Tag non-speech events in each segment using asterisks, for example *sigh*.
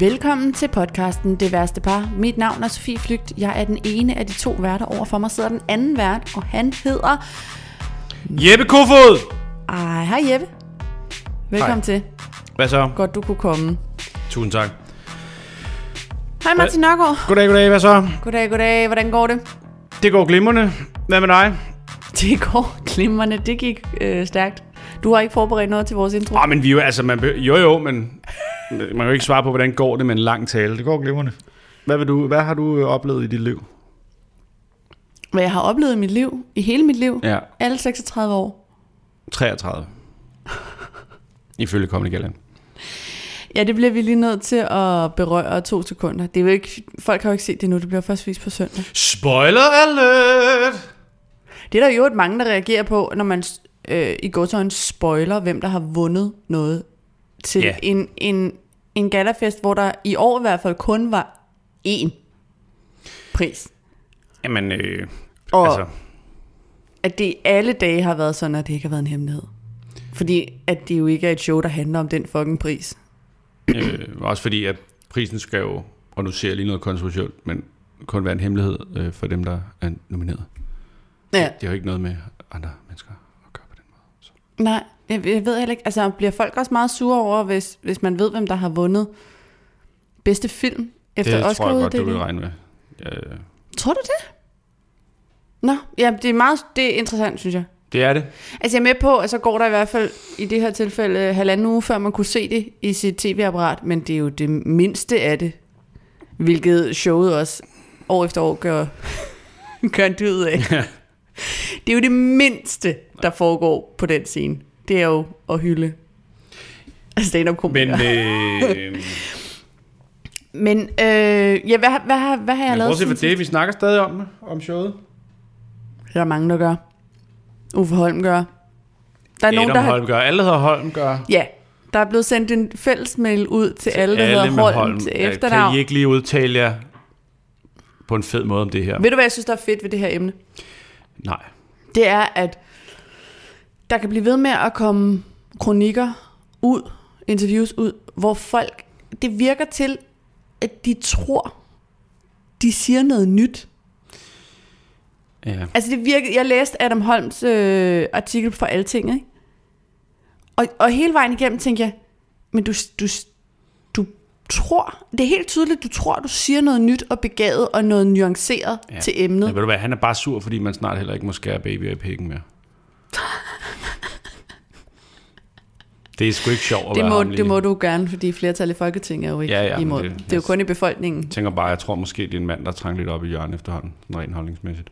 Velkommen til podcasten Det Værste Par. Mit navn er Sofie Flygt. Jeg er den ene af de to værter. Over for mig sidder den anden vært, og han hedder... Jeppe Kofod! Ej, hej Jeppe. Velkommen Hej. til. Hvad så? Godt, du kunne komme. Tusind tak. Hej Martin Nørgaard. Goddag, goddag. Hvad så? Goddag, goddag. Hvordan går det? Det går glimrende. Hvad med dig? Det går glimrende. Det gik øh, stærkt. Du har ikke forberedt noget til vores intro. Åh, men vi jo, altså, man, be- jo jo, men man kan jo ikke svare på, hvordan går det med en lang tale. Det går glimrende. Hvad, vil du, hvad har du øh, oplevet i dit liv? Hvad jeg har oplevet i mit liv, i hele mit liv, Ja, alle 36 år. 33. *laughs* Ifølge kommende Galland. Ja, det bliver vi lige nødt til at berøre to sekunder. Det er jo ikke, folk har jo ikke set det nu, det bliver først vist på søndag. Spoiler alert! Det er der jo et mange, der reagerer på, når man øh, i går en spoiler, hvem der har vundet noget til Ja. en, en, en galafest, hvor der i år i hvert fald kun var én pris. Jamen, øh, Og altså, at det alle dage har været sådan, at det ikke har været en hemmelighed. Fordi at det jo ikke er et show, der handler om den fucking pris. øh, også fordi, at prisen skal jo, og nu ser jeg lige noget kontroversielt, men kun være en hemmelighed øh, for dem, der er nomineret. Ja. Det har jo ikke noget med andre mennesker at gøre på den måde. Så. Nej, jeg, jeg ved heller ikke. Altså, bliver folk også meget sure over, hvis, hvis man ved, hvem der har vundet bedste film efter det tror jeg godt, du vil regne med. Ja, ja. Tror du det? Nå, ja, det er meget det er interessant, synes jeg. det er det. Altså, jeg er med på, at så går der i hvert fald i det her tilfælde halvanden uge, før man kunne se det i sit tv-apparat, men det er jo det mindste af det, hvilket showet også år efter år gør, *laughs* gør en dyd af. *laughs* det er jo det mindste, der foregår på den scene. Det er jo at hylde stand-up Men komikere. øh, Men øh, ja, hvad, hvad, hvad, hvad har jeg men lavet bortset fra siden det, vi snakker stadig om, om showet. Der er mange, der gør. Uffe Holm gør. Der er Adam nogen, der har... Holm gør. Alle, der hedder Holm gør. Ja, der er blevet sendt en fælles mail ud til alle, der hedder med Holm, til efternavn. Kan I ikke lige udtale jer på en fed måde om det her? Ved du, hvad jeg synes, der er fedt ved det her emne? Nej. Det er, at der kan blive ved med at komme kronikker ud, interviews ud, hvor folk, det virker til, at de tror, de siger noget nyt. Ja. Altså det virker, jeg læste Adam Holms øh, artikel for Alting, ikke? Og, og hele vejen igennem tænkte jeg, men du, du, du tror, det er helt tydeligt, du tror, du siger noget nyt og begavet og noget nuanceret Ja. til emnet. Ja, ved du hvad, han er bare sur, fordi man snart heller ikke må skære babyer i pikken mere. *laughs* det er sgu ikke sjovt at Det må, det må du gerne, fordi flertallet i Folketinget er jo ikke Ja, ja, imod. det- Det, det er jo kun i befolkningen. Jeg tænker bare, jeg tror måske, det er en mand, der trænger lidt op i hjørnet efterhånden, rent holdningsmæssigt.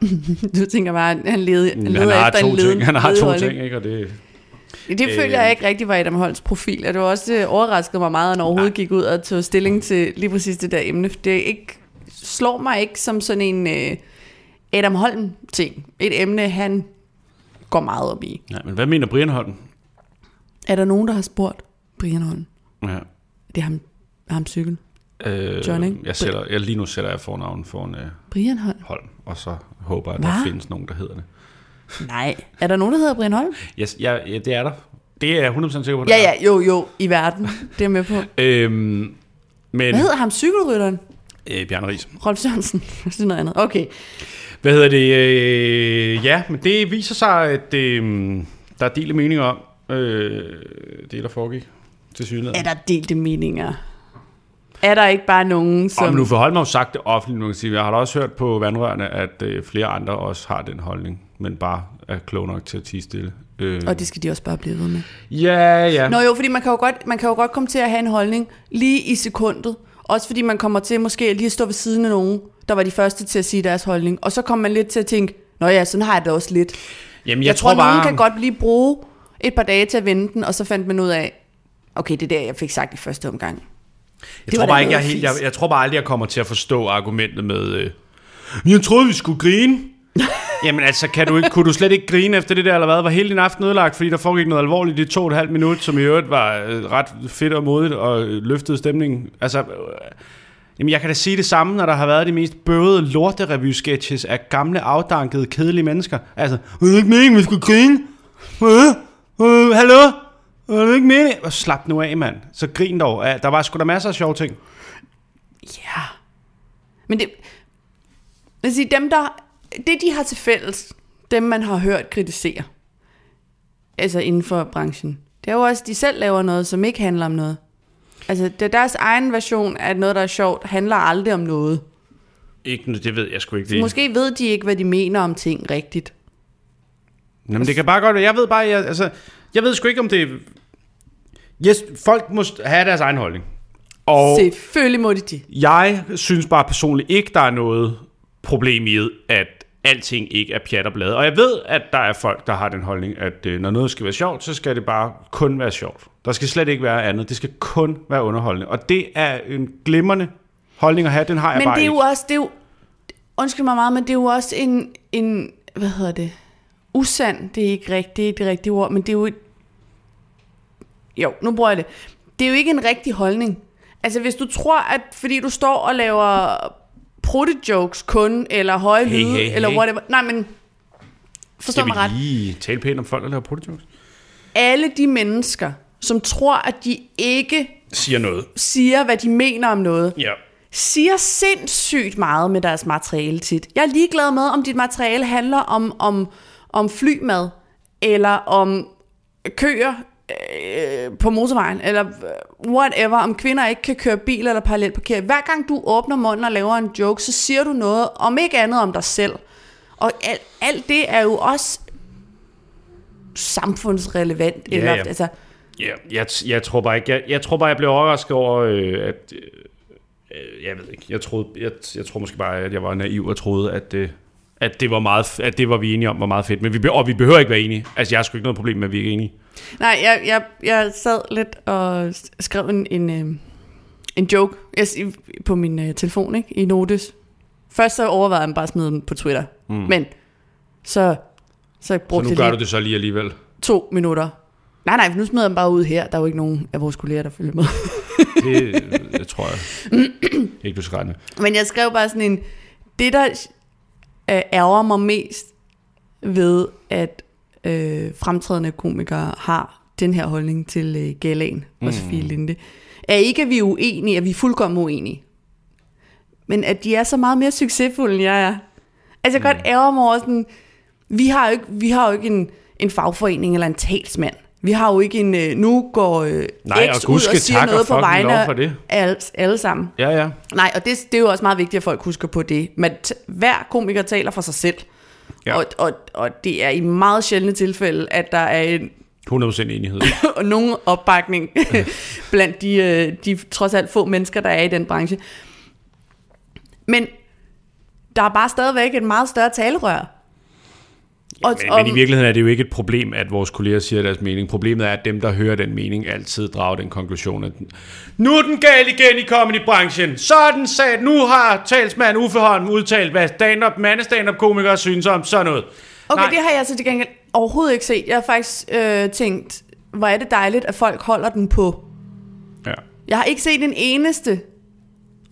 *laughs* Du tænker bare, at han leder, han Han leder har efter to en leden, ting, han har to holdning. ting, ikke? Og det, Det Øh. føler jeg ikke rigtig var Adam Holms profil, og det var også øh, overrasket mig meget, at han overhovedet gik ud og tog stilling til lige præcis det der emne. Det er ikke, slår mig ikke som sådan en øh, Adam Holm-ting. Et emne, han går meget op i. ja, men hvad mener Brian Holm? Er der nogen, der har spurgt Brian Holm? Ja. Det er ham, ham cykel. Øh, John, ikke? jeg sætter, jeg, lige nu sætter jeg fornavn for en øh, Brian Holm? Holm, og så håber jeg, at der Hva? findes nogen, der hedder det. Nej. Er der nogen, der hedder Brian Holm? Yes, ja, ja, det er der. Det er jeg 100% sikker på. Ja, der ja, jo, jo, i verden. Det er med på. Øhm, men, Hvad hedder ham cykelrytteren? øh, Bjarne Ries. Rolf Sørensen. *laughs* Det er noget andet. Okay. Hvad hedder det? Øh, ja, men det viser sig, at øh, der er delte meninger om øh, det, der foregik til synligheden. Er der delte meninger? Er der ikke bare nogen, som... Om nu for Holm har jo sagt det offentligt, nu kan sige. Jeg har da også hørt på vandrørene, at øh, flere andre også har den holdning, men bare er klog nok til at tige stille. Øh, Og det skal de også bare blive ved med. Ja, ja. Nå jo, fordi man kan jo, godt, man kan jo godt komme til at have en holdning lige i sekundet. Også fordi man kommer til måske lige at stå ved siden af nogen, der var de første til at sige deres holdning. Og så kommer man lidt til at tænke, Nå ja, sådan har jeg det også lidt. Jamen, Jeg, jeg tror, bare... nogen kan godt lige bruge et par dage til at vende den, og så fandt man ud af, okay, det er der, jeg fik sagt i første omgang. Jeg Det tror, bare ikke, jeg, helt, jeg, jeg tror bare aldrig, jeg kommer til at forstå argumentet med, øh, jeg troede, vi skulle grine. *laughs* Jamen altså, kan du ikke, kunne du slet ikke grine efter det der, eller hvad? Var hele din aften ødelagt, fordi der foregik noget alvorligt i to og et halvt minut, som i øvrigt var øh, ret fedt og modigt og øh, løftede stemningen. Altså, øh, jamen jeg kan da sige det samme, når der har været de mest bøvede lorterevy-sketches af gamle, afdankede, kedelige mennesker. Altså, det ikke meningen, vi skulle grine? Øh, øh, hallo? Er det ikke meningen? Slap nu af, mand. Så grin dog. Ja, Der var sgu da masser af sjove ting. Ja. Men det... Jeg sige, dem der... Det, de har til fælles, dem man har hørt kritisere, altså inden for branchen, det er jo også, at de selv laver noget, som ikke handler om noget. Altså, det er deres egen version af noget, der er sjovt, handler aldrig om noget. Ikke, det ved jeg sgu ikke. Så måske ved de ikke, hvad de mener om ting rigtigt. Jamen, det kan bare godt være. Jeg ved bare, jeg, altså, jeg ved sgu ikke, om det... Yes, folk må have deres egen holdning. Og Selvfølgelig må de de. jeg synes bare personligt ikke, der er noget problem i, at alting ikke er pjat og blade. Og jeg ved, at der er folk, der har den holdning, at øh, når noget skal være sjovt, så skal det bare kun være sjovt. Der skal slet ikke være andet. Det skal kun være underholdende. Og det er en glimrende holdning at have. Den har jeg Men bare det er jo ikke. også, det er jo, undskyld mig meget, men det er jo også en, en hvad hedder det, usand, det er ikke rigtigt, det er rigtige ord, men det er jo, et- jo, nu bruger jeg det. Det er jo ikke en rigtig holdning. Altså hvis du tror, at fordi du står og laver prutte-jokes kun, eller høje Hey, lyde, hey, eller hey. whatever. Nej, men forstå Skal mig ret. vi lige tale pænt om folk, der laver protojokes? Alle de mennesker, som tror, at de ikke Siger noget. siger, hvad de mener om noget, Ja. siger sindssygt meget med deres materiale tit. Jeg er ligeglad med, om dit materiale handler om, om, om flymad, eller om køer øh, på motorvejen, eller øh, whatever, om kvinder ikke kan køre bil eller parallelparkere. Hver gang du åbner munden og laver en joke, så siger du noget, om ikke andet om dig selv. Og alt, alt det er jo også samfundsrelevant. Ja, eller, ja. Altså, Ja, jeg, jeg tror bare ikke, jeg, jeg tror bare, jeg blev overrasket over, øh, at, øh, jeg ved ikke, jeg troede, jeg, jeg tror måske bare, at jeg var naiv og troede, at, øh, at det var meget, at det var vi enige om, var meget fedt. Men vi, be- og vi behøver ikke være enige. Altså, jeg har sgu ikke noget problem med, at vi ikke er enige. Nej, jeg, jeg, jeg sad lidt og skrev en, en, øh, en joke jeg, på min øh, telefon, ikke? I Notes. Først så overvejede jeg bare at smide den på Twitter. Mm. Men så, så Så brugte nu jeg gør lige du det så lige alligevel. to minutter. Nej, nej, nu smider jeg den bare ud her. Der er jo ikke nogen af vores kolleger, der følger med. *laughs* Det, det tror jeg *clears throat* ikke, du skal regne med. Men jeg skrev bare sådan en... Det, der øh, ærger mig mest ved, at øh, fremtrædende komikere har den her holdning til øh, galaen og Sofie Linde, er ikke, at vi er uenige, at vi er fuldkommen uenige. Men at de er så meget mere succesfulde, end jeg er. Altså, jeg kan godt ærger mig over sådan... Vi har jo ikke, vi har jo ikke en, en fagforening eller en talsmand. Vi har jo ikke en... Øh, nu går øh, Nej, X og ud og siger noget på vegne af for det. alle, alle sammen. Ja, ja. Nej, og det, det er jo også meget vigtigt, at folk husker på det. Men hver komiker taler for sig selv. Ja. Ja. Og, og, og det er i meget sjældne tilfælde, at der er en, 100% enighed. *laughs* og nogen opbakning *laughs* blandt de, øh, de trods alt få mennesker, der er i den branche. Men der er bare stadigvæk et meget større talerør. Og, Men, men i virkeligheden er det jo ikke et problem, at vores kolleger siger deres mening. Problemet er, at dem, der hører den mening, altid drager den konklusion, at nu er den gal igen i comedybranchen. Så den sat. Nu har talsmand Uffe Holm udtalt, hvad stand-up, mande stand-up komikere synes om sådan noget. Okay, Nej. det har jeg så til gengæld overhovedet ikke set. Jeg har faktisk øh, tænkt, hvor er det dejligt, at folk holder den på. Ja. Jeg har ikke set en eneste,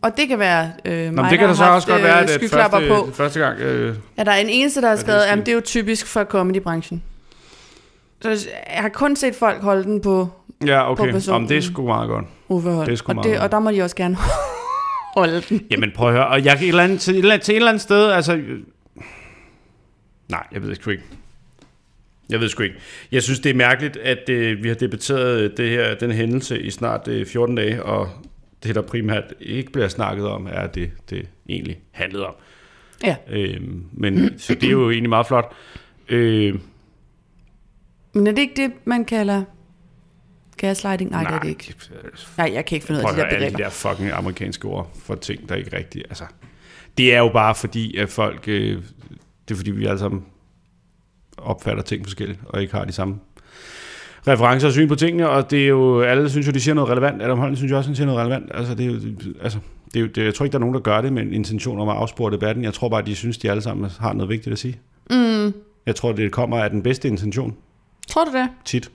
og det kan være øh, Nå, mig, det kan der da så også godt være, øh, at det første, på. første gang... Øh, Ja, der er en eneste, der har skrevet, at det er jo typisk for comedybranchen. Så jeg har kun set folk holde den på ja, okay. personen. Om det er sgu meget godt. Uffe Holm. Det er sgu og, meget det, og der må de også gerne *laughs* holde den. Jamen prøv at høre, og jeg kan et eller andet, til, et eller andet, til et eller andet sted, altså... Nej, jeg ved sgu ikke. Jeg ved sgu ikke. Jeg synes, det er mærkeligt, at øh, vi har debatteret det her, den hændelse i snart øh, 14 dage, og det, der primært ikke bliver snakket om, er det, det egentlig handlede om. Ja, Øh, men så det er jo egentlig meget flot. Øh, men er det ikke det, man kalder gaslighting? Nej, det er det ikke. Nej, jeg kan ikke finde ud af de der alle de begreber. der fucking amerikanske ord for ting, der ikke rigtige. Altså, det er jo bare fordi, at folk... Øh, det er fordi, vi alle sammen opfatter ting forskelligt, og ikke har de samme referencer og syn på tingene, og det er jo, alle synes jo, de siger noget relevant. Adam Holm synes jo også, han siger noget relevant. Altså, det er jo, altså, det er jo, det, jeg tror ikke, der er nogen, der gør det med en intention om at afspore debatten. Jeg tror bare, de synes, de alle sammen har noget vigtigt at sige. Mm, Jeg tror, det kommer af den bedste intention, tror du det? tit.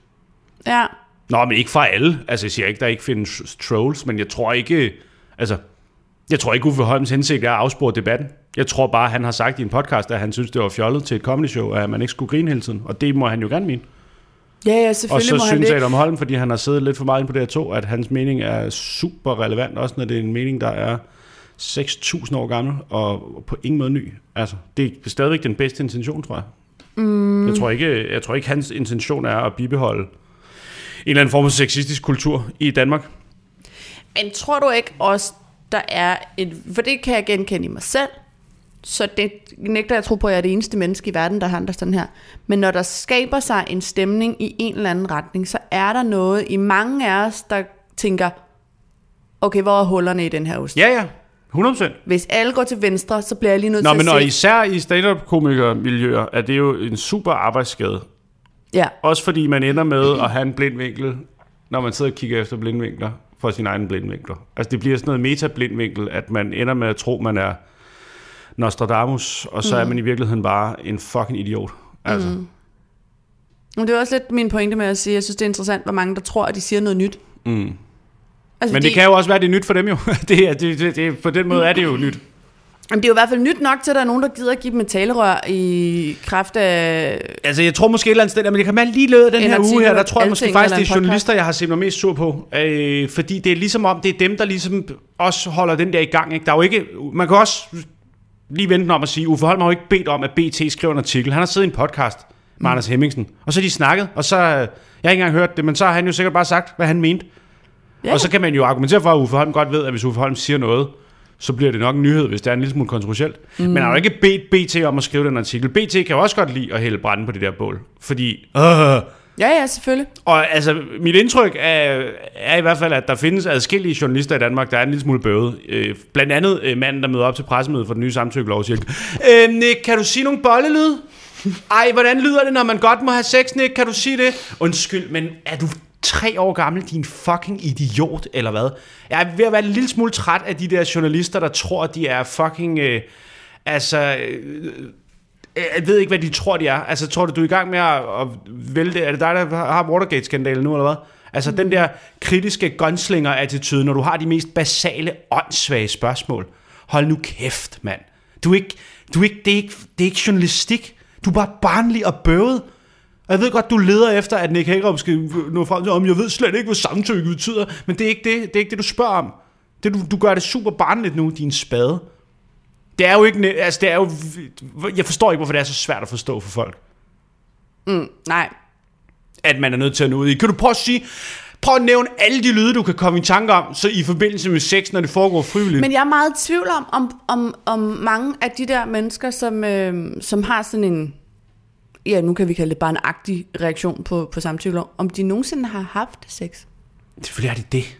Ja. Nå, men ikke fra alle. Altså, jeg siger ikke, der ikke findes trolls, men jeg tror ikke... Altså, jeg tror ikke, Uffe Holms hensigt er at afspore debatten. Jeg tror bare, han har sagt i en podcast, at han synes, det var fjollet til et comedy show, at man ikke skulle grine hele tiden. Og det må han jo gerne mene. Ja, ja, Og selvfølgelig så må han synes det. Adam Holm, fordi han har siddet lidt for meget inde på det her to, at hans mening er super relevant, også når det er en mening, der er 6.000 år gammel, og på ingen måde ny. Altså, det er stadigvæk den bedste intention, tror jeg. Mm. Jeg, tror ikke, jeg tror ikke, hans intention er at bibeholde en eller anden form for sexistisk kultur i Danmark. Men tror du ikke også, der er et... For det kan jeg genkende i mig selv. Så det nægter jeg tro på, at jeg er det eneste menneske i verden, der handler sådan her. Men når der skaber sig en stemning i en eller anden retning, så er der noget i mange af os, der tænker, okay, hvor er hullerne i den her ost? Ja, ja. 100%. Hvis alle går til venstre, så bliver jeg lige nødt Nå, til men at og se... især i stand-up-komikermiljøer er det jo en super arbejdsskade. Ja, Også fordi man ender med at have en blind vinkel, når man sidder og kigger efter blindvinkler for sin egen blindvinkler. Altså det bliver sådan noget meta-blindvinkel, at man ender med at tro, man er Nostradamus, og så mm. er man i virkeligheden bare en fucking idiot. Altså, mm. men det er også lidt min pointe med at sige, at jeg synes, det er interessant, hvor mange der tror, at de siger noget nyt. Mm. Altså, Men det kan jo også være, det er nyt for dem jo. *laughs* det, er, det, det, det, på den måde er det jo nyt. Jamen, det er jo i hvert fald nyt nok til, at der er nogen, der gider at give dem et talerør i kraft af... Altså, jeg tror måske et eller andet sted, men det kan være lige løbet den En her uge her, der tror jeg måske faktisk, det er journalister, jeg har set mig mest sur på. Øh, fordi det er ligesom om, det er dem, der ligesom også holder den der i gang. Ikke? Der er jo ikke, man kan også lige vente om at sige, Uffe Holm har jo ikke bedt om, at BT skriver en artikel. Han har siddet i en podcast med mm. Anders Hemmingsen, og så har de snakket, og så, øh, jeg har ikke engang hørt det, men så har han jo sikkert bare sagt, hvad han mente. Ja. Og så kan man jo argumentere for, at Uffe Holm godt ved, at hvis Uffe Holm siger noget, så bliver det nok en nyhed, hvis det er en lille smule kontroversielt. Mm. Men han har jo ikke bedt BT om at skrive den artikel. BT kan jo også godt lide at hælde brænde på det der bål. Fordi, øh, Ja, ja, selvfølgelig. og altså, mit indtryk er, er i hvert fald, at der findes adskillige journalister i Danmark, der er en lille smule bøvet. Øh, blandt andet øh, manden, der møder op til pressemødet for den nye samtykkelov, siger, øh, Nick, kan du sige nogle bollelyd? *laughs* Ej, hvordan lyder det, når man godt må have sex, Nick? Kan du sige det? Undskyld, men er du tre år gammel, din fucking idiot, eller hvad? Jeg er ved at være en lille smule træt af de der journalister, der tror, de er fucking... Øh, altså... Øh, jeg ved ikke, hvad de tror, de er. Altså, tror du, du er i gang med at, at vælte? Er det dig, der har Watergate-skandalen nu, eller hvad? Altså, mm. den der kritiske gunslinger-attitude, når du har de mest basale, åndssvage spørgsmål. Hold nu kæft, mand. Du er ikke, du er ikke, det, er ikke, det er ikke journalistik. Du er bare barnlig og bøvet. Og jeg ved godt, du leder efter, at Nick Hagerup skal nå frem til, om jeg ved slet ikke, hvad samtykke betyder. Men det er ikke det, det, er ikke det du spørger om. Det, du, du gør det super barnligt nu, din spade. Det er jo ikke... Altså, det er jo... Jeg forstår ikke, hvorfor det er så svært at forstå for folk. Mm, nej. At man er nødt til at nå ud i. Kan du prøve at sige... Prøv at nævne alle de lyde, du kan komme i tanke om, så i forbindelse med sex, når det foregår frivilligt. Men jeg er meget i tvivl om, om, om, om mange af de der mennesker, som, øh, som har sådan en, ja, nu kan vi kalde det bare en agtig reaktion på, på samtykkelov, om de nogensinde har haft sex. Selvfølgelig er det det.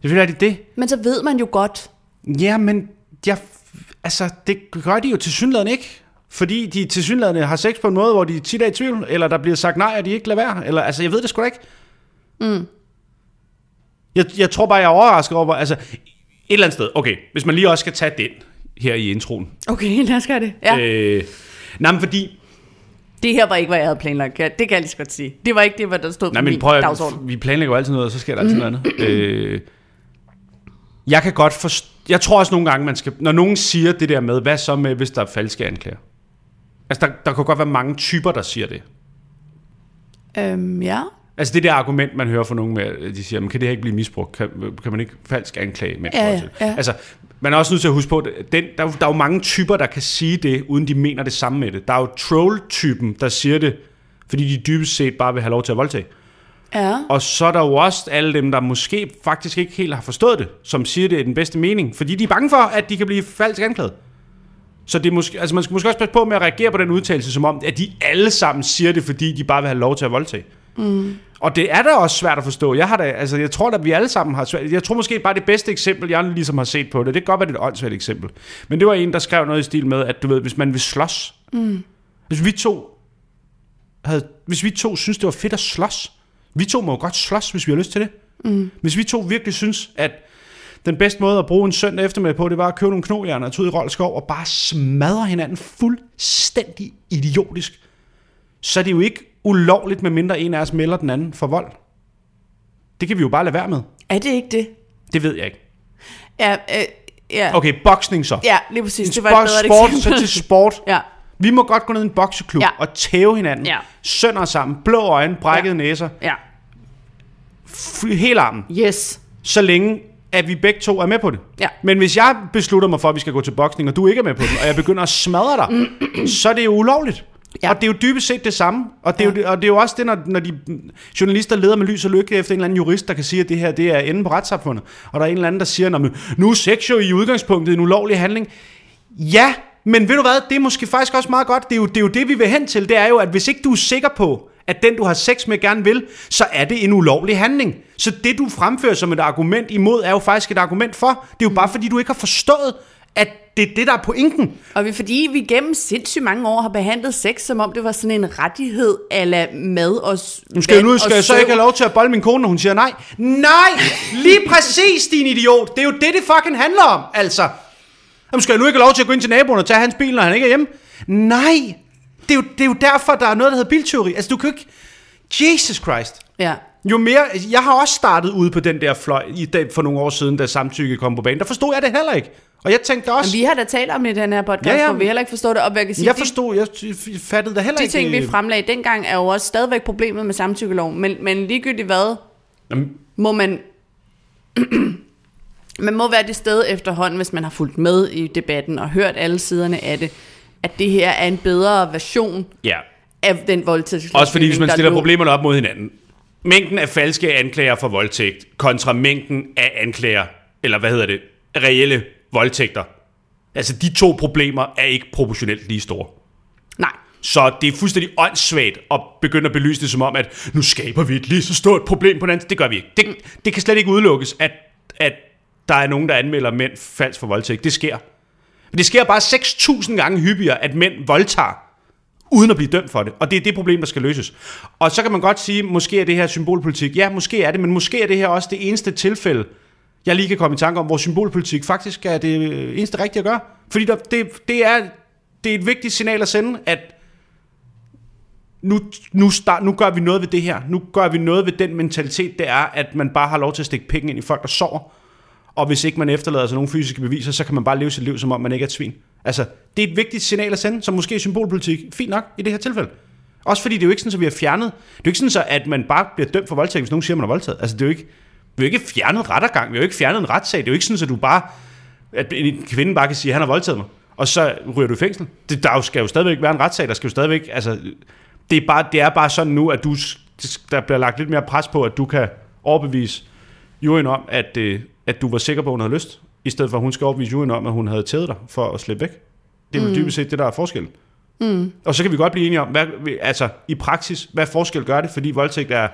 Selvfølgelig er det det. Men så ved man jo godt, Ja, men jeg, altså, det gør de jo til synligheden ikke. Fordi de til synligheden har sex på en måde, hvor de tit er i tvivl, eller der bliver sagt nej, og de ikke lader være. Eller, altså, jeg ved det sgu da ikke. Mm. Jeg, jeg tror bare, jeg er overrasket over, altså, et eller andet sted, okay, hvis man lige også skal tage den her i introen. okay, *laughs* lad os gøre det. Ja. Øh. Nej, men fordi, Det her var ikke, hvad jeg havde planlagt. Det kan jeg lige så godt sige. Det var ikke det, hvad der stod nej, på men min prøv dagsorden. vi planlægger jo altid noget, og så sker der altid noget andet. *clears throat* Øh, jeg kan godt forstå, jeg tror også nogle gange, man skal, når nogen siger det der med, hvad så med, hvis der er falske anklager? Altså, der, der kan godt være mange typer, der siger det. Øhm, ja. Altså det der argument, man hører fra nogen med, de siger, men kan det her ikke blive misbrugt? Kan, kan man ikke falsk anklage med Ja, ja, ja. Altså, man er også nødt til at huske på, at den, der, der er jo mange typer, der kan sige det, uden de mener det samme med det. Der er jo troll-typen, der siger det, fordi de dybest set bare vil have lov til at voldtage. Ja. Og så er der jo også alle dem, der måske faktisk ikke helt har forstået det, som siger det i den bedste mening, fordi de er bange for, at de kan blive falsk anklaget. Så det er måske, altså man skal måske også passe på med at reagere på den udtalelse, som om, at de alle sammen siger det, fordi de bare vil have lov til at voldtage. Mm. Og det er da også svært at forstå. Jeg, har da, altså, jeg tror at vi alle sammen har svært. Jeg tror måske bare det bedste eksempel, jeg ligesom har set på det, det kan godt være det et åndssvagt eksempel. Men det var en, der skrev noget i stil med, at du ved, hvis man vil slås. Mm. Hvis vi to havde, hvis vi to synes, det var fedt at slås. Vi to må jo godt slås, hvis vi har lyst til det. Mm. Hvis vi to virkelig synes, at den bedste måde at bruge en søndag eftermiddag på, det var at købe nogle knohjerner og tage ud i Roldskov og bare smadre hinanden fuldstændig idiotisk. Så er det jo ikke ulovligt, med mindre en af os melder den anden for vold. Det kan vi jo bare lade være med. Er det ikke det? Det ved jeg ikke. Ja, øh, ja. Okay, boksning så. ja lige præcis. En Det var et bedre sport så til sport. Ja. Vi må godt gå ned i en bokseklub Ja. og tæve hinanden. Ja. Sønder sammen, blå øjne, brækkede Ja. næser, Ja. f- hele armen. Yes. så længe at vi begge to er med på det. Ja. Men hvis jeg beslutter mig for, at vi skal gå til boksning, og du ikke er med på den, og jeg begynder at smadre dig, *clears throat* så er det jo ulovligt. Ja. Ja. Og det er jo dybest set det samme. Og det, er, jo, og det er jo også det, når, når de journalister leder med lys og lykke efter en eller anden jurist, der kan sige, at det her det er enden på retssamfundet. Og der er en eller anden, der siger, at nu er sex jo i udgangspunktet en ulovlig handling. Ja, men ved du hvad, det er måske faktisk også meget godt. Det er, jo, det er jo det, vi vil hen til. Det er jo, at hvis ikke du er sikker på, at den, du har sex med, gerne vil, så er det en ulovlig handling. Så det, du fremfører som et argument imod, er jo faktisk et argument for. Det er jo bare, fordi du ikke har forstået, at det er det, der er pointen. Og vi, fordi vi gennem sindssygt mange år har behandlet sex, som om det var sådan en rettighed ala mad og Nu skal, jeg, nu og skal jeg så ikke have lov til at bolle min kone, når hun siger nej. Nej! Lige præcis, din idiot! Det er jo det, det fucking handler om, altså. Jamen, skal jeg nu ikke have lov til at gå ind til naboen og tage hans bil, når han ikke er hjemme? Nej! Det er jo, det er jo derfor, der er noget, der hedder bilteori. Altså, du kan ikke... Jesus Christ. Ja. Jo mere... Jeg har også startet ude på den der fløj i dag for nogle år siden, da samtykke kom på banen. Der forstod jeg det heller ikke. Og jeg tænkte også... Men vi har da talt om det i den her podcast, Ja, ja, hvor vi heller ikke forstår det. Og jeg kan sige, jeg de- forstod... Jeg fattede det heller de ikke. ting, vi fremlagde dengang, er jo også stadigvæk problemet med samtykkeloven. Men, men ligegyldigt hvad, Jamen, må man... man må være det sted efterhånden, hvis man har fulgt med i debatten og hørt alle siderne af det, at det her er en bedre version ja. af den voldtægtslovgivning, Også fordi, hvis man stiller lå. problemerne op mod hinanden. Mængden af falske anklager for voldtægt kontra mængden af anklager, eller hvad hedder det, reelle voldtægter. Altså, de to problemer er ikke proportionelt lige store. Nej. Så det er fuldstændig åndssvagt at begynde at belyse det som om, at nu skaber vi et lige så stort problem på den anden. Det gør vi ikke. Det, det kan slet ikke udelukkes, at, at der er nogen, der anmelder mænd falsk for voldtægt. Det sker. Men det sker bare 6.000 gange hyppigere, at mænd voldtager, uden at blive dømt for det. Og det er det problem, der skal løses. Og så kan man godt sige, måske er det her symbolpolitik. Ja, måske er det, men måske er det her også det eneste tilfælde, jeg lige kan komme i tanke om, hvor symbolpolitik faktisk er det eneste rigtige at gøre. Fordi der, det, det, er, det er et vigtigt signal at sende, at nu, nu, start, nu gør vi noget ved det her. Nu gør vi noget ved den mentalitet, det er, at man bare har lov til at stikke penge ind i folk, der sover. Og hvis ikke man efterlader sig nogen fysiske beviser, så kan man bare leve sit liv, som om man ikke er et svin. Altså, det er et vigtigt signal at sende, som måske er symbolpolitik. Fint nok i det her tilfælde. Også fordi det er jo ikke sådan, at vi har fjernet. Det er jo ikke sådan, så, at man bare bliver dømt for voldtægt, hvis nogen siger, at man er voldtaget. Altså, det er jo ikke, vi har jo ikke fjernet rettergang. Vi har jo ikke fjernet en retssag. Det er jo ikke sådan, at du bare, at en kvinde bare kan sige, at han har voldtaget mig. Og så ryger du i fængsel. Det, der skal jo stadigvæk være en retssag. Der skal jo stadigvæk, altså, det er, bare, det er bare sådan nu, at du, der bliver lagt lidt mere pres på, at du kan overbevise juryen om, at, øh, at du var sikker på, at hun havde lyst, i stedet for, at hun skal overbevise juryen om, at hun havde tædet dig for at slippe væk. Det er jo mm. dybest set det, der er forskellen. Mm. Og så kan vi godt blive enige om, hvad, altså i praksis, hvad forskel gør det, fordi voldtægt er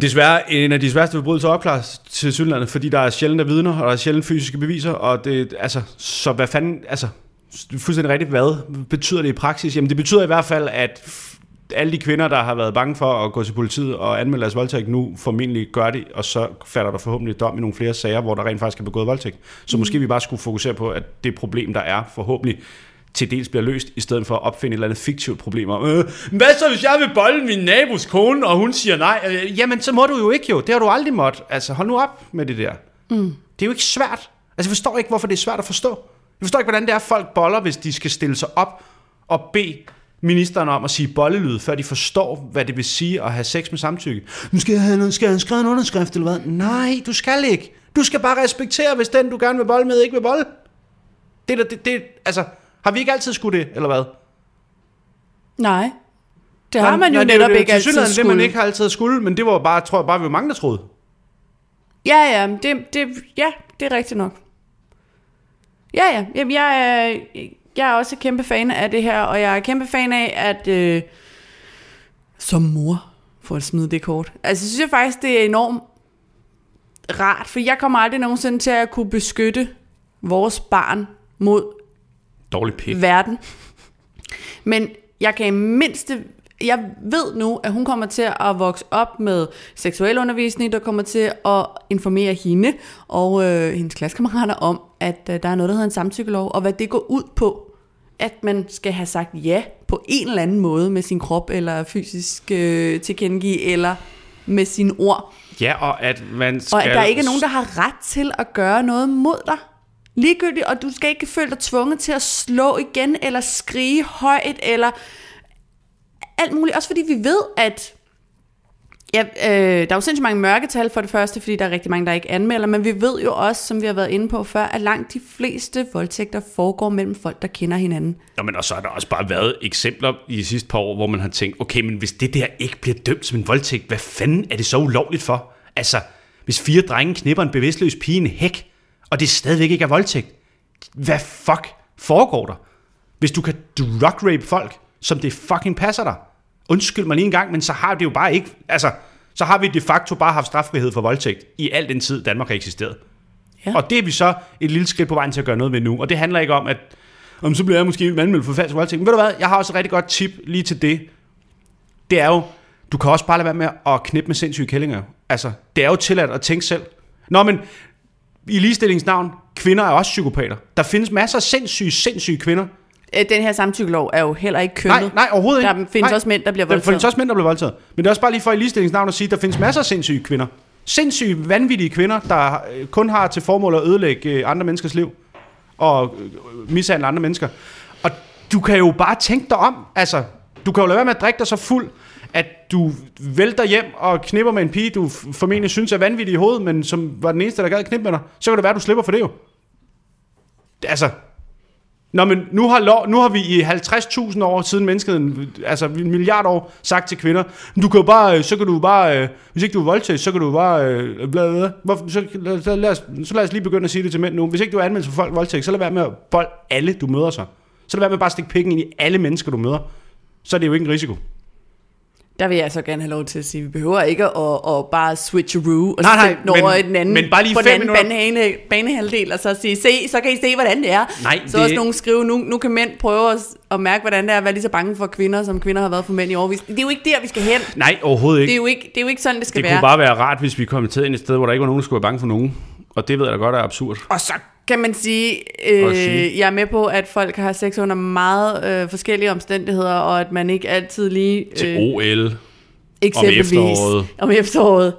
desværre en af de sværeste forbrydelser at opklare til Sydlandet, fordi der er sjældent vidner, og der er sjældent fysiske beviser, og det, altså, så hvad fanden, altså, fuldstændig rigtigt, hvad betyder det i praksis? Jamen det betyder i hvert fald, at alle de kvinder, der har været bange for at gå til politiet og anmelde deres voldtægt, nu formentlig gør det, og så falder der forhåbentlig dom i nogle flere sager, hvor der rent faktisk er begået voldtægt. Så måske vi bare skulle fokusere på, at det problem, der er, forhåbentlig til dels bliver løst, i stedet for at opfinde et eller andet fiktivt problem om, øh, hvad så hvis jeg vil bolle min nabos kone, og hun siger nej? Øh, jamen, så må du jo ikke jo. Det har du aldrig måttet. Altså, hold nu op med det der. Mm. Det er jo ikke svært. Altså, jeg forstår ikke, hvorfor det er svært at forstå. Jeg forstår ikke, hvordan det er, at folk boller, hvis de skal stille sig op og bede ministeren om at sige bollelyd, før de forstår, hvad det vil sige at have sex med samtykke. Nu skal jeg have, skal jeg skrevet en underskrift, eller hvad? Nej, du skal ikke. Du skal bare respektere, hvis den, du gerne vil bolle med, ikke vil bolle. Det, er da- det, det, altså, har vi ikke altid skulle det, eller hvad? Nej. Det har man jo nej, det netop ikke altid skulle. det, man ikke har altid skulle, men det var bare, tror jeg bare, vi var mange, der troede. Ja, ja, det, det, ja, det er rigtigt nok. Ja, ja, Jamen, jeg er, jeg er også kæmpe fan af det her, og jeg er kæmpe fan af, at øh, som mor, for at smide det kort, altså synes jeg faktisk, det er enormt rart, for jeg kommer aldrig nogensinde til at kunne beskytte vores barn mod Dårlig pik. verden. Men jeg kan i mindste... Jeg ved nu, at hun kommer til at vokse op med seksuel undervisning, der kommer til at informere hende og øh, hendes klassekammerater om, at øh, der er noget, der hedder en samtykkelov, og hvad det går ud på. At man skal have sagt ja på en eller anden måde med sin krop, eller fysisk øh, tilkendegive, eller med sine ord. Ja, og at man skal... Og at der ikke er nogen, der har ret til at gøre noget mod dig. Ligegyldigt, og du skal ikke føle dig tvunget til at slå igen, eller skrige højt, eller alt muligt. Også fordi vi ved, at Ja, øh, der er jo sindssygt mange mørketal for det første, fordi der er rigtig mange, der ikke anmelder, men vi ved jo også, som vi har været inde på før, at langt de fleste voldtægter foregår mellem folk, der kender hinanden. Nå, men og så har der også bare været eksempler i de sidste par år, hvor man har tænkt, okay, men hvis det der ikke bliver dømt som en voldtægt, hvad fanden er det så ulovligt for? Altså, hvis fire drenge knipper en bevidstløs pige i en hæk, og det stadigvæk ikke er voldtægt, hvad fuck foregår der? Hvis du kan drug rape folk, som det fucking passer dig, undskyld mig lige en gang, men så har det jo bare ikke, altså, så har vi de facto bare haft straffrihed for voldtægt i al den tid, Danmark har eksisteret. Ja. Og det er vi så et lille skridt på vejen til at gøre noget ved nu. Og det handler ikke om, at om så bliver jeg måske anmeldt for falsk voldtægt. Men ved du hvad, jeg har også et rigtig godt tip lige til det. Det er jo, du kan også bare lade være med at knippe med sindssyge kællinger. Altså, det er jo tilladt at tænke selv. Nå, men i ligestillingsnavn, kvinder er også psykopater. Der findes masser af sindssyge, sindssyge kvinder, Øh, Den her samtykkelov er jo heller ikke kønnet. Nej, nej, overhovedet ikke. Der findes nej. også mænd, der bliver Der voldtaget. findes også mænd, der bliver voldtaget. Men det er også bare lige for i ligestillingsnavn at sige, at der findes masser af sindssyge kvinder. Sindssyge, vanvittige kvinder, der øh, kun har til formål at ødelægge øh, andre menneskers liv. Og mishandle andre mennesker. Og du kan jo bare tænke dig om. Altså, du kan jo lade være med at drikke dig så fuld, at du vælter hjem og knipper med en pige, du formentlig synes er vanvittig i hovedet, men som var den eneste, der gad knippe med dig. Så kan det være, at du slipper for det jo. Altså, Nå, men nu har, lov, nu har vi i 50.000 år siden menneskeheden, altså en milliard år, sagt til kvinder, du kan jo bare, øh, så kan du bare, øh, hvis ikke du er voldtægt, så kan du bare, øh, bla, bla, bla, så, så, lad os, så lad os lige begynde at sige det til mænd nu. Hvis ikke du er anmeldt for folk voldtægt, så lad være med at bold alle, du møder så. Så lad være med bare stikke pikken ind i alle mennesker, du møder. Så er det jo ikke en risiko. Der vil jeg så gerne have lov til at sige, at vi behøver ikke at, at bare switch a roo og Nej, nej, den over men- den anden, men bare lige på den anden banehale, banehalvdel, og så sige, se, så kan I se, hvordan det er. Nej, så det- også nogen skrive, nu, nu kan mænd prøve at, at mærke, hvordan det er at være lige så bange for kvinder, som kvinder har været for mænd i årvis. Det er jo ikke der, vi skal hen. Nej, overhovedet ikke. Det er jo ikke, det er jo ikke sådan, det skal Det være. kunne bare være rart, hvis vi kom til ind et sted, hvor der ikke var nogen, der skulle være bange for nogen. Og det ved jeg da godt er absurd. Og så kan man sige, øh, sige. jeg er med på, at folk har sex under meget øh, forskellige omstændigheder, og at man ikke altid lige... Til øh, OL, eksempelvis, efteråret. Om efteråret.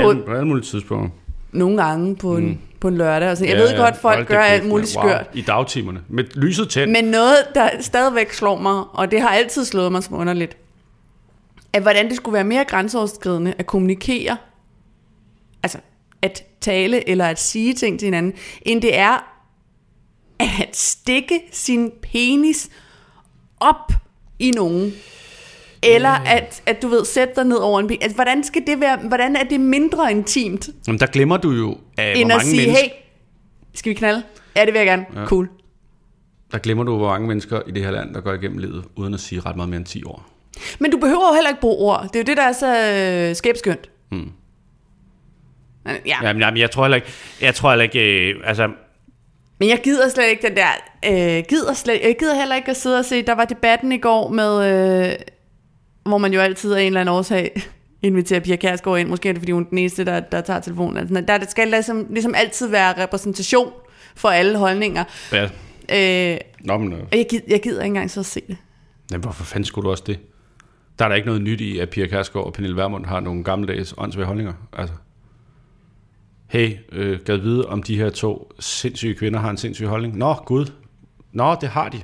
På, alle, på alle mulige tidspunkter. nogle gange på en, mm. på en lørdag. Og sådan. Jeg Ja, ved godt, folk da gør alt muligt mand. skørt. I dagtimerne. Med lyset tæt. Men noget, der stadigvæk slår mig, og det har altid slået mig som underligt, at hvordan det skulle være mere grænseoverskridende at kommunikere, altså at tale eller at sige ting til hinanden, end det er at stikke sin penis op i nogen. Eller at, at du ved, sætte dig ned over en bil. Altså, hvordan skal det være, hvordan er det mindre intimt, Jamen, der glemmer du jo, af, hvor end at mange sige, mennesker... hey, skal vi knalde? Ja, det vil jeg gerne. Ja. Cool. Der glemmer du, hvor mange mennesker i det her land, der går igennem livet, uden at sige ret meget mere end 10 år. Men du behøver jo heller ikke bruge ord. Det er jo det, der er så øh, skæbskønt. Mm. Ja. Jamen, jamen, jeg tror heller ikke... Jeg tror heller ikke... Øh, altså, Men jeg gider slet ikke den der... Øh, gider slet, jeg gider heller ikke at sidde og se... Der var debatten i går med... Øh, hvor man jo altid af en eller anden årsag *laughs* inviterer Pia Kærsgaard ind. Måske er det, fordi hun er den eneste, der, der tager telefonen. Altså, der, der skal ligesom, ligesom altid være repræsentation for alle holdninger. ja. Øh, Nå, men, øh, og jeg gider, jeg gider ikke engang så at se det. jamen, hvorfor fanden skulle du også det? Der er der ikke noget nyt i, at Pia Kærsgaard og Pernille Vermund har nogle gammeldags åndssvage holdninger. Altså, hey, øh, gad vide, om de her to sindssyge kvinder har en sindssyg holdning. Nå, gud. Nå, det har de.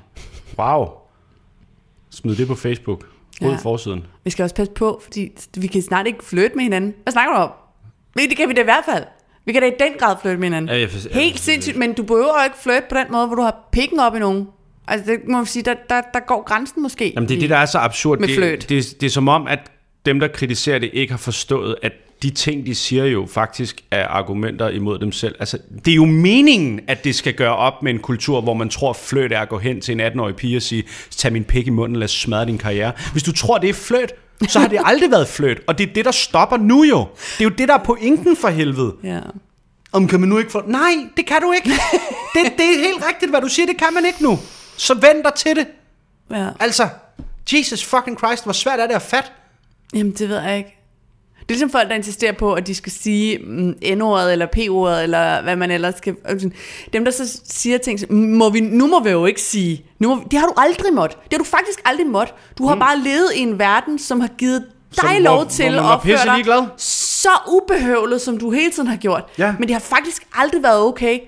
Wow. Smid det på Facebook. Ud Ja. forsiden. Vi skal også passe på, fordi vi kan snart ikke flytte med hinanden. Hvad snakker du om? Men Det kan vi da i hvert fald. Vi kan da i den grad flytte med hinanden. Ja, jeg for- Helt sindssygt, men du behøver jo ikke flytte på den måde, hvor du har pikken op i nogen. Altså, det må vi sige, der, der, der går grænsen måske. Jamen, det er det, der er så absurd. Med det, fløjt. Det, det, det er som om, at dem, der kritiserer det, ikke har forstået, at de ting, de siger jo faktisk er argumenter imod dem selv. Altså, det er jo meningen, at det skal gøre op med en kultur, hvor man tror, fløjt er at gå hen til en 18-årig pige og sige, tag min pik i munden, lad os smadre din karriere. Hvis du tror, det er fløjt, så har det *laughs* aldrig været fløjt. Og det er det, der stopper nu jo. Det er jo det, der er pointen for helvede. Ja. Om kan man nu ikke få... Nej, det kan du ikke. *laughs* Det, det er helt rigtigt, hvad du siger. Det kan man ikke nu. Så vend dig til det. ja. Altså, Jesus fucking Christ, hvor svært er det at fatte? Jamen, det ved jeg ikke. Det er ligesom folk, der insisterer på, at de skal sige mm, N-ordet eller P-ordet, eller hvad man ellers skal... Dem, der så siger ting, så, må vi, nu må vi jo ikke sige. Nu må, vi, det har du aldrig måttet. Det har du faktisk aldrig måttet. Du har mm. bare levet i en verden, som har givet dig Som, hvor- lov hvor til man at opføre dig så ubehøvlet, som du hele tiden har gjort. Ja. Men det har faktisk aldrig været okay,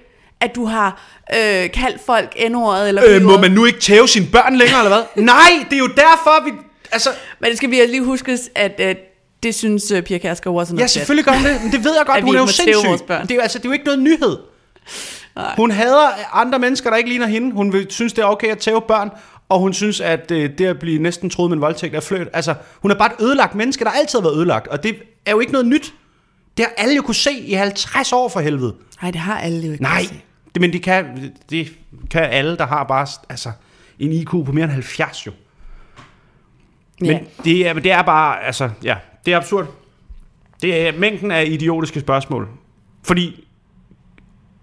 at du har øh, kaldt folk n-ordet eller Øh, må man nu ikke tæve sine børn længere, eller hvad? *laughs* Nej, det er jo derfor, vi... Altså, Men det skal vi lige huskes, at øh, det synes øh, Pia Kærsgaard også er ja, noget selvfølgelig gør hun det, men det ved jeg godt, hun er jo sindssyg. Det er, jo, altså, det er jo ikke noget nyhed. Nej. Hun hader andre mennesker, der ikke ligner hende. Hun vil, synes, det er okay at tæve børn, og hun synes, at øh, det at blive næsten troet med en voldtægt er fløjt. Altså, hun er bare et ødelagt menneske, der altid har været ødelagt, og det er jo ikke noget nyt. Det har alle jo kunne se i 50 år for helvede. Nej, det har alle jo ikke. Nej, det, men det kan, det kan alle, der har bare altså, en IQ på mere end 70 jo. Men Ja. det, er, det er bare, altså, ja, det er absurd. Det er mængden af idiotiske spørgsmål. Fordi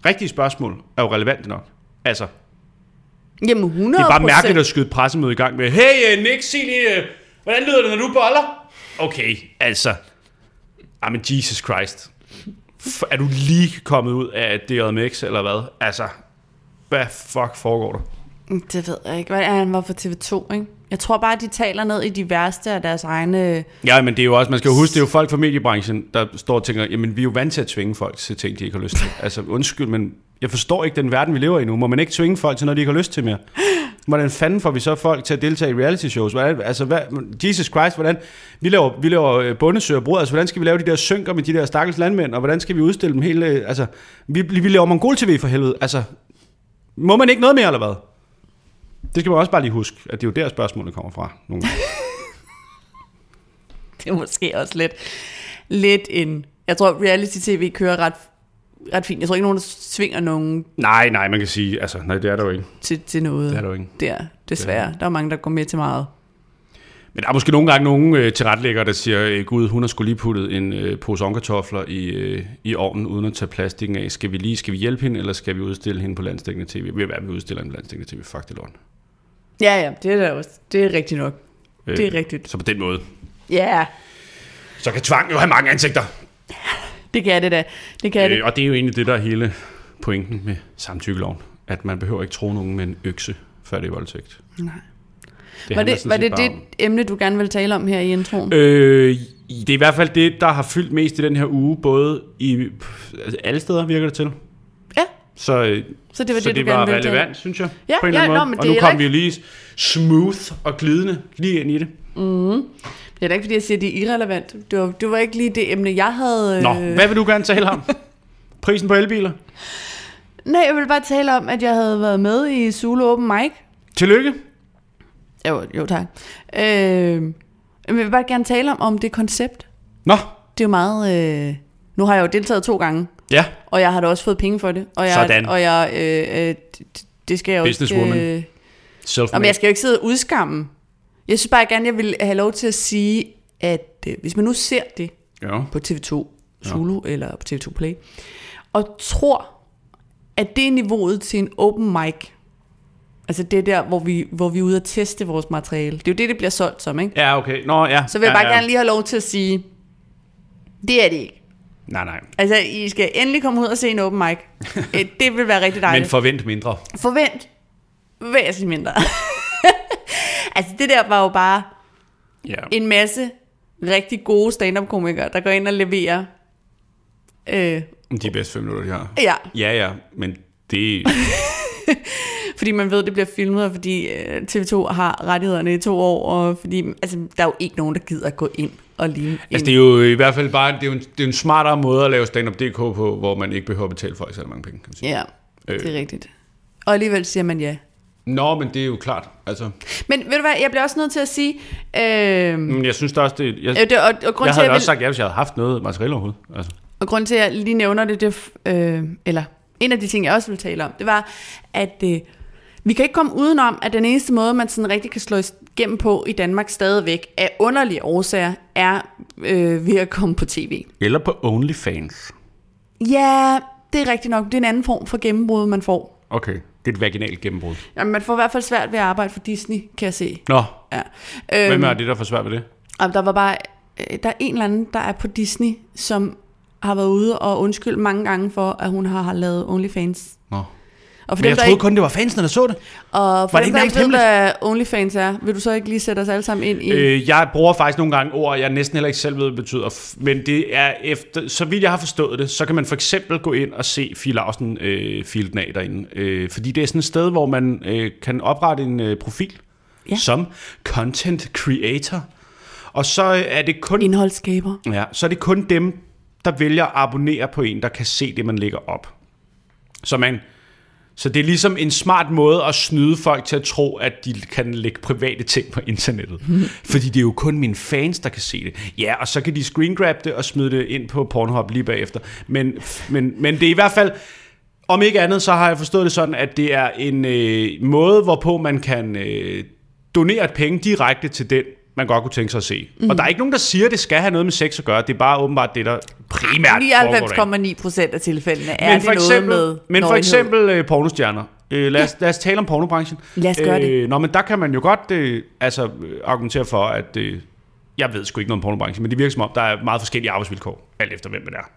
rigtige spørgsmål er jo relevante nok. Altså, Jamen 100 det er bare mærkeligt at skyde pressemøde i gang med, hey øh, Nick, sig lige, øh, hvordan lyder det, når du boller? Okay, altså, men Jesus Christ. Er du lige kommet ud af DRMX, eller hvad? Altså, hvad fuck foregår der? Det ved jeg ikke. Hvad er han var for TV2, ikke? Jeg tror bare, de taler ned i de værste af deres egne... Ja, men det er jo også, man skal jo huske, det er jo folk fra mediebranchen, der står og tænker, jamen vi er jo vant til at tvinge folk til ting, de ikke har lyst til. *laughs* Altså undskyld, men jeg forstår ikke den verden, vi lever i nu. Må man ikke tvinge folk til noget, de ikke har lyst til mere? Hvordan fanden får vi så folk til at deltage i reality shows? Hvordan, altså, hvad, Jesus Christ, hvordan... Vi laver, vi laver øh, bundesøger brød, altså hvordan skal vi lave de der synker med de der stakkels landmænd, og hvordan skal vi udstille dem hele... øh, Altså, vi, vi laver Mongol-TV for helvede. Altså, må man ikke noget mere, eller hvad? Det skal man også bare lige huske, at det er jo der spørgsmålet kommer fra. Nogle gange. *laughs* Det er måske også lidt, lidt en... Jeg tror, reality-tv kører ret, ret fint. Jeg tror ikke, nogen der svinger nogen nej, nej, man kan sige, altså, nej, det er der jo ikke. til, til noget. Det er der jo ikke. Der, desværre. Der er mange, der går med til meget. Men der er måske nogle gange nogle øh, tilrettelæggere, der siger, øh, gud, hun har skulle lige puttet en øh, pose onkartofler i, øh, i ovnen, uden at tage plastikken af. Skal vi lige skal vi hjælpe hende, eller skal vi udstille hende på landstækkende tv? Vi være, vi udstiller hende på landstækkende tv. Fuck det lort. Ja, ja, det er der også. Det er rigtigt nok. Øh, Det er rigtigt. Så på den måde. Ja, Så kan tvang jo have mange ansigter. det kan det da. Det kan det. Øh, og det er jo egentlig det, der er hele pointen med samtykkeloven. At man behøver ikke tro nogen med en økse, før det er voldtægt. Nej. Det Var det, var det det om- emne, du gerne vil tale om her i introen? Øh, det er i hvert fald det, der har fyldt mest i den her uge, både i altså alle steder, virker det til. Så, øh, så det var så det, det var relevant, tale synes jeg. Ja, på en ja, eller anden nå, måde. men Og det nu kom ikke- vi lige smooth og glidende lige ind i det. Det er da ikke, fordi jeg siger, at det er irrelevant. Det var, det var ikke lige det emne, jeg havde... Nå, øh, hvad vil du gerne tale om? *laughs* Prisen på elbiler? Nej, jeg vil bare tale om, at jeg havde været med i Zulu Open Mic. Tillykke. Jo, jo tak. Øh, jeg vil bare gerne tale om, om det koncept. Nå, Det er jo meget... Øh, nu har jeg jo deltaget to gange, ja. og jeg har da også fået penge for det. Og jeg, Sådan. Og jeg, øh, øh, det- det skal jeg jo Businesswoman. ikke... Øh, self Nå, men jeg skal jo ikke sidde og udskamme. Jeg synes bare gerne, jeg vil have lov til at sige, at øh, hvis man nu ser det Ja. på TV2 Zulu ja. eller på TV2 Play, og tror, at det er niveauet til en open mic, altså det er der, hvor vi, hvor vi er ude at teste vores materiale. Det er jo det, det bliver solgt som, ikke? Ja, okay. Nå, ja. Så vil jeg ja, bare ja. gerne lige have lov til at sige, det er det ikke. Nej, nej. Altså, I skal endelig komme ud og se en open mic. *laughs* Øh, det vil være rigtig Men dejligt. forvent mindre. Forvent væsentligt mindre. *laughs* altså, det der var jo bare Ja. en masse rigtig gode stand-up-komikere, der går ind og leverer. Øh, De bedste fem minutter, de har. ja, Ja, ja, men det... *laughs* *laughs* fordi man ved, at det bliver filmet, og fordi øh, TV2 har rettighederne i to år, og fordi altså, der er jo ikke nogen, der gider at gå ind og ligne Altså, en- det er jo i hvert fald bare det er jo en, det er en smartere måde at lave stand-up.dk på, hvor man ikke behøver at betale folk så mange penge, kan man sige. Ja, Øh. det er rigtigt. Og alligevel siger man ja. Nå, men det er jo klart. Altså, Men ved du hvad, jeg bliver også nødt til at sige... Øh, men jeg synes da også, det... Jeg, øh, det, og, og, grund jeg til, havde jeg også vil, sagt ja, hvis jeg havde haft noget materiale overhovedet. Altså. og grund til, at jeg lige nævner det, det øh, eller en af de ting, jeg også vil tale om, det var, at øh, vi kan ikke komme udenom, at den eneste måde, man sådan rigtig kan slå igennem på i Danmark stadigvæk, af underlige årsager, er øh, ved at komme på tv. Eller på OnlyFans. Ja, det er rigtigt nok. Det er en anden form for gennembrud, man får. Okay, det er et vaginalt gennembrud. Jamen, man får i hvert fald svært ved at arbejde for Disney, kan jeg se. Nå, Ja. hvem Øhm, er det, der får svært ved det? og der var bare, øh, der er en eller anden, der er på Disney, som har været ude og undskyldt mange gange for, at hun har, har lavet OnlyFans. Nå. Og for Men jeg dem, der troede ikke, kun, det var fansene, der så det. og for det dem, ikke der ikke ved, hvad OnlyFans er, vil du så ikke lige sætte os alle sammen ind i... Øh, jeg bruger faktisk nogle gange ord, jeg næsten heller ikke selv ved, hvad det betyder. Men det er efter, så vidt jeg har forstået det, så kan man for eksempel gå ind og se Fie Lausen øh, filen af derinde. Øh, fordi det er sådan et sted, hvor man øh, kan oprette en øh, profil Ja. som content creator. Og så øh, er det kun Indholdsskaber. Ja, så er det kun dem, der vælger at abonnere på en, der kan se det, man lægger op. Så, man, så det er ligesom en smart måde at snyde folk til at tro, at de kan lægge private ting på internettet. *laughs* Fordi det er jo kun mine fans, der kan se det. Ja, og så kan de screen grab det og smide det ind på Pornhub lige bagefter. Men, men, men det er i hvert fald... Om ikke andet, så har jeg forstået det sådan, at det er en øh, måde, hvorpå man kan øh, donere et penge direkte til den, man godt kunne tænke sig at se. Mm. Og der er ikke nogen, der siger, at det skal have noget med sex at gøre. Det er bare åbenbart det, der primært foregår derinde. 99,9 procent af tilfældene er Men for det eksempel, noget med men for eksempel øh, pornostjerner. Øh, lad, os, lad os tale om pornobranchen. Lad os gøre det. Nå, men der kan man jo godt øh, altså, øh, argumentere for, at... Øh, jeg ved sgu ikke noget om pornobranchen, men det virker som om, der er meget forskellige arbejdsvilkår, alt efter hvem man er. *laughs*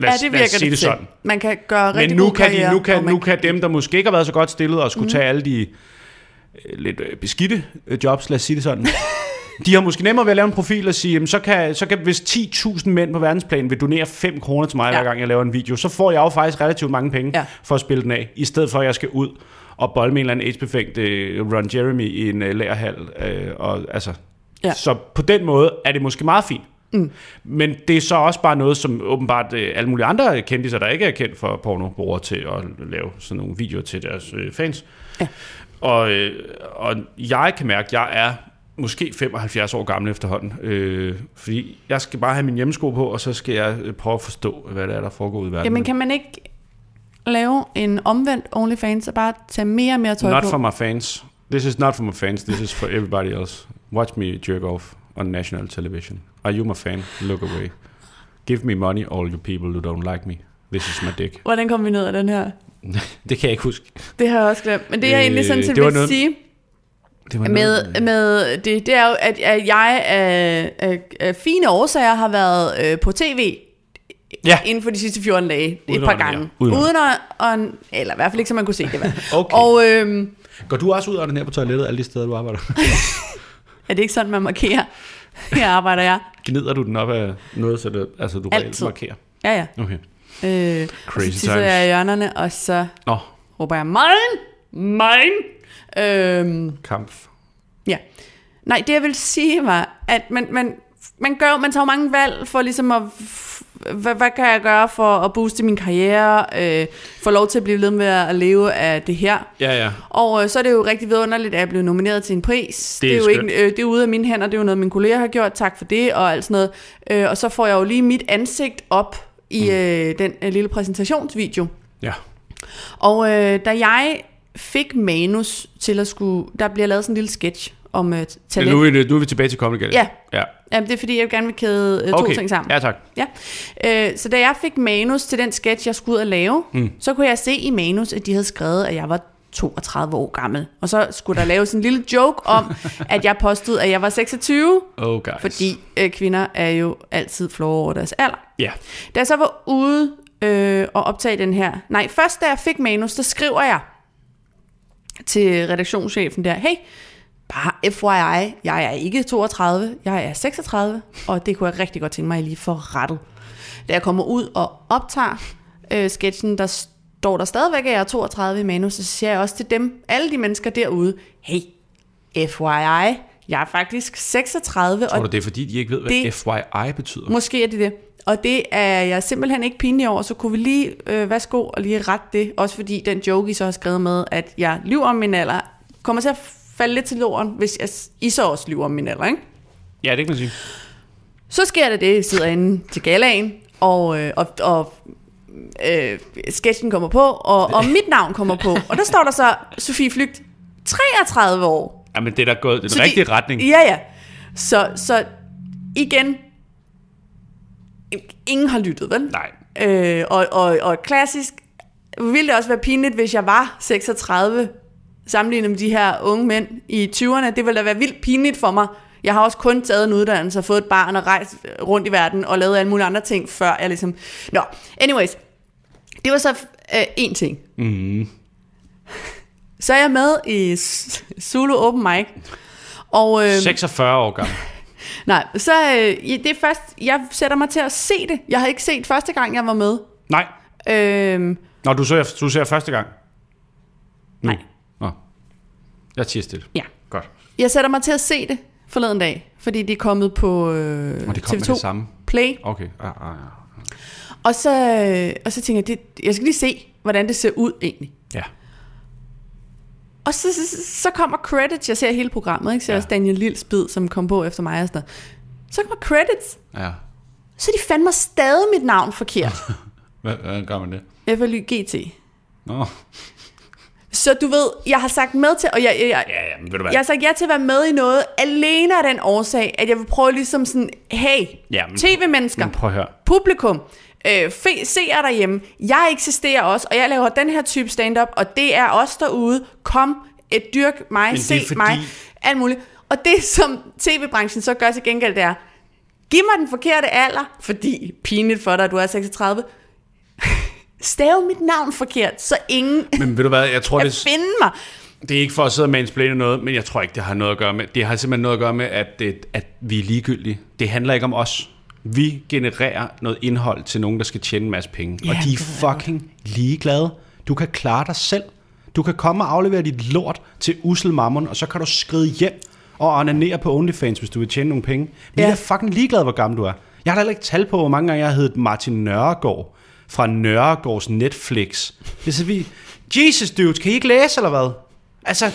Lad Ja, os, det lad os virker sige det det sådan. Man kan gøre Men rigtig nu god kan, de, karriere, nu, kan, man nu kan dem, der måske ikke har været så godt stillet og skulle mm. tage alle de øh, lidt øh, beskidte øh, jobs, lad os sige det sådan. *laughs* De har måske nemmere ved at lave en profil og sige, jamen, så, kan, så kan hvis 10.000 mænd på verdensplan vil donere 5 kroner til mig, ja. Hver gang jeg laver en video, så får jeg jo faktisk relativt mange penge ja. For at spille den af, i stedet for at jeg skal ud og bolde med en eller anden AIDS-befængt øh, Ron Jeremy i en øh, lagerhal. Øh, og, altså, ja. Så på den måde er det måske meget fint. Mm. Men det er så også bare noget, som åbenbart øh, alle mulige andre kendtiser, der ikke er kendt for porno, bruger til at lave sådan nogle videoer til deres øh, fans. Ja. Og, øh, og jeg kan mærke, at jeg er måske 75 år gammel efterhånden. Øh, fordi jeg skal bare have min hjemmesko på, og så skal jeg øh, prøve at forstå, hvad det er, der foregår ude i verden. Jamen kan man ikke lave en omvendt OnlyFans og bare tage mere og mere tøj Not på? for my fans. This is not for my fans. This is for everybody else. Watch me jerk off on national television. Are you my fan? Look away. Give me money, all you people who don't like me. This is my dick. Hvordan kom vi ned af den her? *laughs* det kan jeg ikke huske. Det har jeg også glemt. Men det jeg Øh, egentlig sådan det set vil noget- sige Det var med, med det, det er jo, at, at jeg af, af, af fine årsager har været øh, på tv Ja. inden for de sidste 14 dage. Et Uden par at onanere. gange. Uden at- Uden at, eller i hvert fald ikke, så man kunne se det. Vel? *laughs* Okay. Og øhm, Går du også ud og ned på toilettet alle de steder, du arbejder? *laughs* er det ikke sådan, man markerer? Her arbejder jeg. Gnider du den op af noget, så det, altså, du reelt Altid. markerer? Ja, ja. Okay. Øh, Crazy og så times. jeg i hjørnerne, og så Nå, råber jeg, mine, mine. Øhm, kamp. ja. Nej, det jeg vil sige var, at man, man, man, gør, man tager mange valg for ligesom at, hvad, hvad kan jeg gøre for at booste min karriere, øh, få lov til at blive ved med at leve af det her. Ja, ja. Og øh, så er det jo rigtig vidunderligt, at jeg blev nomineret til en pris. Det er det er jo skønt. ikke, øh, det er ude af mine hænder, det er jo noget, mine kolleger har gjort. Tak for det, og alt sådan noget. Øh, og så får jeg jo lige mit ansigt op i øh, den øh, lille præsentationsvideo. Ja. Og øh, da jeg fik manus til at skulle... Der bliver lavet sådan en lille sketch om ja talent. nu, er vi, nu er vi tilbage til Comedy Galley. Ja. ja. Jamen, det er fordi, jeg gerne vil kæde to Okay. ting sammen. Ja, tak. Ja. Øh, så da jeg fik manus til den sketch, jeg skulle ud og lave, mm. så kunne jeg se i manus, at de havde skrevet, at jeg var 32 år gammel. Og så skulle der laves en lille joke om, *laughs* at jeg påstod, at jeg var 26, Oh, guys. fordi øh, kvinder er jo altid flove over deres alder. Ja. Da jeg så var ude øh, og optage den her... Nej, først da jeg fik manus, der skriver jeg til redaktionschefen der, hey, bare FYI, jeg er ikke 32, jeg er 36, og det kunne jeg rigtig godt tænke mig, at I lige får rettet. Da jeg kommer ud og optager øh, sketchen, der står der stadigvæk, at jeg er 32 i manus, så siger jeg også til dem, alle de mennesker derude, hey, FYI, jeg er faktisk 36, Tror og du, det er fordi, de ikke ved, hvad det- FYI betyder? Måske er det det. Og det er jeg simpelthen ikke pinlig over, så kunne vi lige, øh, værsgo, og lige rette det. Også fordi den joke, I så har skrevet med, at jeg lyver om min alder, kommer til at falde lidt til jorden, hvis jeg, I så også lyver om min alder, ikke? Ja, det kan man sige. Så sker der det, jeg sidder inde til galaen, og, øh, og, og øh, sketchen kommer på, og, og *laughs* mit navn kommer på. Og der står der så Sofie Flygt, 33 år. Ja, men det er da gået i den Så de- rigtige retning. Ja, ja. Så, så igen, ingen har lyttet, vel? Nej. Øh, og, og, og klassisk ville det også være pinligt, hvis jeg var 36, sammenlignet med de her unge mænd i 20'erne. Det ville da være vildt pinligt for mig. Jeg har også kun taget en uddannelse og fået et barn og rejst rundt i verden og lavet alle mulige andre ting, før jeg ligesom... Nå, anyways. Det var så øh, en ting. Mm. Så er jeg med i Zulu Open Mic. Og, øh, 46 år gammel. *laughs* nej, så øh, ja, det er først, jeg sætter mig til at se det. Jeg havde ikke set første gang, jeg var med. Nej. Øh, Nå, du ser, du ser første gang. Nu. Nej. Nå. Jeg tiger stille. ja. Godt. Jeg sætter mig til at se det forleden dag, fordi det er kommet på øh, Og det kom med TV2 det samme. Play. Okay. Ah, ah, ah. Og så, øh, og så tænker jeg, det, jeg skal lige se, hvordan det ser ud egentlig. Og så, så, så kommer credits, jeg ser hele programmet, ikke? Så Ja. også Daniel Lils bid, som kom på efter mig og sådan noget. Så kommer credits, Ja. så de fandme stadig mit navn forkert. *laughs* Hvad, hvordan gør man det? FLY GT. Nå. Så du ved, jeg har sagt med til, og jeg, jeg, jeg, Ja, ja, ved du hvad? jeg har sagt ja til at være med i noget, alene af den årsag, at jeg vil prøve ligesom sådan, hey, Ja, men- tv-mennesker, Men prøv at høre. publikum, øh, fe, seere derhjemme, jeg eksisterer også, og jeg laver den her type stand-up, og det er os derude, kom, et dyrk mig, er se fordi- mig, alt muligt. Og det, som tv-branchen så gør til gengæld, det er, giv mig den forkerte alder, fordi pinligt for dig, at du er 36, *laughs* stave mit navn forkert, så ingen Men ved du hvad, jeg tror, *laughs* det, finde mig. det er ikke for at sidde og mansplaine noget, men jeg tror ikke, det har noget at gøre med. Det har simpelthen noget at gøre med, at, det, at vi er ligegyldige. Det handler ikke om os. Vi genererer noget indhold til nogen, der skal tjene en masse penge. Ja, og de er fucking ligeglade. Du kan klare dig selv. Du kan komme og aflevere dit lort til usel mammon, og så kan du skride hjem og onanere på OnlyFans, hvis du vil tjene nogle penge. Vi Ja. er fucking ligeglade, hvor gammel du er. Jeg har da heller ikke tal på, hvor mange gange jeg har heddet Martin Nørregård fra Nørregårds Netflix. Det er så vi... Jesus, dudes, kan I ikke læse, eller hvad? Altså,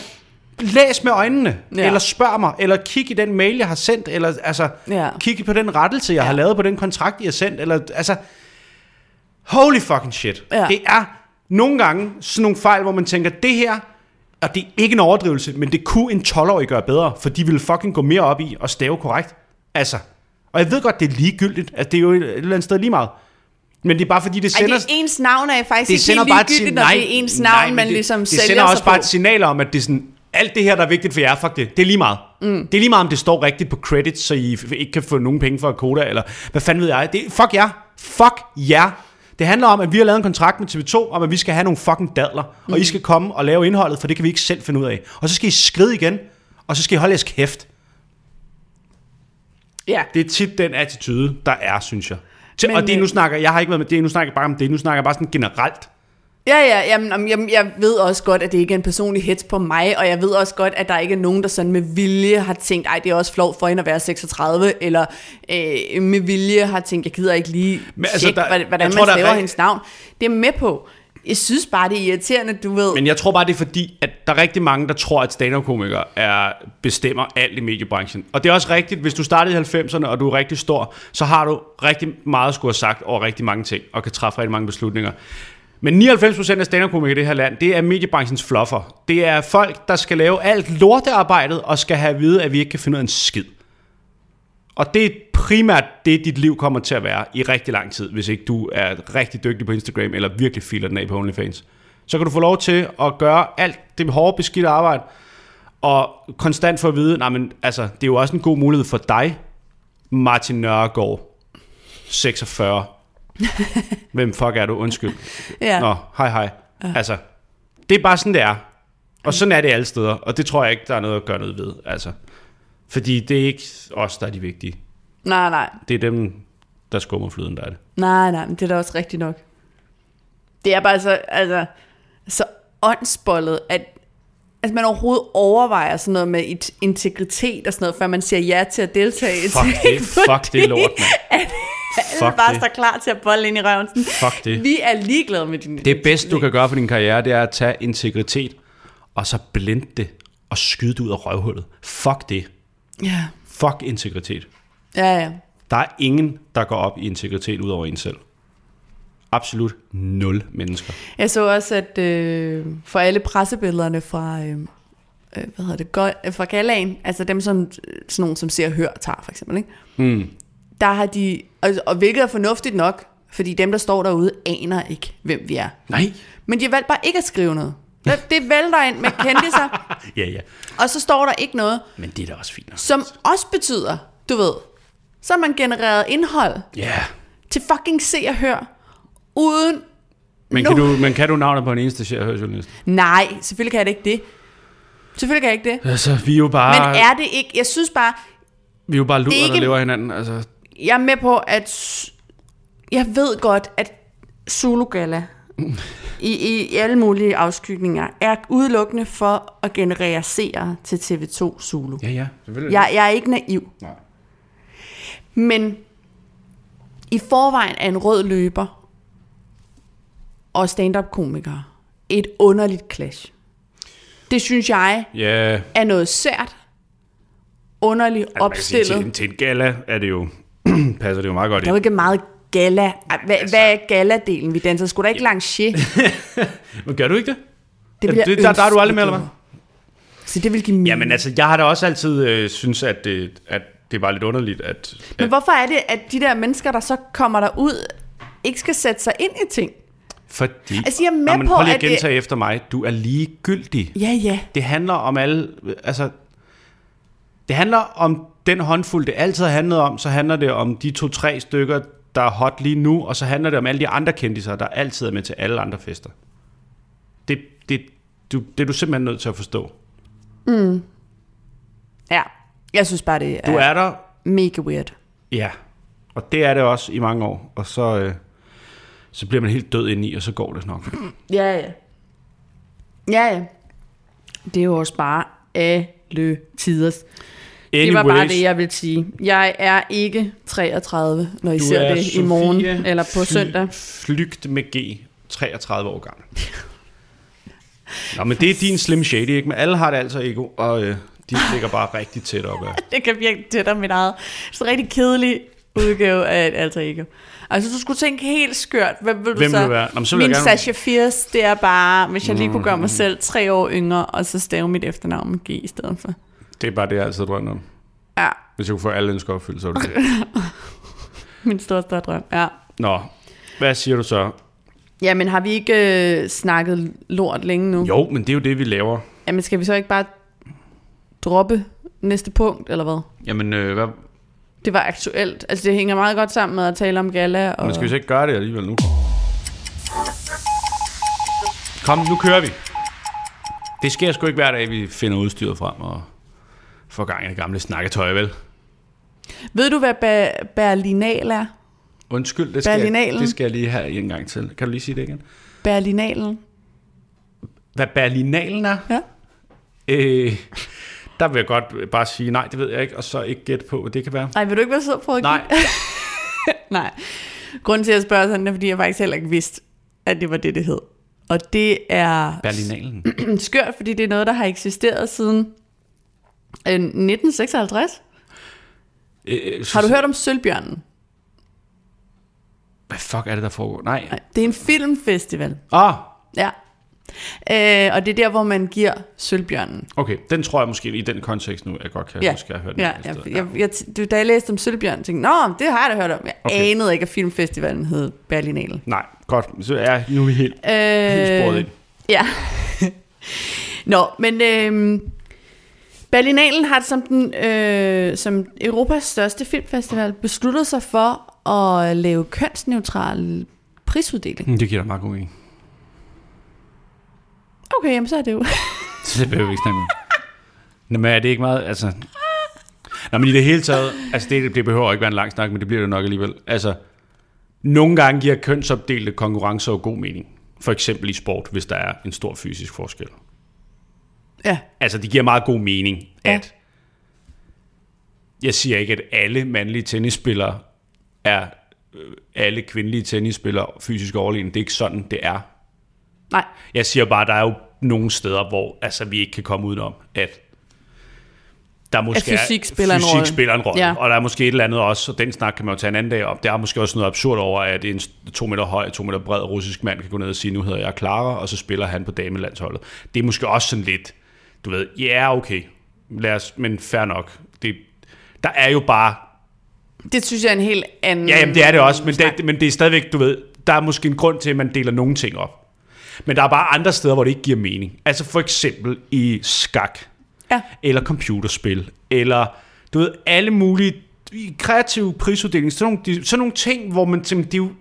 læs med øjnene, ja. Eller spørg mig, eller kig i den mail, jeg har sendt, eller altså, Ja. kig på den rettelse, jeg ja. har lavet på den kontrakt, I har sendt, eller altså, holy fucking shit. Ja. Det er nogle gange sådan nogle fejl, hvor man tænker, det her, og det er ikke en overdrivelse, men det kunne en 12-årig gøre bedre, for de ville fucking gå mere op i at stave korrekt. Altså, og jeg ved godt, det er ligegyldigt, altså det er jo et, eller andet sted lige meget. Men det er bare fordi, det Ej, sender... det er ens navn er faktisk det ikke sender bare et sig- når det er ens navn, men man det, ligesom det sælger sender også bare på. et signal om, at det er sådan, alt det her, der er vigtigt for jer, fuck det, det er lige meget. Mm. Det er lige meget, om det står rigtigt på credits, så I ikke kan få nogen penge for Koda, eller hvad fanden ved jeg. Det, fuck jer. Fuck jer. Det handler om, at vi har lavet en kontrakt med TV2, om at vi skal have nogle fucking dadler, mm. og I skal komme og lave indholdet, for det kan vi ikke selv finde ud af. Og så skal I skride igen, og så skal I holde jeres kæft. Ja. Det er tit den attitude, der er, synes jeg. Til, Men, og det nu øh, snakker, jeg har ikke været med det, nu snakker jeg bare om det, nu snakker jeg bare sådan generelt. Ja, ja, jamen, jamen, jeg ved også godt, at det ikke er en personlig hits på mig, og jeg ved også godt, at der ikke er nogen, der sådan med vilje har tænkt, ej, det er også flot for hende at være 36, eller øh, med vilje har tænkt, jeg gider ikke lige Men altså, tjekke, der- hvordan, man tror, der er staver rigt- hendes navn. Det er med på. Jeg synes bare, det er irriterende, du ved. Men jeg tror bare, det er fordi, at der er rigtig mange, der tror, at stand-up-komikere er, bestemmer alt i mediebranchen. Og det er også rigtigt, hvis du startede i 90'erne, og du er rigtig stor, så har du rigtig meget at skulle have sagt over rigtig mange ting, og kan træffe rigtig mange beslutninger. Men 99% af stand-up-komikere i det her land, det er mediebranchens fluffer. Det er folk, der skal lave alt lortearbejdet, og skal have at vide, at vi ikke kan finde ud af en skid. Og det er primært det, dit liv kommer til at være i rigtig lang tid, hvis ikke du er rigtig dygtig på Instagram, eller virkelig filer den af på OnlyFans. Så kan du få lov til at gøre alt det hårde, beskidte arbejde, og konstant få at vide, nej, men altså, det er jo også en god mulighed for dig, Martin Nørregård, 46. *laughs* Hvem fuck er du? Undskyld. *laughs* ja. Nå, hej hej. Altså, det er bare sådan, det er. Og sådan er det alle steder, og det tror jeg ikke, der er noget at gøre noget ved. Altså, fordi det er ikke os, der er de vigtige. Nej, nej, Det er dem, der skummer flyden, der er det. nej, nej, men det er da også rigtigt nok. Det er bare så, altså, så åndsbollet, at altså man overhovedet overvejer sådan noget med et- integritet og sådan noget, før man siger ja til at deltage i Fuck det, fuck det lort, mand. *laughs* alle Fuck bare det. står klar til at bolle ind i røven. Sådan, Fuck det. Vi er ligeglade med din Det bedste, du kan gøre for din karriere, det er at tage integritet, og så blinde det, og skyde det ud af røvhullet. Fuck det. Ja, Fuck integritet. ja, ja. Der er ingen, der går op i integritet ud over en selv. Absolut nul mennesker. Jeg så også, at øh, for alle pressebillederne fra, øh, øh, hvad hedder det, Go- øh, fra Galaen, altså dem, som, sådan nogen, som ser og hører, tager for eksempel, ikke? Mm. der har de, og, og hvilket er fornuftigt nok, fordi dem, der står derude, aner ikke, hvem vi er. Nej. Men de har valgt bare ikke at skrive noget. Det, *laughs* det vælter ind med kendiser, Ja, ja. og så står der ikke noget, Men det er da også fint. nok. som også betyder, du ved, så har man genereret indhold Ja. til fucking se og hør, uden Men, kan du, men kan du navnet på en eneste chefjournalist? Nej, selvfølgelig kan jeg da ikke det. Selvfølgelig kan jeg ikke det. Altså, vi er jo bare, Men er det ikke... Jeg synes bare, vi er jo bare luder, det er der lever hinanden. Altså, jeg er med på, at... Jeg ved godt, at Zulu Gala i, i, alle mulige afskygninger er udelukkende for at generere seere til TV2 Zulu. ja, ja, selvfølgelig. Jeg, jeg er ikke naiv. Nej. Men i forvejen er en rød løber og stand-up-komikere et underligt clash. Det synes jeg Ja, er noget sært, underligt altså, man kan sige, opstillet. til, til en gala er det jo, *clears throat* passer det jo meget godt Der er jo ind. ikke meget gala. Ej, Hvad, Altså- hvad er galadelen? Vi danser sgu da ikke langer. *laughs* Men gør du ikke det? Det, jeg det- der- der er du aldrig med, eller hvad? Så det vil give mening. Jamen altså, jeg har da også altid øh, synes, at det, at det var lidt underligt, at... Men at hvorfor er det, at de der mennesker, der så kommer der ud, ikke skal sætte sig ind i ting? fordi... Altså, jeg er med Nå, men på, prøv lige at at det- gentage efter mig. Du er ligegyldig. Ja, ja. Det handler om alle... Altså, det handler om den håndfuld, det altid har handlet om. Så handler det om de to-tre stykker, der er hot lige nu. Og så handler det om alle de andre kendiser, der altid er med til alle andre fester. Det, det, du, det er du simpelthen nødt til at forstå. Ja, jeg synes bare, det er, Du er der, mega weird. ja. Og det er det også i mange år. Og så, øh, så bliver man helt død indeni, og så går det nok. Ja, ja. Ja, ja. Det er jo også bare alle tiders. Det var bare Anyways, det, jeg vil sige. Jeg er ikke 33, når I du ser er det i Sofie morgen eller på Fly- søndag. Flygt med G, 33 år gammel. Nå, men det er din Slim Shady, ikke? Men alle har det altså ego, og øh, de ligger bare rigtig tæt op af. *laughs* Det kan virke tæt om mit eget. Så rigtig kedelig udgave af et alter ego. Altså, du skulle tænke helt skørt. Hvem vil du Hvem så? vil være? Nå, så vil Min gerne- Sasha Fierce, det er bare, hvis jeg lige kunne gøre mig selv tre år yngre, og så stave mit efternavn med G i stedet for. Det er bare det, jeg altid drømmer om. Ja, Hvis jeg kunne få alle ønsker opfyldt, så var det det. *laughs* min store drøm. Ja. Nå, hvad siger du så? Jamen, har vi ikke øh, snakket lort længe nu? Jo, men det er jo det, vi laver. Jamen, skal vi så ikke bare droppe næste punkt, eller hvad? Jamen, øh, hvad, Det var aktuelt. Altså, det hænger meget godt sammen med at tale om gala. Og... men skal vi så ikke gøre det alligevel nu? Kom, nu kører vi. Det sker sgu ikke hver dag, vi finder udstyret frem og får gang i det gamle snakketøj, vel? Ved du, hvad ba- Berlinal er? Undskyld, det skal, jeg, det skal jeg lige have en gang til. Kan du lige sige det igen? Berlinalen? Hvad Berlinalen er? Ja. Øh, der vil jeg godt bare sige, nej, det ved jeg ikke, og så ikke gætte på, hvad det kan være. Nej, vil du ikke være sød på at Nej, *laughs* Nej. Grunden til, at jeg spørger sådan, er, fordi jeg faktisk heller ikke vidste, at det var det, det hed. Og det er Berlinalen. *clears throat* skørt, fordi det er noget, der har eksisteret siden øh, 1956. Øh, Har du hørt om Sølvbjørnen? Hvad fuck er det, der foregår? Nej. Nej, det er en filmfestival. Ah, Ja. Øh, og det er der, hvor man giver Sølvbjørnen. okay. Den tror jeg måske i den kontekst nu, jeg godt kan Ja, huske, at jeg har hørt den. ja, ja, jeg, jeg, du, da jeg læste om Sølvbjørnen, tænkte jeg, Nå, det har jeg da hørt om. Jeg Okay. anede ikke, at filmfestivalen hed Berlinale. Nej, godt. Så er nu er vi helt, Øh, helt sporet ind. Ja. *laughs* Nå, men øh, Berlinalen har som, den, øh, som Europas største filmfestival besluttet sig for at lave kønsneutral prisuddeling. Mm, Det giver da meget god mening. Okay, jamen så er det jo. *laughs* Så det behøver vi ikke snakke. Nå, men er det ikke meget, altså... Nå, men i det hele taget, altså det, det behøver ikke være en lang snak, men det bliver det nok alligevel. Altså, nogle gange giver kønsopdelte konkurrencer jo god mening. For eksempel i sport, hvis der er en stor fysisk forskel. Ja. Altså, det giver meget god mening, Ja. at... Jeg siger ikke, at alle mandlige tennisspillere er øh, alle kvindelige tennisspillere fysisk overlegen. Det er ikke sådan, det er. Nej, Jeg siger bare, at der er jo nogle steder, hvor altså, vi ikke kan komme udenom, at der måske At fysik er, spiller en fysik rolle. spiller en rolle. Ja. Og der er måske et eller andet også, og den snak kan man jo tage en anden dag op. Der er måske også noget absurd over, at en to meter høj, to meter bred russisk mand kan gå ned og sige, nu hedder jeg Clara, og så spiller han på damelandsholdet. Det er måske også sådan lidt, du ved, ja, yeah, okay, Lad os, men fair nok. Det, der er jo bare det synes jeg er en helt anden... Ja, jamen, det er det også, men det, men det er stadigvæk, du ved, der er måske en grund til, at man deler nogle ting op. Men der er bare andre steder, hvor det ikke giver mening. Altså for eksempel i skak, Ja. eller computerspil, eller du ved, alle mulige kreative prisuddeling, sådan nogle, sådan nogle ting, hvor man tænker, det er jo,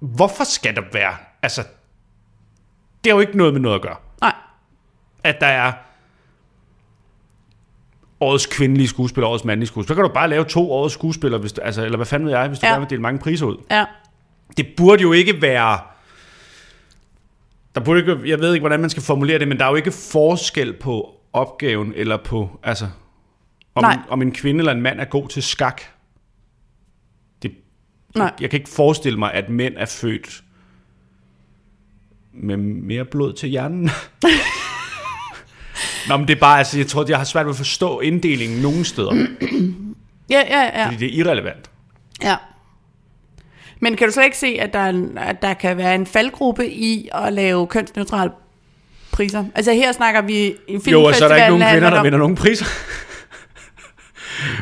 hvorfor skal der være, Altså, det har jo ikke noget med noget at gøre. At der er årets kvindelige skuespiller, årets mandlige skuespiller. Så kan du bare lave to årets skuespillere, hvis du, altså, eller hvad fanden ved jeg, hvis du Ja. gerne vil dele mange priser ud. Ja. Det burde jo ikke være... Der burde ikke, jeg ved ikke, hvordan man skal formulere det, men der er jo ikke forskel på opgaven, eller på, altså, om, Nej. om en kvinde eller en mand er god til skak. Det, Nej. jeg kan ikke forestille mig, at mænd er født med mere blod til hjernen. *laughs* Nå, men det er bare, altså, jeg tror, jeg har svært ved at forstå inddelingen nogen steder, *clears throat* Ja, ja, ja. fordi det er irrelevant. ja. Men kan du så ikke se, at der, er en- at der kan være en faldgruppe i at lave kønsneutrale priser? Altså her snakker vi i filmfestivalen. Jo, og så er der ikke nogen kvinder, der vinder nogen priser. *laughs*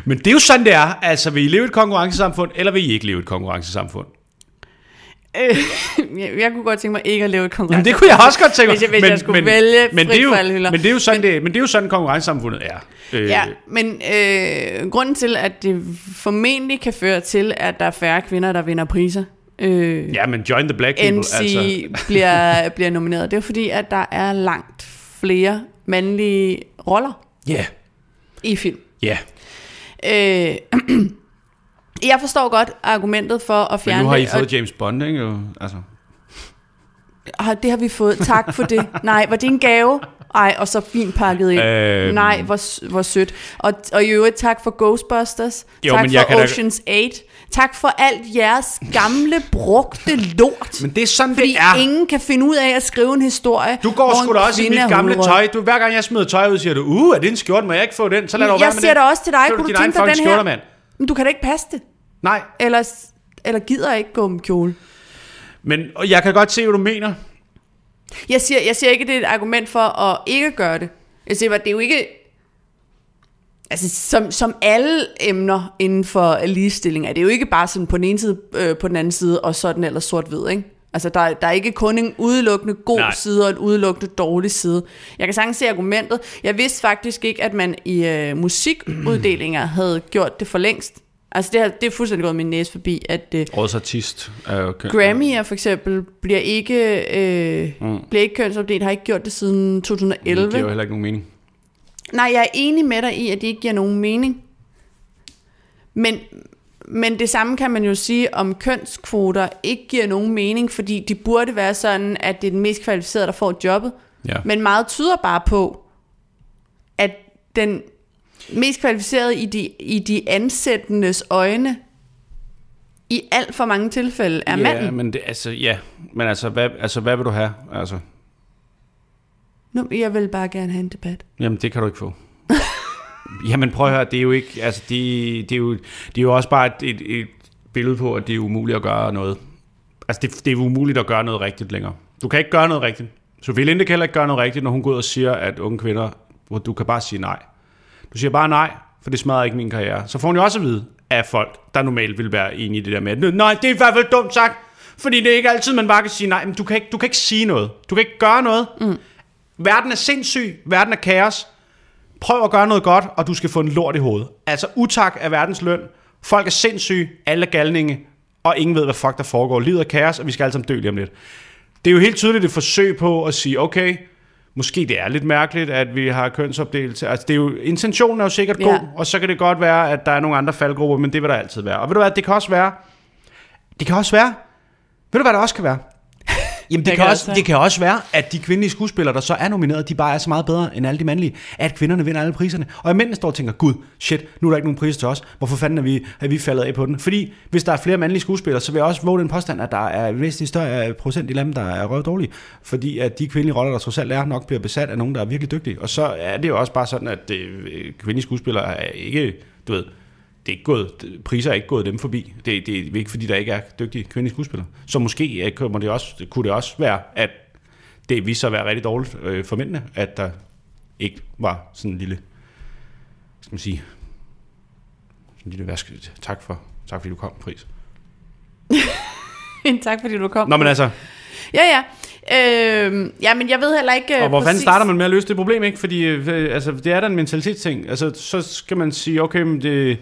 Men det er jo sådan, det er. Altså, vil I leve i et konkurrencesamfund, eller vil I ikke leve i et konkurrencesamfund? Øh, *laughs* jeg, kunne godt tænke mig ikke at lave et konkurrence. Jamen, det kunne jeg også godt tænke mig. Hvis jeg- hvis jeg skulle vælge men, det er jo, men det er jo sådan, det, men det er jo sådan konkurrencesamfundet er. Øh, Ja, men øh, grunden til, at det formentlig kan føre til, at der er færre kvinder, der vinder priser, øh, ja, men join the black people. NC Altså. *laughs* bliver, bliver nomineret, det er fordi, at der er langt flere mandlige roller Ja, i film. ja. Øh, *clears throat* jeg forstår godt argumentet for at Men fjerne nu har I det, fået James Bond, ikke? Jo, Altså. og, og det har vi fået. Tak for det. Nej, var det en gave? Ej, og så fint pakket ind. Øhm. Nej, hvor, hvor sødt. Og, og i øvrigt tak for Ghostbusters. Jo, tak men jeg for da- Ocean's 8. Tak for alt jeres gamle, brugte lort. Men det er sådan, Fordi det er. ingen kan finde ud af at skrive en historie. Du går sgu da også i mit gamle hovedrollen. tøj. Du, hver gang jeg smider tøj ud, siger du, uh, er det en skjorte? Må jeg ikke få den? Så lad dog Jeg være med siger det. da også til dig, er kunne det du tænke dig den her? skjorte, mand. Men du kan da ikke passe det. Nej, Eller, eller gider ikke gå med kjole. men og jeg kan godt se, hvad du mener. Jeg siger, jeg siger ikke, at det er et argument for at ikke gøre det. Jeg siger bare, det er jo ikke... Altså, som, som alle emner inden for ligestilling, er det jo ikke bare sådan på den ene side, øh, på den anden side, og sådan eller sort-hvid, ikke? Altså, der, er- der er ikke kun en udelukkende god Nej. Side og en udelukkende dårlig side. Jeg kan sagtens se argumentet. Jeg vidste faktisk ikke, at man i øh, musikuddelinger *clears throat* havde gjort det for længst. Altså, det, har, det er fuldstændig gået min næse forbi, at... Øh, Årets artist er jo køn. Grammy'er for eksempel bliver ikke, øh, mm. bliver ikke kønsopdelt, har ikke gjort det siden Det 2011. giver jo heller ikke nogen mening. Nej, jeg er enig med dig i, at det ikke giver nogen mening. Men, men det samme kan man jo sige om kønskvoter ikke giver nogen mening, fordi de burde være sådan, at det er den mest kvalificerede, der får jobbet. Ja. Men meget tyder bare på, at den mest kvalificerede i de, i de ansættendes øjne, i alt for mange tilfælde, er ja, manden. men det, altså, ja. Men altså hvad, altså, hvad vil du have? Altså, Nu, jeg vil bare gerne have en debat. jamen, det kan du ikke få. Jamen, prøv at høre, det er jo ikke, altså, det, det, er, jo, det er jo også bare et, et, et billede på, at det er umuligt at gøre noget. Altså, det, det er umuligt at gøre noget rigtigt længere. Du kan ikke gøre noget rigtigt. Sofie Linde kan heller ikke gøre noget rigtigt, når hun går ud og siger, at unge kvinder, hvor du kan bare sige nej. Du siger bare nej, for det smadrer ikke min karriere. Så får hun jo også at vide af folk, der normalt vil være enige i det der med, nej, det er i hvert fald dumt sagt, fordi det er ikke altid, man bare kan sige nej. Men du kan ikke, du kan ikke sige noget. Du kan ikke gøre noget. Mm. Verden er sindssyg. Verden er kaos. Prøv at gøre noget godt, og du skal få en lort i hovedet. Altså, utak er verdens løn. Folk er sindssyge, alle er galninge, og ingen ved, hvad fuck der foregår. Livet er kaos, og vi skal alle sammen dø lige om lidt. Det er jo helt tydeligt et forsøg på at sige, okay, måske det er lidt mærkeligt, at vi har kønsopdelelse. Altså, det er jo, intentionen er jo sikkert Ja. god, og så kan det godt være, at der er nogle andre faldgrupper, men det vil der altid være. Og ved du hvad, det kan også være, det kan også være, ved du hvad der også kan være? Jamen det, Det kan, kan også, det kan også være, at de kvindelige skuespillere, der så er nomineret, de bare er så meget bedre end alle de mandlige, at kvinderne vinder alle priserne. Og at mændene står og tænker, gud, shit, nu er der ikke nogen priser til os. Hvorfor fanden er vi, er vi faldet af på den? Fordi hvis der er flere mandlige skuespillere, så vil jeg også våge den påstand, at der er en væsentlig større procent i dem, der er røv dårlige. Fordi at de kvindelige roller, der trods alt er, nok bliver besat af nogen, der er virkelig dygtige. Og så er det jo også bare sådan, at øh, kvindelige skuespillere er ikke, du ved, det er ikke gået, priser er ikke gået dem forbi. Det, det er ikke fordi, der ikke er dygtige kvindelige skuespillere. Så måske øh, kommer det også, kunne det også være, at det viste sig at være rigtig dårligt øh, for mændene, at der ikke var sådan en lille, skal man sige, sådan en lille vask. Tak for, tak fordi du kom, pris. *laughs* tak fordi du kom. Nå, men altså, Ja, ja. Øh, ja, men jeg ved heller ikke og hvor fanden starter man med at løse det problem, ikke? Fordi øh, altså, det er da en mentalitetsting. Altså, så skal man sige, okay, men det...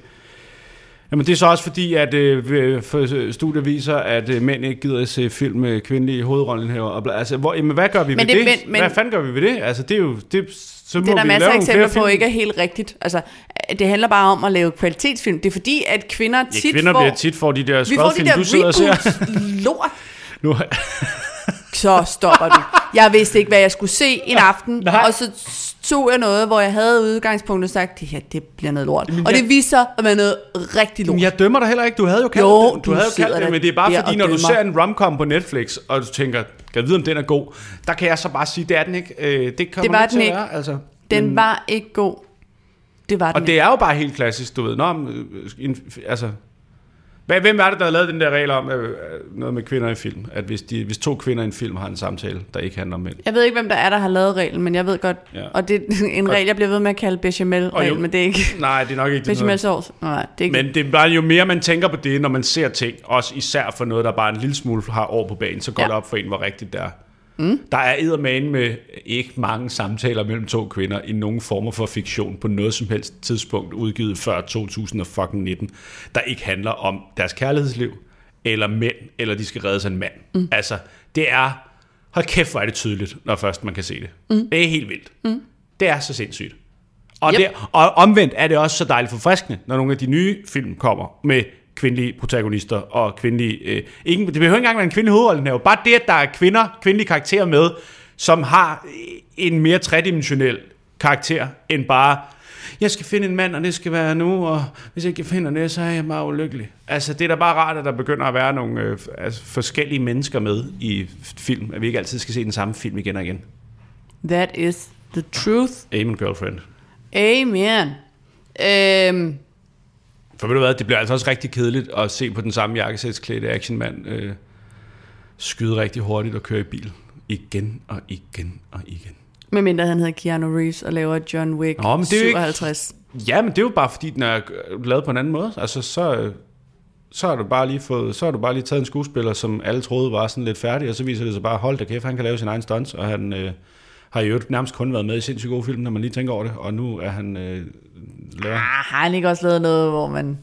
Jamen det er så også fordi, at øh, for studier viser, at øh, mænd ikke gider at se film med kvindelige hovedrollen her. Og, bla- altså, hvor, jamen, hvad gør vi Men ved det- det? men- hvad fanden gør vi ved det? Altså, det er jo... Det, så Det må er der masser af eksempler på film. ikke er helt rigtigt. Altså, det handler bare om at lave kvalitetsfilm. Det er fordi, at kvinder Ja, tit kvinder får... bliver tit for de der de skodfilm, der du sidder og ser. lort. *laughs* Nu, Så stopper du. Jeg vidste ikke, hvad jeg skulle se en aften, Nej. og så tog jeg noget, hvor jeg havde udgangspunktet sagt, det her, det bliver noget lort. Men og det viste sig at være noget rigtig lort. Men jeg dømmer dig heller ikke. Du havde jo kaldt Jo, det. Du, du havde jo kaldt det, men det er bare fordi, når du dømmer. ser en romcom på Netflix, og du tænker, kan jeg vide, om den er god, der kan jeg så bare sige, det er den ikke. Øh, det kommer Det var ikke til den at ikke. være, altså. Den var ikke god. Det var den Og det er jo bare helt klassisk, du ved. Nå, men, øh, en, altså, hvem er det, der har lavet den der regel om øh, noget med kvinder i film? At hvis, de, hvis to kvinder i en film har en samtale, der ikke handler om mænd. Jeg ved ikke, hvem der er, der har lavet reglen, men jeg ved godt, Ja. og det er en regel, jeg bliver ved med at kalde bechamel-regel, men det er ikke Nej, det er nok ikke det. bechamel sauce. Nej, det er ikke Men det er bare jo mere man tænker på det, når man ser ting, også især for noget, der bare en lille smule har over på banen, så går Ja. det op for en, hvor rigtigt det er. Mm. Der er eddermane med ikke mange samtaler mellem to kvinder i nogen former for fiktion på noget som helst tidspunkt udgivet før 2019, der ikke handler om deres kærlighedsliv, eller mænd, eller de skal reddes af en mand. Mm. Altså, det er, hold kæft, hvor er det tydeligt, når først man kan se det. Mm. Det er helt vildt. Mm. Det er så sindssygt. Og, Yep. yep. det, og omvendt er det også så dejligt forfriskende, når nogle af de nye film kommer med kvindelige protagonister og kvindelige... Øh, ikke, det behøver ikke engang være en kvindelig hovedrolle, er jo bare det, at der er kvinder, kvindelige karakterer med, som har en mere tredimensionel karakter, end bare, jeg skal finde en mand, og det skal være nu, og hvis jeg ikke finder det, så er jeg meget ulykkelig. Altså, det er da bare rart, at der begynder at være nogle øh, altså, forskellige mennesker med i film, at vi ikke altid skal se den samme film igen og igen. That is the truth. Amen, girlfriend. Amen. Øhm, For ved du hvad, det bliver altså også rigtig kedeligt at se på den samme jakkesætsklædte actionmand øh, skyde rigtig hurtigt og køre i bil. Igen og igen og igen. medmindre han hedder Keanu Reeves og laver John Wick Nå, men det er jo ikke- 57. Ja, men det er jo bare fordi, den er lavet på en anden måde. Altså, så, så har du bare lige fået, så har du bare lige taget en skuespiller, som alle troede var sådan lidt færdig, og så viser det sig bare, hold da kæft, han kan lave sin egen stunts, og han øh, har i øvrigt nærmest kun været med i sindssygt gode film, når man lige tænker over det, og nu er han øh, laver... Ah, har han ikke også lavet noget, hvor man...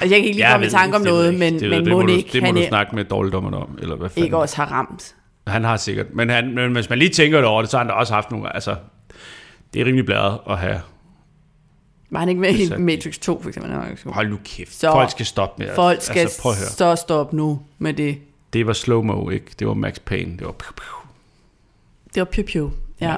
Altså, jeg kan ikke lige komme i tanke om det noget, men, det, men ved- det må du, ikke, det må han du er- snakke med dårligdommerne om, eller hvad fanden. ikke også har ramt. Han har sikkert, men, han, men hvis man lige tænker det over det, så har han da også haft nogle, altså, det er rimelig bladret at have, Var han ikke med i Matrix 2, for eksempel? Hold nu kæft, Så- folk skal stoppe med, Folk skal altså, prøv at høre. så stoppe nu med det. Det var slow-mo, ikke? Det var Max Payne, det var piu, piu. Det var piu piu. Ja.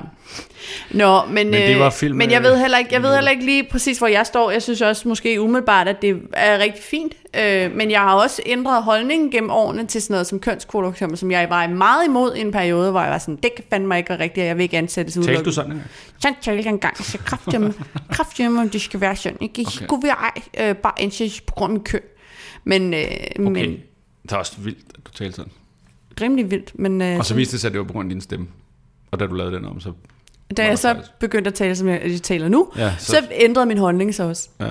Nå, men, Men det øh, var film, men jeg øh, ved heller ikke, jeg ved heller ikke lige præcis, hvor jeg står. Jeg synes også måske umiddelbart, at det er rigtig fint. Øh, men jeg har også ændret holdningen gennem årene til sådan noget som kønskvoter, for eksempel, som jeg var meget imod i en periode, hvor jeg var sådan, det kan fandme ikke rigtigt, og jeg vil ikke ansættes Talte udelukkende. du sådan engang? Sådan talte jeg engang, så kraftedeme, kraftedeme, om det skal være sådan. Ikke? Okay. Kunne vi ej, øh, bare ansættes på grund af min køn. Men, øh, Okay. men Det er også vildt, at du talte sådan. rimelig vildt. Men øh, Og så viste det sig, at det var på grund af din stemme. Og da du lavede den om, så... da jeg så faktisk- begyndte at tale, som jeg, jeg taler nu, Ja, så, så ændrede min holdning sig også. ja.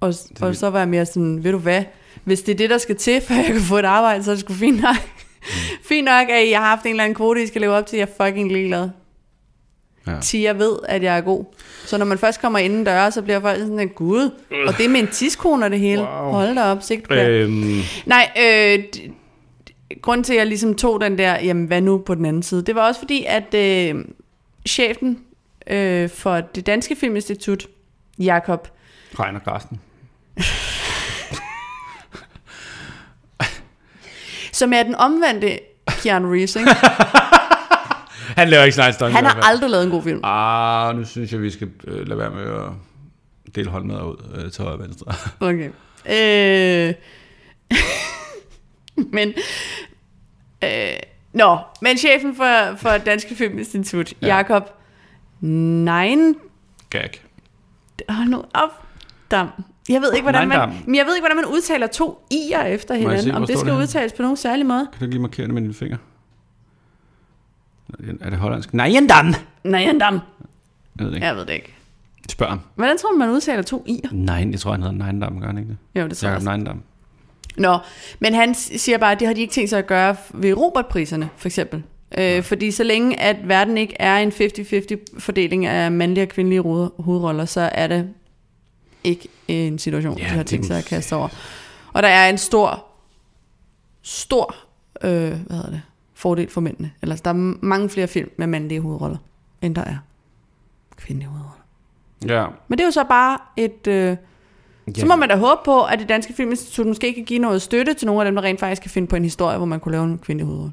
Og, og så var jeg mere sådan, ved du hvad, hvis det er det, der skal til, *laughs* for jeg kan få et arbejde, så er det sgu fint nok. Mm. fint nok, at jeg har haft en eller anden kvote, I skal leve op til, jeg er fucking ligeglad. Ja. Til jeg ved, at jeg er god. Så når man først kommer inden døre, så bliver folk sådan, gud, og det er med en tiskone og det hele. Wow. Hold da op, sigt øh. Øhm, Nej, øh, d- grunden til, at jeg ligesom tog den der, jamen hvad nu på den anden side, det var også fordi, at øh, chefen øh, for det Danske Filminstitut, Jakob, Reiner Carsten. *laughs* som er den omvendte Keanu Reeves, ikke? *laughs* Han laver ikke stunt. han har aldrig lavet en god film. Ah, nu synes jeg, vi skal øh, lade være med at dele holdmad ud øh, til højre og venstre. Okay. Øh, *laughs* *laughs* men, øh, nå, men chefen for, for Danske Filminstitut, Ja. ja. Jakob Nein, Gag. hold nu op, dam. Jeg ved ikke, hvordan man, men jeg ved ikke, hvordan man udtaler to i'er efter se, hinanden. hvor Om det skal det udtales på nogen særlig måde. Kan du lige markere det med din finger? Er det hollandsk? Nej, en dan! Neindam. Jeg ved det ikke. Jeg ved det ikke. Spørg ham. Hvordan tror man, man udtaler to i'er? Nej, jeg tror, han hedder Neindam, gør han ikke det? Jo, det tror jeg Jakob også. Nå, men han siger bare, at det har de ikke tænkt sig at gøre ved Robertpriserne, for eksempel. Øh, fordi så længe, at verden ikke er en 50-50 fordeling af mandlige og kvindelige hoved- hovedroller, så er det ikke en situation, Ja, de har tænkt sig at kaste over. Og der er en stor, stor, øh, hvad hedder det, fordel for mændene. Eller der er mange flere film med mandlige hovedroller, end der er kvindelige hovedroller. Ja. Men det er jo så bare et... Øh, så må man da håbe på, at det danske filminstitut måske kan give noget støtte til nogle af dem, der rent faktisk kan finde på en historie, hvor man kunne lave en kvindelig hovedrolle.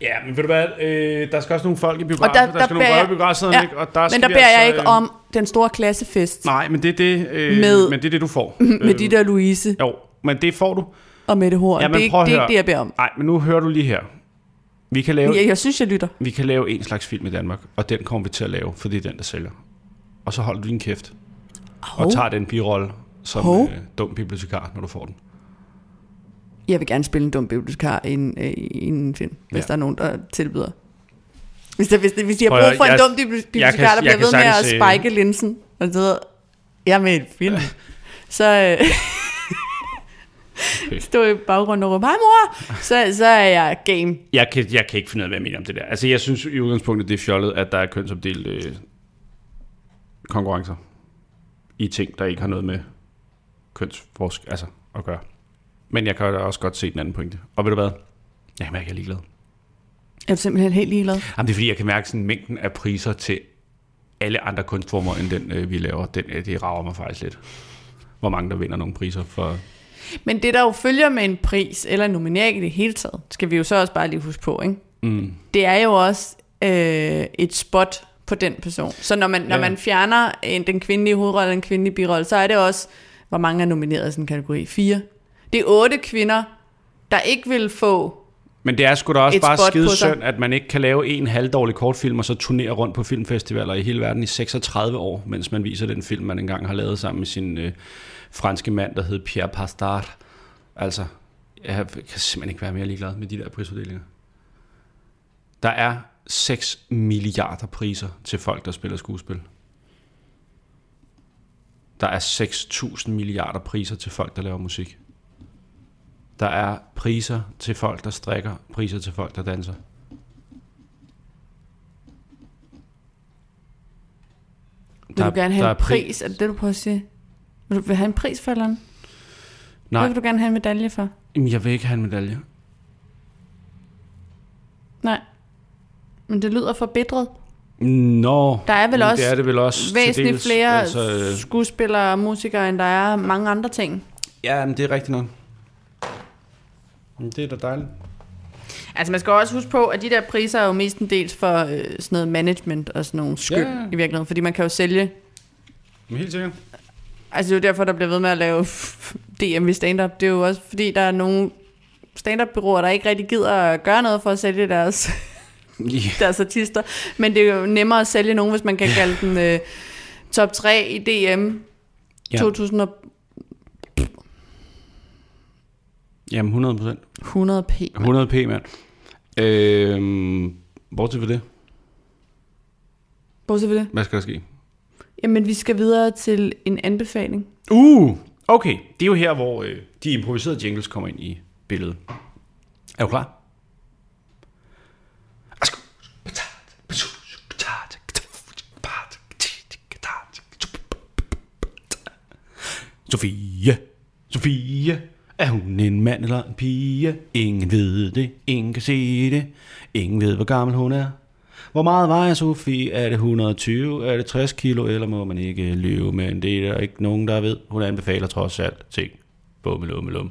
Ja, men ved du hvad, øh, der skal også nogle folk i biografen, Og der- der, der skal nogle røve jeg- biografen, Ja, ikke? og der Men der beder jeg altså, ikke øh, om den store klassefest Nej, men det er det, øh, Med- men det er det, du får. *laughs* med de der Louise Jo, men det får du. og Mette Horn. Jamen, det, er ikke, det er ikke det, jeg beder om. Nej, men nu hører du lige her. Vi kan lave, Jeg, jeg synes, jeg lytter. vi kan lave en slags film i Danmark, og den kommer vi til at lave, for det er den, der sælger. Og så holder du din kæft, Hov. og tager den birolle som Hov. øh, dum bibliotekar, når du får den. Jeg vil gerne spille en dum bibliotekar i en, øh, i en film, hvis Ja. der er nogen, der tilbyder. Hvis, der, hvis, hvis de har brug for en jeg- dum bibli- jeg bibliotekar, kan- der bliver ved med at øh, spike linsen, og så jeg er med i en film, så øh, Okay. *laughs* stå i baggrunden og råbe, hej mor, så, så er jeg game. Jeg kan, jeg kan ikke finde ud af, hvad jeg mener om det der. Altså, jeg synes i udgangspunktet, det er fjollet, at der er kønsopdelt øh, konkurrencer i ting, der ikke har noget med kønsforsk altså, at gøre. Men jeg kan også godt se den anden pointe. Og ved du hvad? Jeg kan mærke, at jeg er ligeglad. Jeg er simpelthen helt ligeglad. Jamen, det er fordi, jeg kan mærke sådan mængden af priser til alle andre kunstformer, end den, øh, vi laver. Den, øh, det rager mig faktisk lidt. Hvor mange, der vinder nogle priser for... Men det, der jo følger med en pris, eller en nominering i det hele taget, skal vi jo så også bare lige huske på, ikke? Mm. det er jo også øh, et spot på den person. Så når man, når Ja. man fjerner en, den kvindelige hovedrolle og en kvindelig birolle, så er det også, hvor mange er nomineret i sådan en kategori? Fire. Det er otte kvinder, der ikke vil få... Men det er sgu da også bare skide synd, at man ikke kan lave en halvdårlig kortfilm, og så turnere rundt på filmfestivaler i hele verden i 36 år, mens man viser den film, man engang har lavet sammen med sin øh, franske mand, der hed Pierre Pastard. Altså, jeg kan simpelthen ikke være mere ligeglad med de der prisuddelinger. Der er 6 milliarder priser til folk, der spiller skuespil. Der er 6.000 milliarder priser til folk, der laver musik. Der er priser til folk, der strikker, priser til folk, der danser. Vil Der- du gerne have der en er pri- pris? Er det det, du prøver at sige? Vil du vil have en pris for eller andet? Hvad Nej, vil du gerne have en medalje for? jamen, jeg vil ikke have en medalje. Nej. Men det lyder forbitret. Nå, Der er vel også det er det vel også Væsentligt dels. flere Altså, øh, skuespillere og musikere, end der er mange andre ting. ja, men det er rigtigt nok. Men det er da dejligt. Altså man skal også huske på, at de der priser er jo mestendels for øh, sådan noget management og sådan nogle skyld Ja. i virkeligheden. Fordi man kan jo sælge Men helt sikkert. Altså det er jo derfor, der bliver ved med at lave *laughs* DM i stand-up. Det er jo også fordi, der er nogle stand-up-byråer, der ikke rigtig gider at gøre noget for at sælge deres, Ja. *laughs* deres artister. Men det er jo nemmere at sælge nogen, hvis man kan kalde den øh, top 3 i DM Ja. 2000 og Jamen, 100 procent. 100 p. mand. 100 p, mand. Øhm, bortset fra det, Bortset ved det. hvad skal der ske? Jamen vi skal videre til en anbefaling. Uh, okay. Det er jo her, hvor øh, de improviserede jingles kommer ind i billedet. Er du klar? Sofie, Sofie, er hun en mand eller en pige? Ingen ved det, ingen kan se det, ingen ved, hvor gammel hun er. Hvor meget vejer Sofie? Er det 120? Er det 60 kilo? Eller må man ikke lyve? Men det er der ikke nogen, der ved. Hun anbefaler trods alt ting. Bummelummelum.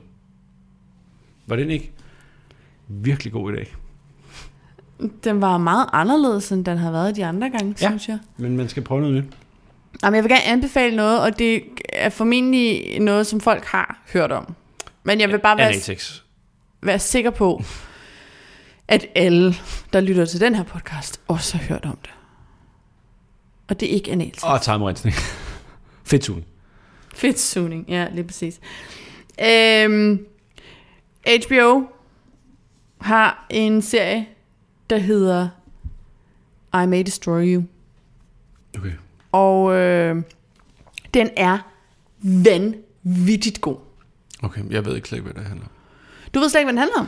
Var den ikke virkelig god i dag? Den var meget anderledes, end den har været de andre gange, Ja. synes jeg. Men man skal prøve noget nyt. Jamen, jeg vil gerne anbefale noget, og det er formentlig noget, som folk har hørt om. Men jeg vil bare være, Anatex. være sikker på, at alle, der lytter til den her podcast, også har hørt om det. Og det er ikke analt. Og tarmrensning. Fedtsugen. Fedtsugning, ja, lige præcis. Øhm, HBO har en serie, der hedder I May Destroy You. Okay. Og øh, den er vanvittigt god. Okay, jeg ved ikke slet ikke, hvad det handler om. Du ved slet ikke, hvad den handler om?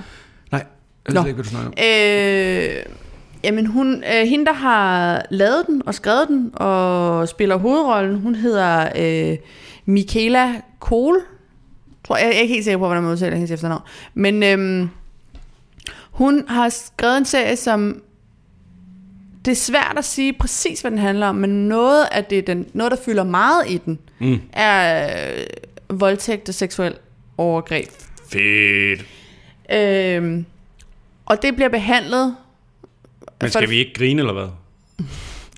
Nej, jeg ved Nå. slet ikke, hvad du snakker om. Øh, jamen, hun, øh, hende, der har lavet den og skrevet den og spiller hovedrollen, hun hedder øh, Michaela Kohl, tror jeg, jeg er ikke helt sikker på, hvordan man udtaler hendes efternavn. Men øhm, hun har skrevet en serie, som det er svært at sige præcis, hvad den handler om, men noget af det, den, noget, der fylder meget i den, Mm. er øh, voldtægt og seksuel overgreb. Fedt. Øhm, og det bliver behandlet... Men for skal vi ikke grine, eller hvad? Jeg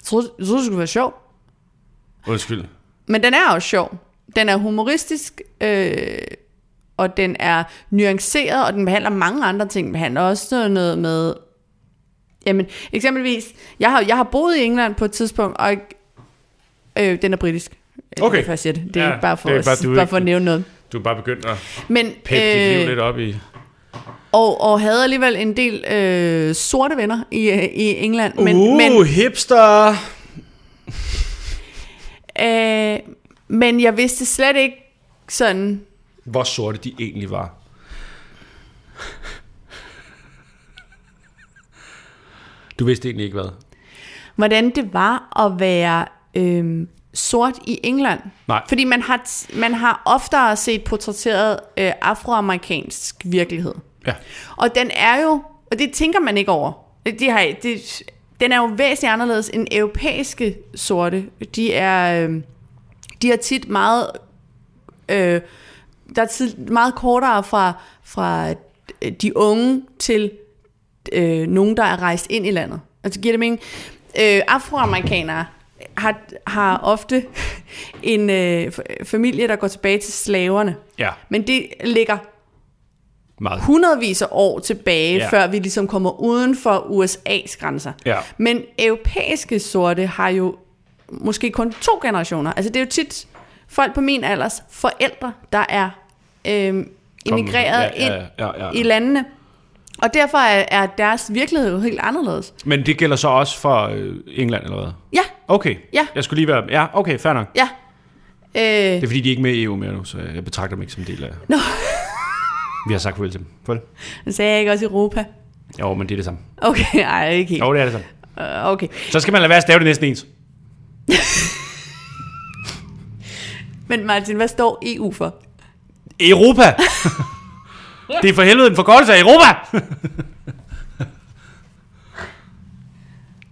troede, jeg troede, det skulle være sjov. Undskyld. Men den er også sjov. Den er humoristisk, øh, og den er nuanceret, og den behandler mange andre ting. Den behandler også noget med... Jamen, eksempelvis, jeg har, jeg har boet i England på et tidspunkt, og øh, den er britisk. Okay. Det er det. Er Ja, ikke bare for, det er bare, er bare ikke- for at nævne noget. Du er bare begyndt at Men, pække dit liv øh, lidt op i... og, og havde alligevel en del øh, sorte venner i, øh, i England. Men, uh, men, hipster! øh, men jeg vidste slet ikke sådan... Hvor sorte de egentlig var. Du vidste egentlig ikke hvad. hvordan det var at være øhm, sort i England. Nej. Fordi man har, man har oftere set portrætteret øh, afroamerikansk virkelighed. Ja. Og den er jo, og det tænker man ikke over, de har, det, den er jo væsentligt anderledes end europæiske sorte. De er, øh, de er tit meget, øh, der er tit meget kortere fra, fra øh, de unge til øh, nogen, der er rejst ind i landet. Altså giver det mening? Øh, afroamerikanere har, har ofte *laughs* en øh, familie, der går tilbage til slaverne. Ja, Men det ligger meget. hundredvis af år tilbage, Ja. ja. før vi ligesom kommer uden for USA's grænser. Ja. Men europæiske sorte har jo måske kun to generationer. Altså det er jo tit folk på min alders forældre, der er øh, immigreret ja, ind ja, ja, ja. i landene. Og derfor er, er deres virkelighed jo helt anderledes. Men det gælder så også for øh, England, eller hvad? Ja, Okay. Ja. Jeg skulle lige være... Ja, okay, fair nok. ja. Øh, Det er fordi, de er ikke med i EU mere nu, så jeg betragter dem ikke som en del af... Nå. *laughs* Vi har sagt farvel til dem. Farvel. sagde jeg ikke også Europa? Jo, men det er det samme. Okay, *laughs* ej, ikke helt. Jo, det er det samme. Uh, okay. Så skal man lade være at stave det næsten ens. *laughs* Men Martin, hvad står EU for? Europa! Det er for helvede en forkortelse af Europa!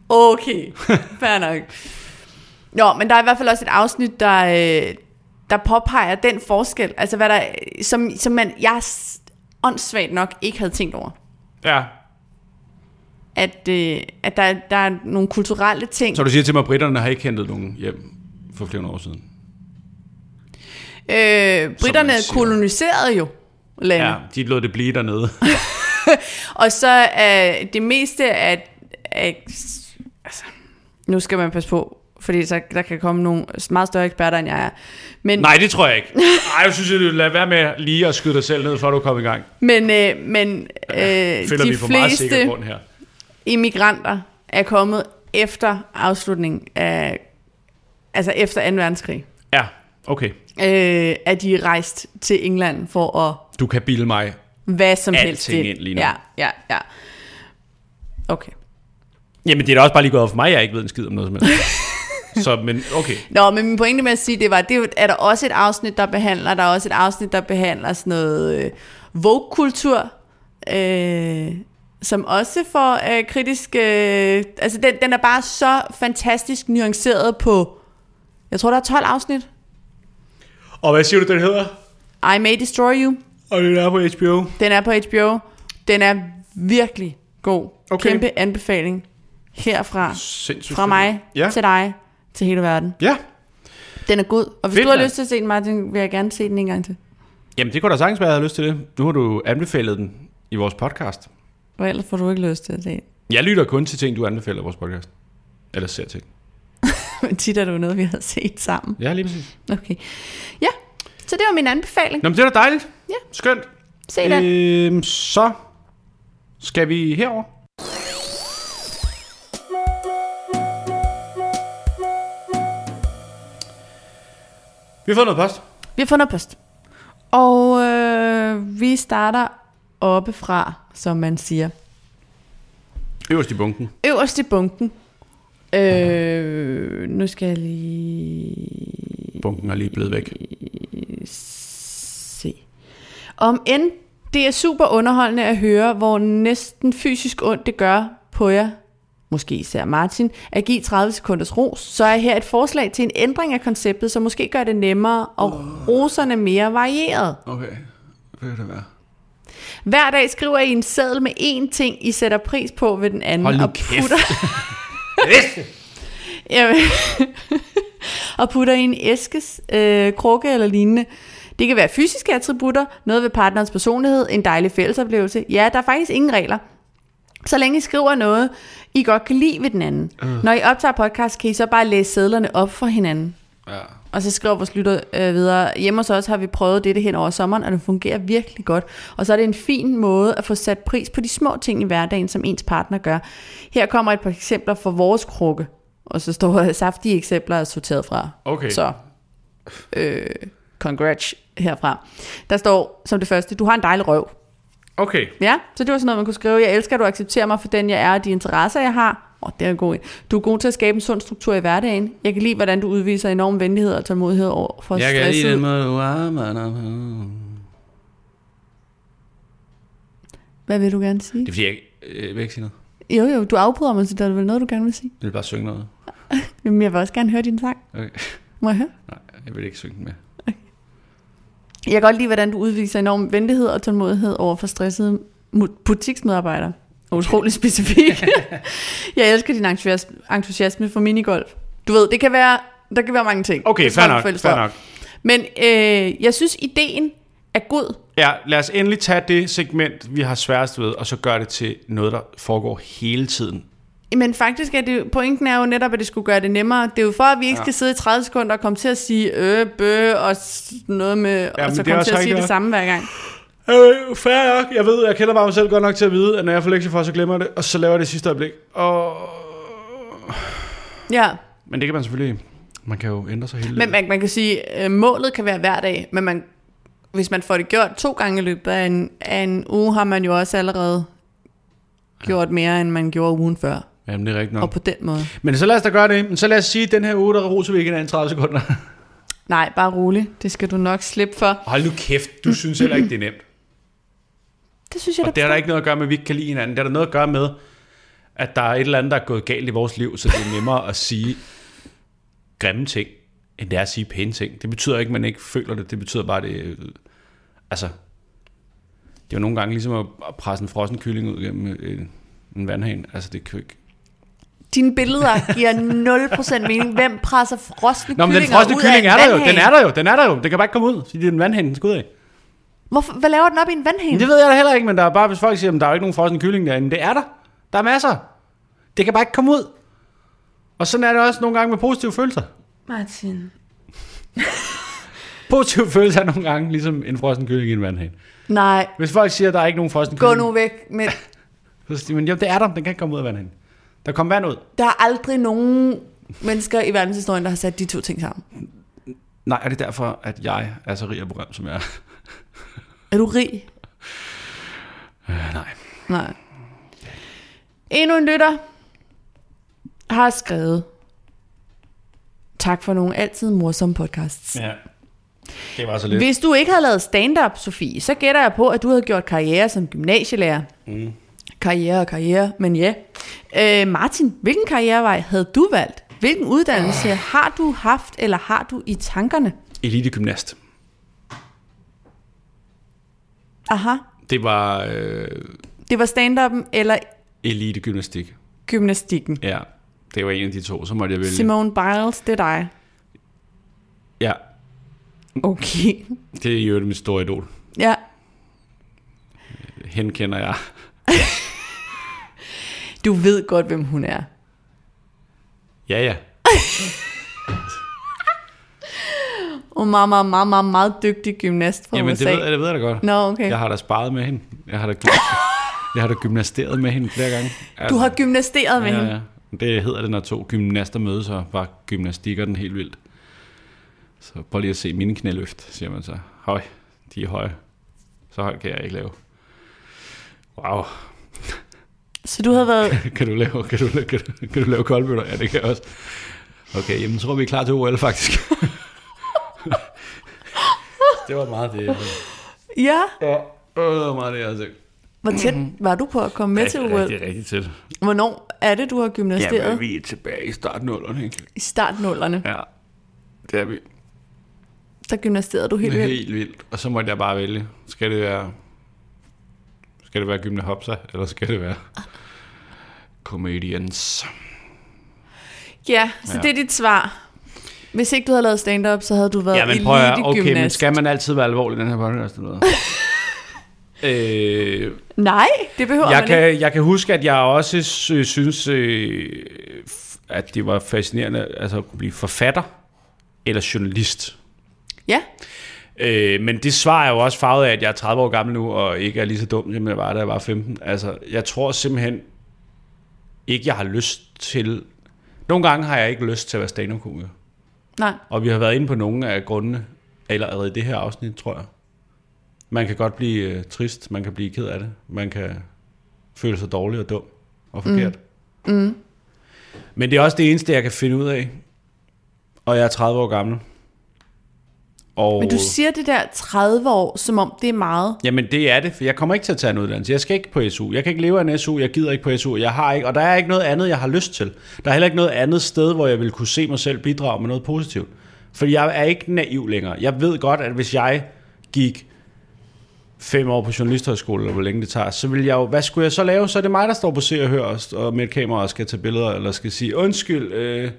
Okay, fair nok. Nå, men der er i hvert fald også et afsnit, der, øh, der påpeger den forskel, altså hvad der, som, som man, jeg åndssvagt nok ikke havde tænkt over. ja. At, øh, at der, der er nogle kulturelle ting. Så du siger til mig, at britterne har ikke hentet nogen hjem for flere år siden? Øh, britterne koloniserede jo landet. Ja, de lod det blive dernede. *laughs* *laughs* Og så er det meste af, af altså, nu skal man passe på, fordi så, der kan komme nogle meget større eksperter, end jeg er. Men, Nej, det tror jeg ikke. *laughs* Ej, jeg synes, at du lader være med lige at skyde dig selv ned, før du kommer i gang. men, øh, men øh, Føler de vi på meget sikker fleste grund her. immigranter er kommet efter afslutningen af, altså efter 2. verdenskrig. Ja, okay. Øh, at de rejst til England for at Du kan bilde mig. hvad som helst ind lige nu. Ja, ja, ja. Okay. Jamen, det er da også bare lige gået op for mig, jeg ikke ved en skid om noget som helst. *laughs* Så, men okay. Nå, men min pointe med at sige, det var, det er der også et afsnit, der behandler, der er også et afsnit, der behandler sådan noget øh, Vogue-kultur, øh, som også får øh, kritisk, øh, altså den, den er bare så fantastisk nuanceret på, jeg tror der er 12 afsnit, Og hvad siger du, den hedder? I May Destroy You, Og den er på HBO. den er på HBO, den er virkelig god, Okay. kæmpe anbefaling herfra, Sindssygt. fra mig Ja. til dig, til hele verden. Ja. Den er god, og hvis Fedt, du har lyst til at se den, Martin, vil jeg gerne se den en gang til. Jamen, det kunne da sagtens være, at jeg havde lyst til det. Nu har du anbefalet den i vores podcast. Og ellers får du ikke lyst til at se den. Jeg lytter kun til ting, du anbefaler i vores podcast. Eller ser ting. *laughs* Tit er det jo noget, vi har set sammen. Ja, lige præcis. Okay. Ja, så det var min anbefaling. Nå, men det er da dejligt. Ja. Skønt. Se den. Øhm, så skal vi herover. Vi har fået noget post. Vi har fundet post. Og øh, vi starter oppe fra, som man siger. Øverst i bunken. Øverst i bunken. Øh, nu skal jeg lige Bunken er lige blevet væk. se. Om end det er super underholdende at høre, hvor næsten fysisk ondt det gør på jer, måske især Martin, at give 30 sekunders ros, så er her et forslag til en ændring af konceptet, som måske gør det nemmere og roserne mere varieret. Okay, hvad kan det være? Hver dag skriver I en seddel med én ting, I sætter pris på ved den anden. Hold og putter, Jamen, og putter i en æskes, øh, krukke eller lignende. Det kan være fysiske attributter, noget ved partnerens personlighed, en dejlig fællesoplevelse. Ja, der er faktisk ingen regler. Så længe I skriver noget, I godt kan lide ved den anden. Uh. Når I optager podcast, kan I så bare læse sædlerne op for hinanden. Ja. Og så skriver vores lytter øh, videre, hjemme hos os har vi prøvet dette hen over sommeren, og det fungerer virkelig godt. Og så er det en fin måde at få sat pris på de små ting i hverdagen, som ens partner gør. Her kommer et par eksempler for vores krukke. Og så står der saftige eksempler er sorteret fra. Okay. Så, øh, congrats herfra. Der står som det første, du har en dejlig røv. Okay. Ja, så det var sådan noget, man kunne skrive. Jeg elsker, at du accepterer mig for den, jeg er, og de interesser, jeg har. Oh, det er god. Du er god til at skabe en sund struktur i hverdagen. Jeg kan lide, hvordan du udviser enorm venlighed og tålmodighed over for Jeg kan lide den måde. Hvad vil du gerne sige? Det er fordi, jeg øh, vil ikke sige noget. Jo, jo, du afbryder mig, så der er vel noget, du gerne vil sige. Jeg vil bare synge noget. *laughs* Jamen, jeg vil også gerne høre din sang. Okay. Må jeg høre? Nej, jeg vil ikke synge den med. Jeg kan godt lide, hvordan du udviser enorm venlighed og tålmodighed over for stressede butiksmedarbejdere. Utrolig specifik. *laughs* jeg elsker din entusiasme, for minigolf. Du ved, det kan være, der kan være mange ting. Okay, Det fair nok, fair nok. Men øh, jeg synes, ideen er god. Ja, lad os endelig tage det segment, vi har sværest ved, og så gøre det til noget, der foregår hele tiden. Men faktisk er det, pointen er jo netop, at det skulle gøre det nemmere. Det er jo for, at vi ikke Ja. skal sidde i 30 sekunder og komme til at sige øh, bø og noget med, ja, og så det komme til at sige det nok. samme hver gang. Øh, fair nok. Jeg ved, jeg kender bare mig selv godt nok til at vide, at når jeg får lektier for, så glemmer jeg det, og så laver jeg det i sidste øjeblik. Og... Ja, Men det kan man selvfølgelig... Man kan jo ændre sig hele men man, man kan sige, at målet kan være hver dag, men man, hvis man får det gjort to gange i løbet af en, af en uge, har man jo også allerede gjort mere, end man gjorde ugen før. Jamen, det er rigtigt Og nok. på den måde. Men så lad os da gøre det. Men så lad os sige, at den her uge, der roser vi ikke en 30 sekunder. Nej, bare rolig. Det skal du nok slippe for. Hold nu kæft, du synes heller ikke, det er nemt. Det synes jeg, Og det har der ikke noget at gøre med, at vi ikke kan lide hinanden. Det har der noget at gøre med, at der er et eller andet, der er gået galt i vores liv, så det er nemmere at sige grimme ting, end det er at sige pæne ting. Det betyder ikke, at man ikke føler det. Det betyder bare, at det... Altså, det er jo nogle gange ligesom at presse en frossen kylling ud gennem øh, en vandhane. Altså, det kan ikke... Dine billeder giver 0% mening. Hvem presser frosne Nå, men den frosne kylling er der jo. Den er der jo. Den er der jo. Det kan bare ikke komme ud, fordi det er en vandhane, den skal ud af. Hvorfor, hvad laver den op i en vandhane? Men det ved jeg da heller ikke, men der er bare, hvis folk siger, at der er jo ikke nogen frossen kylling derinde. Det er der. Der er masser. Det kan bare ikke komme ud. Og sådan er det også nogle gange med positive følelser. Martin. *laughs* Positive følelser er nogle gange ligesom en frossen kylling i en vandhane. Nej, Hvis folk siger, at der er ikke nogen frossen gå kylling, nu væk. Men *laughs* så siger man, jamen det er der, den kan ikke komme ud af vandhanen. Der kommer vand ud. der er aldrig nogen mennesker i verdenshistorien, der har sat de to ting sammen. Nej, og det er derfor, at jeg er så rig og berømt, som jeg er. Er du rig? Øh, nej. Nej. Endnu en lytter har skrevet, tak for nogle altid morsomme podcasts. Ja. Det var så lidt. Hvis du ikke havde lavet stand-up, Sofie, så gætter jeg på, at du havde gjort karriere som gymnasielærer. Mm. Karriere og karriere, men ja. Øh, Martin, hvilken karrierevej havde du valgt? Hvilken uddannelse har du haft, eller har du i tankerne? Elitegymnast. Aha, Det var øh, det var stand-up'en eller elitegymnastik. gymnastikken. Ja, det var en af de to, så måtte jeg vælge. Simone Biles, det er dig. Ja, Okay. *laughs* det er jo mit store idol. Ja, Hende kender jeg. du ved godt, hvem hun er. Ja, ja. *laughs* Er meget, meget, meget, meget, meget dygtig gymnast fra Jamen, USA. det ved, det ved jeg da godt. Nå, okay. Jeg har da sparet med hende. Jeg har da, *laughs* jeg har da gymnasteret med hende flere gange. Altså, Du har gymnasteret med ja, hende. ja. Det hedder det, når to gymnaster mødes, og var gymnastikker den helt vildt. Så prøv lige at se mine knæløft, siger man så. Høj, de er høje. Så højt kan jeg ikke lave. Wow. Så du havde været... *laughs* kan du lave, kan du, kan du, kan du lave koldbøtter? Ja, det kan jeg også. Okay, jamen så tror vi er klar til OL faktisk. *laughs* det var meget det. *laughs* Ja, Ja, øh, meget det, jeg har set. hvor tæt var du på at komme med til OL? rigtig, rigtig tæt. Hvornår er det, du har gymnasteret? Jamen, vi er tilbage i startnullerne, ikke? I startnullerne. Ja, det er vi. Der gymnasterede du helt Det er vildt. helt vildt. Og så måtte jeg bare vælge. Skal det være... Skal det være Gymne Hopsa, eller skal det være Comedians? Ja, så Ja. det er dit svar. Hvis ikke du havde lavet stand-up, så havde du været Ja, men prøv at, okay, men elite-gymnast. skal man altid være alvorlig i den her podcast eller noget? *laughs* øh, Nej, det behøver jeg, man ikke. kan, jeg kan huske, at jeg også sy- synes, øh, at det var fascinerende altså at kunne blive forfatter eller journalist. Ja, Øh, men det svar er jo også farvet af, at jeg er 30 år gammel nu, og ikke er lige så dum, som jeg var, da jeg var 15. Altså, jeg tror simpelthen ikke, jeg har lyst til... Nogle gange har jeg ikke lyst til at være stand-up-komiker. Nej. Og vi har været inde på nogle af grundene, eller allerede i det her afsnit, tror jeg. Man kan godt blive øh, trist, man kan blive ked af det, man kan føle sig dårlig og dum og forkert. Mm. Mm. Men det er også det eneste, jeg kan finde ud af. Og jeg er 30 år gammel. Og Men du siger det der 30 år, som om det er meget. Jamen det er det, for jeg kommer ikke til at tage en uddannelse. Jeg skal ikke på SU. Jeg kan ikke leve af en SU. Jeg gider ikke på SU. Jeg har ikke, og der er ikke noget andet, jeg har lyst til. Der er heller ikke noget andet sted, hvor jeg vil kunne se mig selv bidrage med noget positivt. For jeg er ikke naiv længere. Jeg ved godt, at hvis jeg gik fem år på journalisthøjskole, eller hvor længe det tager, så vil jeg jo, hvad skulle jeg så lave? Så er det mig, der står på Se og Hør og, og med et kamera og skal tage billeder, eller skal sige, undskyld, øh,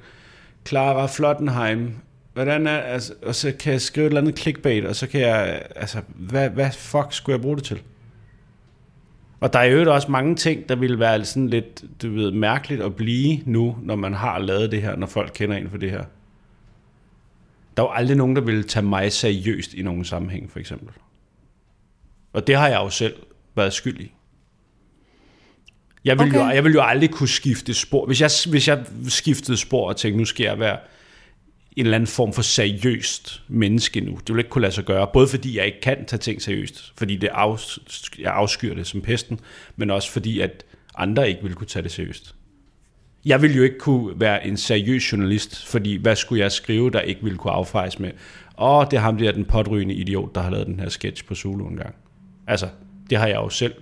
Clara Flottenheim, hvordan er, altså, og så kan jeg skrive et eller andet clickbait, og så kan jeg, altså, hvad, hvad fuck skulle jeg bruge det til? Og der er jo også mange ting, der ville være sådan lidt, du ved, mærkeligt at blive nu, når man har lavet det her, når folk kender en for det her. Der er jo aldrig nogen, der ville tage mig seriøst i nogen sammenhæng, for eksempel. Og det har jeg jo selv været skyld i. Jeg vil, okay. jo, jeg vil jo aldrig kunne skifte spor. Hvis jeg, hvis jeg skiftede spor og tænkte, nu skal jeg være en eller anden form for seriøst menneske nu. Det vil ikke kunne lade sig gøre, både fordi jeg ikke kan tage ting seriøst, fordi det af, jeg afskyr det som pesten, men også fordi, at andre ikke vil kunne tage det seriøst. Jeg ville jo ikke kunne være en seriøs journalist, fordi hvad skulle jeg skrive, der ikke ville kunne affejes med? Åh, det er ham der, den påtrygende idiot, der har lavet den her sketch på Zulu en gang. Altså, det har jeg jo selv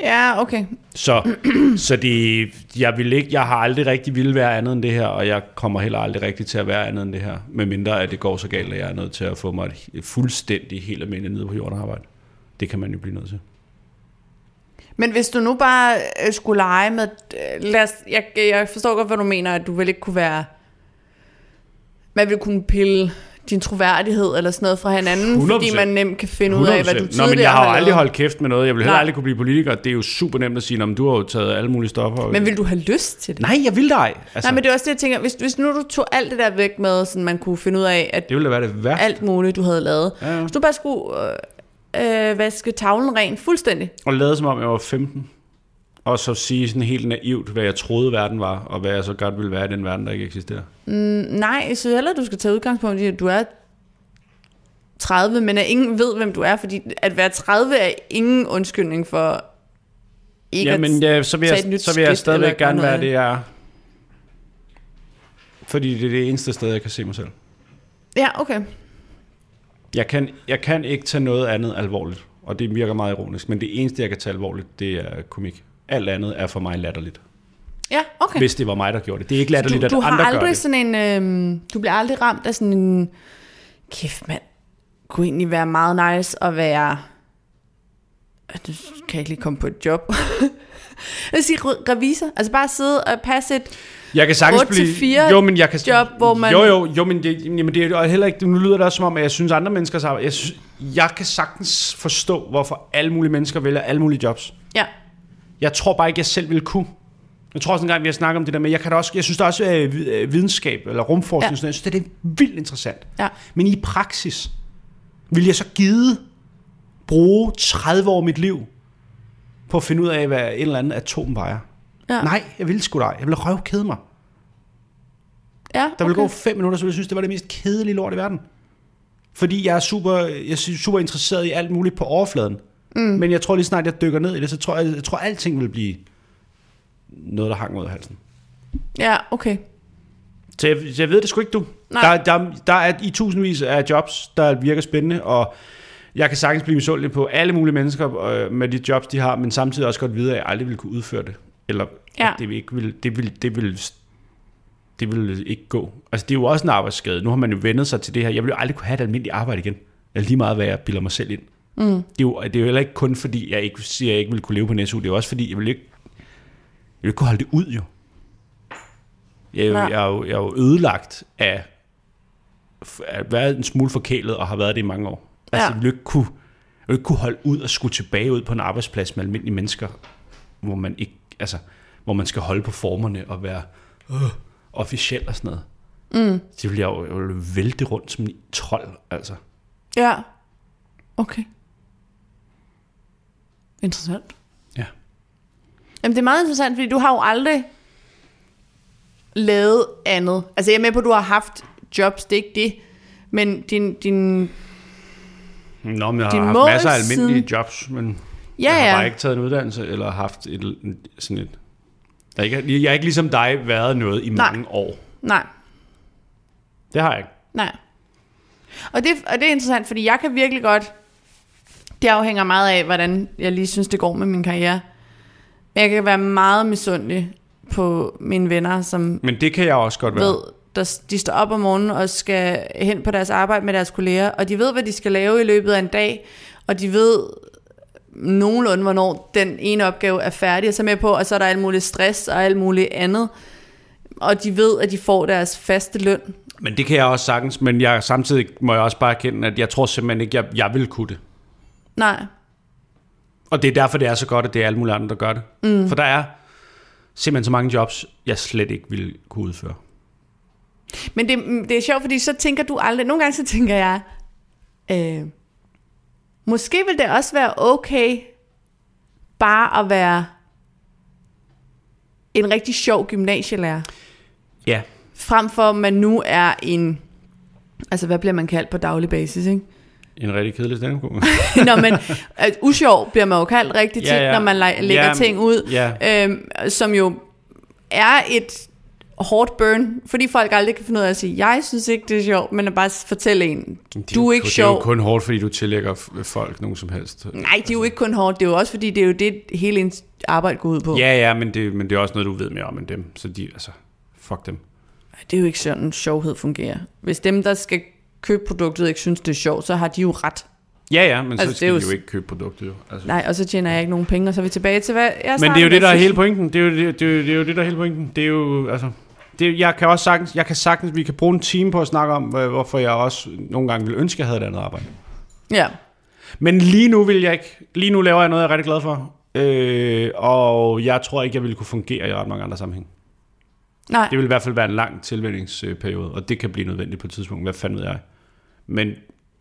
Ja, okay. så, *clears throat* så det, jeg, vil ikke, jeg har aldrig rigtig ville være andet end det her, og jeg kommer heller aldrig rigtig til at være andet end det her, medmindre at det går så galt, at jeg er nødt til at få mig et, et fuldstændig helt almindeligt nede på jorden arbejde. Det kan man jo blive nødt til. Men hvis du nu bare øh, skulle lege med... øh, Lad os, jeg, jeg forstår godt, hvad du mener, at du vil ikke kunne være... Man vil kunne pille din troværdighed eller sådan noget fra hinanden, 100%. fordi man nemt kan finde ud af, hvad du 100%. tidligere Nå, men jeg har jo aldrig holdt kæft med noget. Jeg vil heller Nej. aldrig kunne blive politiker. Det er jo super nemt at sige, om du har jo taget alle mulige stoffer. Men vil du have lyst til det? Nej, jeg vil dig. Altså, Nej, men det er også det, jeg tænker. Hvis, hvis nu du tog alt det der væk med, sådan man kunne finde ud af, at det ville være det værste. alt muligt, du havde lavet. Ja, ja. Hvis du bare skulle øh, øh, vaske tavlen ren fuldstændig. Og lade som om jeg var 15. Og så sige sådan helt naivt, hvad jeg troede verden var, og hvad jeg så godt ville være i den verden, der ikke eksisterer. Nej, jeg synes heller, du skal tage udgangspunkt i, at du er 30, men at ingen ved, hvem du er, fordi at være 30 er ingen undskyldning for ikke Ja, men ja, så vil et jeg, nyt så vil jeg stadigvæk gerne være det, jeg er. Fordi det er det eneste sted, jeg kan se mig selv. Ja, okay. Jeg kan, jeg kan ikke tage noget andet alvorligt, og det virker meget ironisk, men det eneste, jeg kan tage alvorligt, det er komik. Alt andet er for mig latterligt. Ja, okay. Hvis det var mig, der gjorde det. Det er ikke latterligt, du, du at har andre gør aldrig det. sådan en, øh, du bliver aldrig ramt af sådan en, kæft mand, kunne egentlig være meget nice at være, du kan ikke lige komme på et job. *laughs* jeg vil sige re- revisor, altså bare sidde og passe et, Jeg kan sagtens 8 til blive... 4 jo, men jeg kan, job, hvor man- Jo, jo, jo, men det, jamen det er heller ikke... Nu lyder det også som om, at jeg synes, andre menneskers arbejde... Jeg, synes, jeg kan sagtens forstå, hvorfor alle mulige mennesker vælger alle mulige jobs. ja, Jeg tror bare ikke, jeg selv vil kunne. Jeg tror også en gang, vi har snakket om det der med, jeg, kan også, jeg synes da også, at øh, videnskab eller rumforskning, Ja. sådan, jeg synes, det er vildt interessant. ja, Men i praksis, vil jeg så gide bruge 30 år af mit liv på at finde ud af, hvad en eller anden atom vejer? ja. Nej, jeg vil sgu da. Jeg vil røvkede mig. ja Der vil okay. gå fem minutter, så vil jeg synes, det var det mest kedelige lort i verden. Fordi jeg er super, jeg er super interesseret i alt muligt på overfladen. Mm. Men jeg tror lige snart, jeg dykker ned i det, så tror jeg, jeg tror, alting vil blive noget, der hang ud af halsen. Ja, okay. Så jeg, så jeg ved det sgu ikke, du. Nej. Der, der, der er i tusindvis af jobs, der virker spændende, og jeg kan sagtens blive misundelig på alle mulige mennesker øh, med de jobs, de har, men samtidig også godt vide, at jeg aldrig ville kunne udføre det. Eller Ja. det vil ikke vil, det vil, det vil, det vil ikke gå. Altså, det er jo også en arbejdsskade. Nu har man jo vendet sig til det her. Jeg vil jo aldrig kunne have et almindeligt arbejde igen. Eller lige meget, hvad jeg bilder mig selv ind. Mm. Det, er jo, det er jo heller ikke kun fordi, jeg ikke siger, at jeg ikke vil kunne leve på en SU. Det er jo også fordi, jeg vil ikke, jeg vil ikke kunne holde det ud, jo. Jeg, er jo- jeg, er jo, jeg er jo ødelagt af at være en smule forkælet, og har været det i mange år. Altså, Ja. jeg vil jo ikke kunne, jeg vil ikke kunne holde ud og skulle tilbage ud på en arbejdsplads med almindelige mennesker, hvor man ikke, altså, hvor man skal holde på formerne og være øh, officiel og sådan noget. Mm. Det vil jeg jo, jeg vil vælte rundt som en trold, altså. Ja. Okay. Interessant. Ja. Jamen, det er meget interessant, fordi du har jo aldrig lavet andet. Altså, jeg er med på, at du har haft jobs, det er ikke det. Men din, din Nå, men jeg Din har haft masser af almindelige siden- jobs, men Ja, jeg har ja. bare ikke taget en uddannelse, eller haft et, sådan et... Jeg er, ikke, jeg er ikke ligesom dig været noget i Nej. mange år. Nej, Det har jeg ikke. nej. Og det, og det er interessant, fordi jeg kan virkelig godt... Det afhænger meget af, hvordan jeg lige synes, det går med min karriere. Men jeg kan være meget misundelig på mine venner, som Men det kan jeg også godt være. ved, der, de står op om morgenen og skal hen på deres arbejde med deres kolleger, og de ved, hvad de skal lave i løbet af en dag, og de ved nogenlunde, hvornår den ene opgave er færdig, og så med på, og så er der alt muligt stress og alt muligt andet, og de ved, at de får deres faste løn. Men det kan jeg også sagtens, men jeg, samtidig må jeg også bare erkende, at jeg tror simpelthen ikke, jeg, jeg vil kunne det. Nej, Og det er derfor, det er så godt, at det er alle mulige andre, der gør det. Mm. For der er simpelthen så mange jobs, jeg slet ikke vil kunne udføre. men det, det er sjovt, fordi så tænker du aldrig, nogle gange så tænker jeg, øh, måske vil det også være okay, bare at være en rigtig sjov gymnasielærer. Ja. Frem for, at man nu er en... Altså, hvad bliver man kaldt på daglig basis, ikke? En rigtig kedelig stand *laughs* Nå, men at usjov bliver man jo kaldt rigtig tit, Ja, ja. når man la- lægger Ja, ting ud, ja. øhm, som jo er et hårdt burn, fordi folk aldrig kan finde ud af at sige, jeg synes ikke, det er sjovt, men at bare fortælle en, du er ikke Det er sjov. jo kun hårdt, fordi du tillægger folk nogen som helst. Nej, det er jo ikke kun hårdt, det er jo også fordi, det er jo det, hele ens arbejde går ud på. Ja, ja, men det, men det er også noget, du ved mere om end dem. Så de, altså, fuck dem. Det er jo ikke sådan, sjovhed fungerer. Hvis dem, der skal købe produktet, ikke synes, det er sjovt, så har de jo ret. Ja, ja, men altså, så skal det er de jo ikke købe produktet. Jo. Altså. Nej, og så tjener jeg ikke nogen penge, og så er vi tilbage til, hvad jeg Men det er jo det, der er hele pointen. Det er jo det, det, er jo, det, er jo det der er hele pointen. Det er jo, altså... Det, jeg kan også sagtens, jeg kan sagtens, vi kan bruge en time på at snakke om, hvor- hvorfor jeg også nogle gange ville ønske, at jeg havde et andet arbejde. Ja, Men lige nu vil jeg ikke, lige nu laver jeg noget, jeg er rigtig glad for. Øh, og jeg tror ikke, jeg ville kunne fungere i ret mange andre sammenhæng. Nej, Det vil i hvert fald være en lang tilvændingsperiode, og det kan blive nødvendigt på et tidspunkt. Hvad fanden ved jeg? Men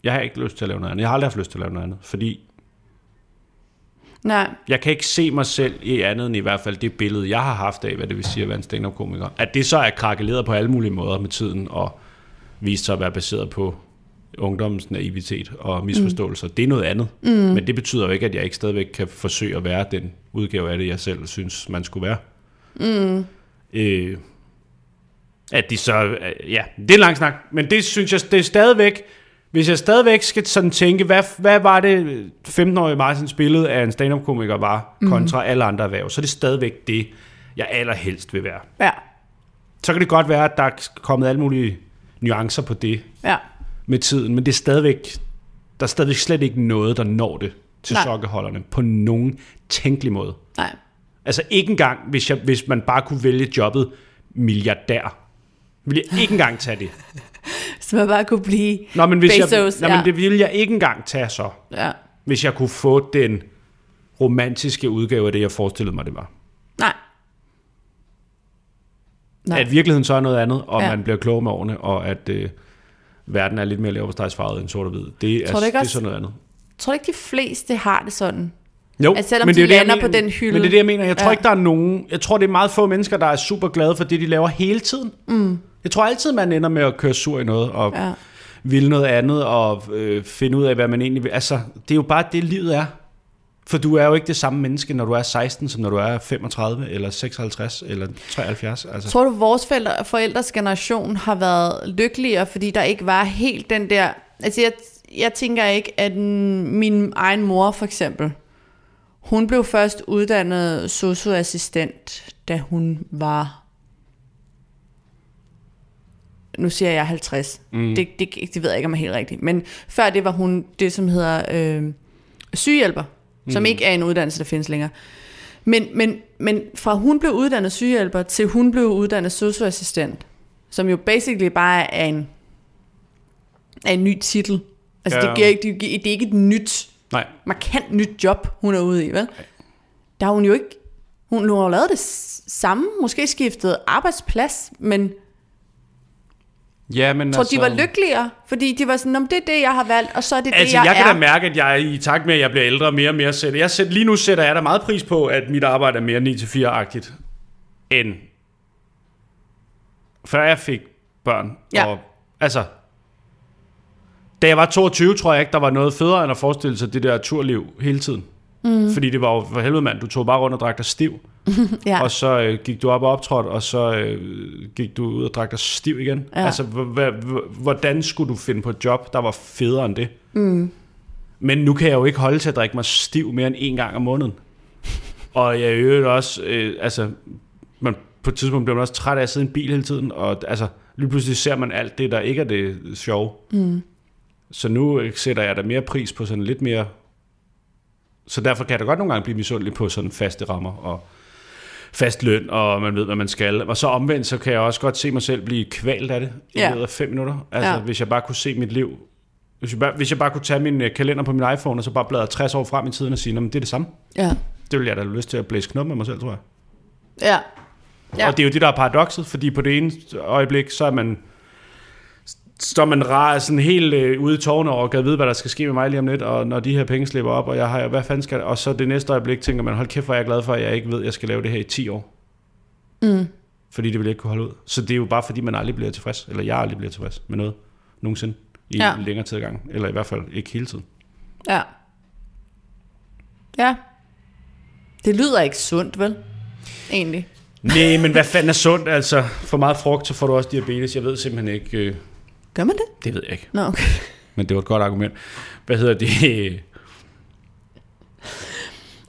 jeg har ikke lyst til at lave noget andet. Jeg har aldrig haft lyst til at lave noget andet, fordi nej. jeg kan ikke se mig selv i andet end i hvert fald det billede, jeg har haft af, hvad det vil sige at være en stand-up-komiker. At det så er krakeleret på alle mulige måder med tiden, og vist sig at være baseret på ungdommens naivitet og misforståelser. Mm. Det er noget andet. Mm. Men det betyder jo ikke, at jeg ikke stadigvæk kan forsøge at være den udgave af det, jeg selv synes, man skulle være. Mm. Øh, at de så, øh, ja, det er en lang snak, men det synes jeg, det er stadigvæk, hvis jeg stadigvæk skal sådan tænke, hvad, hvad var det 15-årige Martins billede af en stand-up-komiker var, kontra alle andre erhverv, så er det stadigvæk det, jeg allerhelst vil være. Ja, Så kan det godt være, at der er kommet alle mulige nuancer på det ja. med tiden, men det er stadigvæk, der er stadigvæk slet ikke noget, der når det til Nej. sokkeholderne på nogen tænkelig måde. Nej. Altså ikke engang, hvis, jeg, hvis man bare kunne vælge jobbet milliardær, ville jeg ikke engang tage det. *laughs* Så man bare kunne blive Nå, men, hvis Bezos, jeg, nå, ja. men det ville jeg ikke engang tage så, Ja. hvis jeg kunne få den romantiske udgave af det, jeg forestillede mig, det var. Nej. Nej. At virkeligheden så er noget andet, og Ja. man bliver klog med årene, og at øh, verden er lidt mere leverpostejsfarvet end sort og hvid. Det er, Tror du ikke det er også- sådan noget andet. Tror du ikke, de fleste har det sådan? Jo, Altså, selvom men de det er jeg lander på mener- den hylde. Men det er det, jeg mener. Jeg tror Ja. ikke, der er nogen... Jeg tror, det er meget få mennesker, der er super glade for det, de laver hele tiden. Mm. Jeg tror altid, man ender med at køre sur i noget, og Ja. ja. vil noget andet, og øh, finde ud af, hvad man egentlig vil. Altså, det er jo bare det, livet er. For du er jo ikke det samme menneske, når du er 16, som når du er 35, eller 56, eller 73. Altså. Tror du, vores forældre, forældres generation har været lykkeligere, fordi der ikke var helt den der... Altså, jeg, jeg tænker ikke, at min egen mor for eksempel, hun blev først uddannet socioassistent, da hun var nu siger jeg 50. Mm. Det, det, det ved jeg ikke, om er helt rigtigt. Men før det var hun det, som hedder øh, sygehjælper, mm. som ikke er en uddannelse, der findes længere. Men, men, men fra hun blev uddannet sygehjælper, til hun blev uddannet socioassistent, som jo basically bare er en, er en ny titel. Altså ja. det, giver ikke, det, det er ikke et nyt, Nej. markant nyt job, hun er ude i, vel? Nej. Der har hun jo ikke, hun, hun har lavet det samme, måske skiftet arbejdsplads, men Ja, men tror, altså... de var lykkeligere, fordi de var sådan, det er det, jeg har valgt, og så er det altså, det, jeg, jeg er. kan da mærke, at jeg i takt med, at jeg bliver ældre mere og mere sætter. Jeg sætter, lige nu sætter jeg da meget pris på, at mit arbejde er mere 9-4-agtigt, end før jeg fik børn. Ja. Og, altså, da jeg var 22, tror jeg ikke, der var noget federe, end at forestille sig det der turliv hele tiden. Mm. Fordi det var jo for helvede mand, du tog bare rundt og drak dig stiv. *laughs* ja. Og så øh, gik du op og optrådte, og så øh, gik du ud og drak dig stiv igen. Ja. Altså, hvordan skulle du finde på et job, der var federe end det? Mm. Men nu kan jeg jo ikke holde til at drikke mig stiv mere end en gang om måneden. Og jeg øvrigt også, øh, altså, man, på et tidspunkt bliver man også træt af at sidde i en bil hele tiden, og altså, lige pludselig ser man alt det, der ikke er det sjove. Mm. Så nu sætter jeg da mere pris på sådan lidt mere... Så derfor kan jeg da godt nogle gange blive misundelig på sådan faste rammer og fast løn, og man ved, hvad man skal. Og så omvendt, så kan jeg også godt se mig selv blive kvalt af det i Ja. løbet af fem minutter. Altså, Ja. hvis jeg bare kunne se mit liv... Hvis jeg, bare, hvis jeg bare kunne tage min øh, kalender på min iPhone, og så bare bladre 60 år frem i tiden og sige, "Nå, men det er det samme. Ja. Det vil jeg da have lyst til at blæse knop med mig selv, tror jeg. Ja. Ja. Ja. Og det er jo det, der er paradokset, fordi på det ene øjeblik, så er man står man rar, sådan helt øh, ude i tårne og kan vide, hvad der skal ske med mig lige om lidt, og når de her penge slipper op, og jeg har, hvad fanden skal Og så det næste øjeblik tænker man, hold kæft, hvor er jeg glad for, at jeg ikke ved, at jeg skal lave det her i 10 år. Mm. Fordi det vil jeg ikke kunne holde ud. Så det er jo bare fordi, man aldrig bliver tilfreds, eller jeg aldrig bliver tilfreds med noget, nogensinde, i Ja. ja. længere tid ad gangen, eller i hvert fald ikke hele tiden. Ja. Ja. Det lyder ikke sundt, vel? Egentlig. Nej, men hvad fanden er sundt? Altså, for meget frugt, så får du også diabetes. Jeg ved simpelthen ikke, øh, Gør man det? det ved jeg ikke. Nå, okay. *laughs* Men det var et godt argument. Hvad hedder det?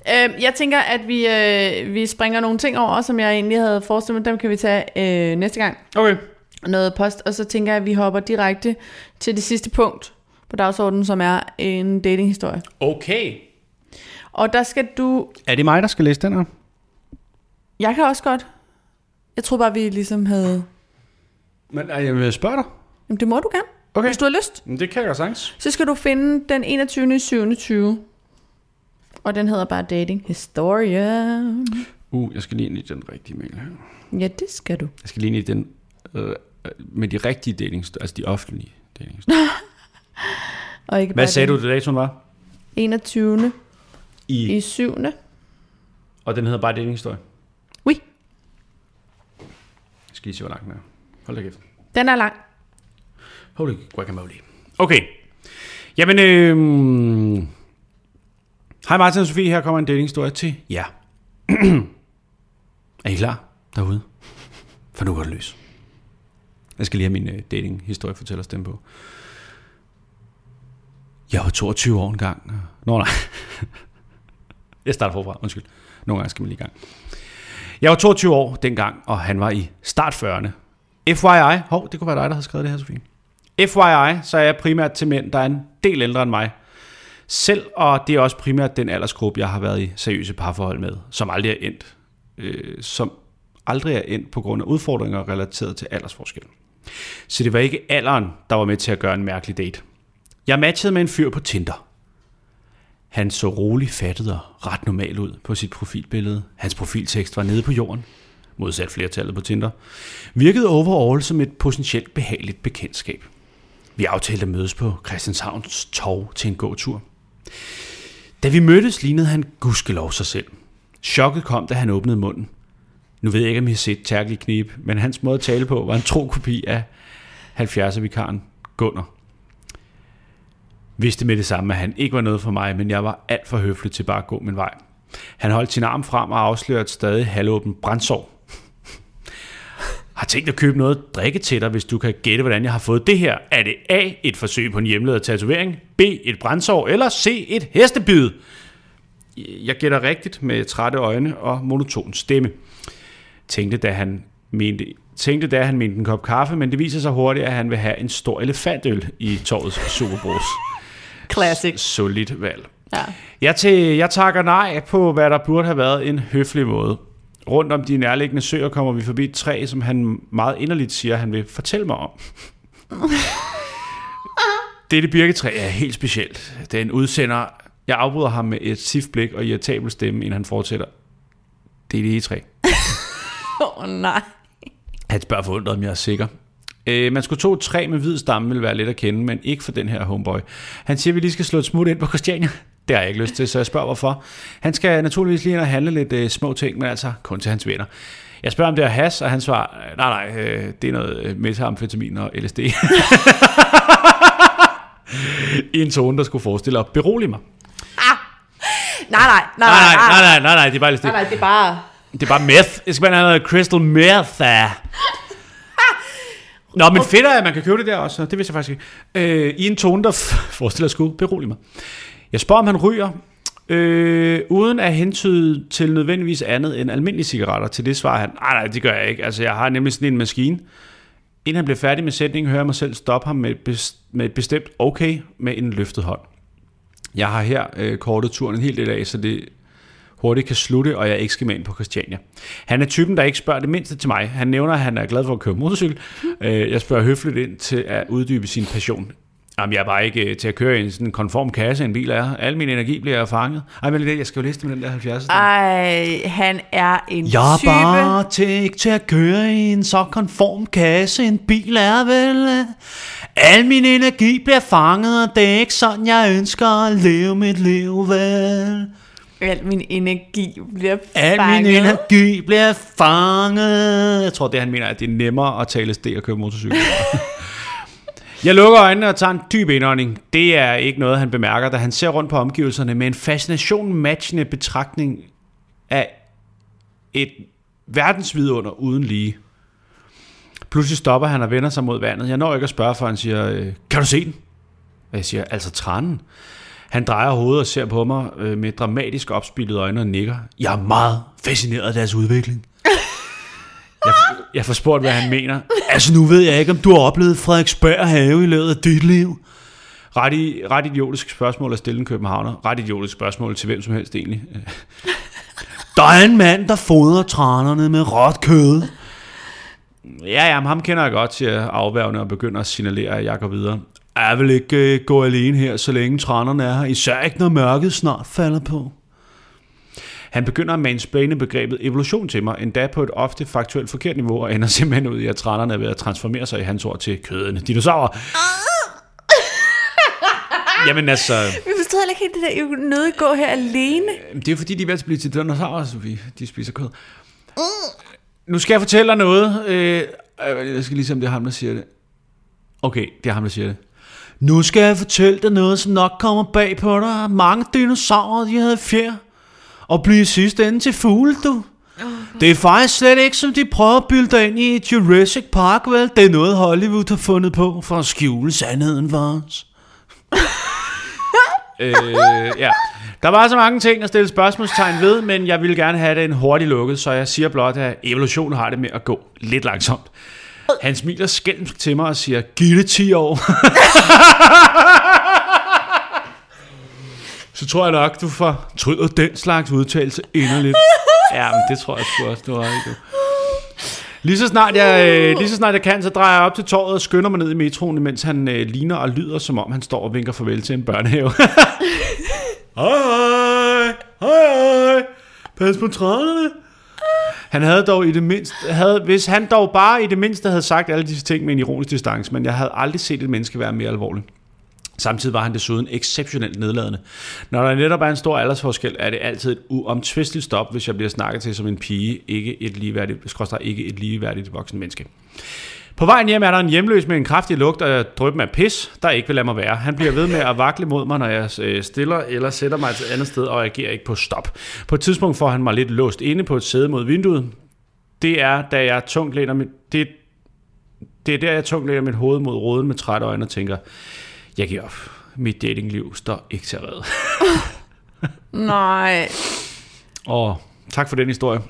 Øh, jeg tænker, at vi, øh, vi springer nogle ting over, som jeg egentlig havde forestillet mig. Dem kan vi tage øh, næste gang. Okay. Noget post. Og så tænker jeg, at vi hopper direkte til det sidste punkt på dagsordenen, som er en datinghistorie. Okay. Og der skal du... Er det mig, der skal læse den her? Jeg kan også godt. Jeg tror bare, vi ligesom havde... Men jeg vil spørge dig. Jamen, det må du gerne, Okay. hvis du har lyst. Men det kan jeg sagtens. Så skal du finde den 21. 7. 20. Og den hedder bare Dating Historia. Uh, jeg skal lige ind i den rigtige mail her. Ja, det skal du. Jeg skal lige ind i den øh, med de rigtige delinger, altså de offentlige delinger. *laughs* Og ikke Hvad bare sagde den du, det datoen var? 21. I, i 7. og den hedder bare delingshistorie. Oui, Jeg skal lige se, hvor lang den er. Hold da kæft. den er lang. Holy guacamole. Okay. Jamen, øh... Hej Martin og Sofie, her kommer en datinghistorie til jer. *clears throat* er I klar derude? For nu går det løs. Jeg skal lige have min øh, datinghistorie fortæller stemme på. Jeg var 22 år engang. Nå nej. *laughs* Jeg starter forfra, undskyld. Nogle gange skal man lige i gang. Jeg var 22 år dengang, og han var i start 40'erne. FYI, hov, det kunne være dig, der havde skrevet det her, Sofie. FYI, så er jeg primært til mænd, der er en del ældre end mig. Selv, og det er også primært den aldersgruppe, jeg har været i seriøse parforhold med, som aldrig er endt. Øh, som aldrig er endt på grund af udfordringer relateret til aldersforskel. Så det var ikke alderen, der var med til at gøre en mærkelig date. Jeg matchede med en fyr på Tinder. Han så rolig fattet og ret normal ud på sit profilbillede. Hans profiltekst var nede på jorden, modsat flertallet på Tinder. Virkede overall som et potentielt behageligt bekendtskab. Vi aftalte at mødes på Christianshavns Torv til en gåtur. Da vi mødtes, lignede han gudskelov sig selv. Chokket kom, da han åbnede munden. Nu ved jeg ikke, om I har set Terkel Knib, men hans måde at tale på var en tro kopi af 70'er-vikaren Gunnar. Vidste med det samme, at han ikke var noget for mig, men jeg var alt for høflig til bare at gå min vej. Han holdt sin arm frem og afslørede et stadig halvåbent brændsår. Har tænkt at købe noget at drikke til dig, hvis du kan gætte, hvordan jeg har fået det her. Er det A, et forsøg på en hjemmelavet tatovering, B, et brændsår, eller C, et hestebid? Jeg gætter rigtigt med trætte øjne og monoton stemme. Tænkte, da han mente, tænkte, da han mente en kop kaffe, men det viser sig hurtigt, at han vil have en stor elefantøl i torvets superbrus. Classic. Solidt valg. Ja. Jeg, til, jeg takker nej på, hvad der burde have været en høflig måde. Rundt om de nærliggende søer kommer vi forbi et træ, som han meget inderligt siger, han vil fortælle mig om. *laughs* Dette birketræ er helt specielt. Den udsender... Jeg afbryder ham med et stift blik og irritabel stemme, inden han fortsætter. Det er det træ. *laughs* Åh, oh, nej. Han spørger forundret, om jeg er sikker. Øh, man skulle tro, et træ med hvid stamme ville være let at kende, men ikke for den her homeboy. Han siger, at vi lige skal slå et smut ind på Christiania. Det har jeg ikke lyst til, så jeg spørger hvorfor. Han skal naturligvis lige ind og handle lidt øh, små ting, men altså kun til hans venner. Jeg spørger om det er has, og han svarer, nej nej, øh, det er noget øh, metamfetamin og LSD. *laughs* I en tone, der skulle forestille at berolige mig. Nej, nej, nej, Nej, nej, nej, nej, nej, nej, det er bare LSD. Nej, nej, det er bare... Det er bare meth. Det skal bare have noget crystal meth. ah. Nå, men fedt er, at man kan købe det der også. Det vidste jeg faktisk ikke. Øh, I en tone, der forestiller at skulle berolige mig. Jeg spørger, om han ryger, øh, uden at hentyde til nødvendigvis andet end almindelige cigaretter. Til det svarer han, nej, nej, det gør jeg ikke. Altså, jeg har nemlig sådan en maskine. Inden han bliver færdig med sætningen, hører jeg mig selv stoppe ham med et, bes- med et bestemt okay med en løftet hånd. Jeg har her øh, kortet turen en hel del af, så det hurtigt kan slutte, og jeg ikke skal med ind på Christiania. Han er typen, der ikke spørger det mindste til mig. Han nævner, at han er glad for at køre motorcykel. *laughs* Øh, Jeg spørger høfligt ind til at uddybe sin passion. Jamen, jeg er bare ikke øh, til at køre i en sådan konform kasse, en bil er. Al min energi bliver fanget. Ej, men det, jeg skal jo læse det med den der 70. Ej, han er en Jeg er type... bare til, ikke til at køre i en så konform kasse. En bil er vel... øh, Al min energi bliver fanget, og det er ikke sådan, jeg ønsker at leve mit liv, vel? Al min energi bliver Al fanget. min energi bliver fanget. Jeg tror, det han mener, er, at det er nemmere at tale LSD og køre motorcykel. *laughs* Jeg lukker øjnene og tager en dyb indånding. Det er ikke noget, han bemærker, da han ser rundt på omgivelserne med en fascination matchende betragtning af et verdensvidunder uden lige. Pludselig stopper han og vender sig mod vandet. Jeg når ikke at spørge, for han siger, øh, kan du se den? Og jeg siger, altså tranen. Han drejer hovedet og ser på mig øh, med dramatisk opspillede øjne og nikker. Jeg er meget fascineret af deres udvikling. Jeg, får spurgt, hvad han mener. Altså nu ved jeg ikke, om du har oplevet Frederiksberg have i løbet af dit liv. Ret, i, ret idiotisk spørgsmål at stille en københavner. Ret idiotisk spørgsmål til hvem som helst egentlig. *laughs* Der er en mand, der fodrer trænerne med råt kød. Ja, ja, men ham kender jeg godt til at afværgende og begynder at signalere, at jeg går videre. Jeg vil ikke øh, gå alene her, så længe trænerne er her. Især ikke, når mørket snart falder på. Han begynder at mansplaine begrebet evolution til mig, endda på et ofte faktuelt forkert niveau, og ender simpelthen ud i, at tranerne er ved at transformere sig i hans ord til kødende dinosaurer. Jamen altså, Jeg forstår heller ikke helt det der, er nødt at gå her alene. det er fordi, de er ved at blive til dinosaurer, Sofie. De spiser kød. Nu skal jeg fortælle dig noget. Øh, jeg skal lige se, om det er ham, der siger det. Okay, det er ham, der siger det. Nu skal jeg fortælle dig noget, som nok kommer bag på dig. Mange dinosaurer, de havde fjer. Og blive i sidste ende til fugle, du. Det er faktisk slet ikke, som de prøver at bilde dig ind i Jurassic Park, vel? Det er noget, Hollywood har fundet på for at skjule sandheden for os. *laughs* øh, ja. Der var så mange ting at stille spørgsmålstegn ved, men jeg ville gerne have det en hurtig lukket, så jeg siger blot, at evolution har det med at gå lidt langsomt. Han smiler skælmsk til mig og siger, giv det 10 år. *laughs* så tror jeg nok, du fortryder den slags udtalelse inderligt. Ja, men det tror jeg sgu også, du har ikke. Lige så, snart jeg, øh, lige så snart jeg kan, så drejer jeg op til torvet og skynder mig ned i metroen, mens han øh, ligner og lyder, som om han står og vinker farvel til en børnehave. *laughs* hej, hej, hej, pas på trænerne. Han havde dog i det mindste, havde, hvis han dog bare i det mindste havde sagt alle disse ting med en ironisk distance, men jeg havde aldrig set et menneske være mere alvorlig. Samtidig var han desuden exceptionelt nedladende. Når der netop er en stor aldersforskel, er det altid et uomtvisteligt stop, hvis jeg bliver snakket til som en pige, ikke et ligeværdigt, skråstrej, ikke et ligeværdigt voksen menneske. På vejen hjem er der en hjemløs med en kraftig lugt af drøben af pis, der ikke vil lade mig være. Han bliver ved med at vakle mod mig, når jeg øh, stiller eller sætter mig et andet sted og reagerer ikke på stop. På et tidspunkt får han mig lidt låst inde på et sæde mod vinduet. Det er, da jeg tungt læner mit, det, det er der, jeg tungt læner mit hoved mod råden med trætte øjne og tænker, jeg giver op. Mit datingliv står ikke til at redde. *laughs* Nej. Og tak for den historie.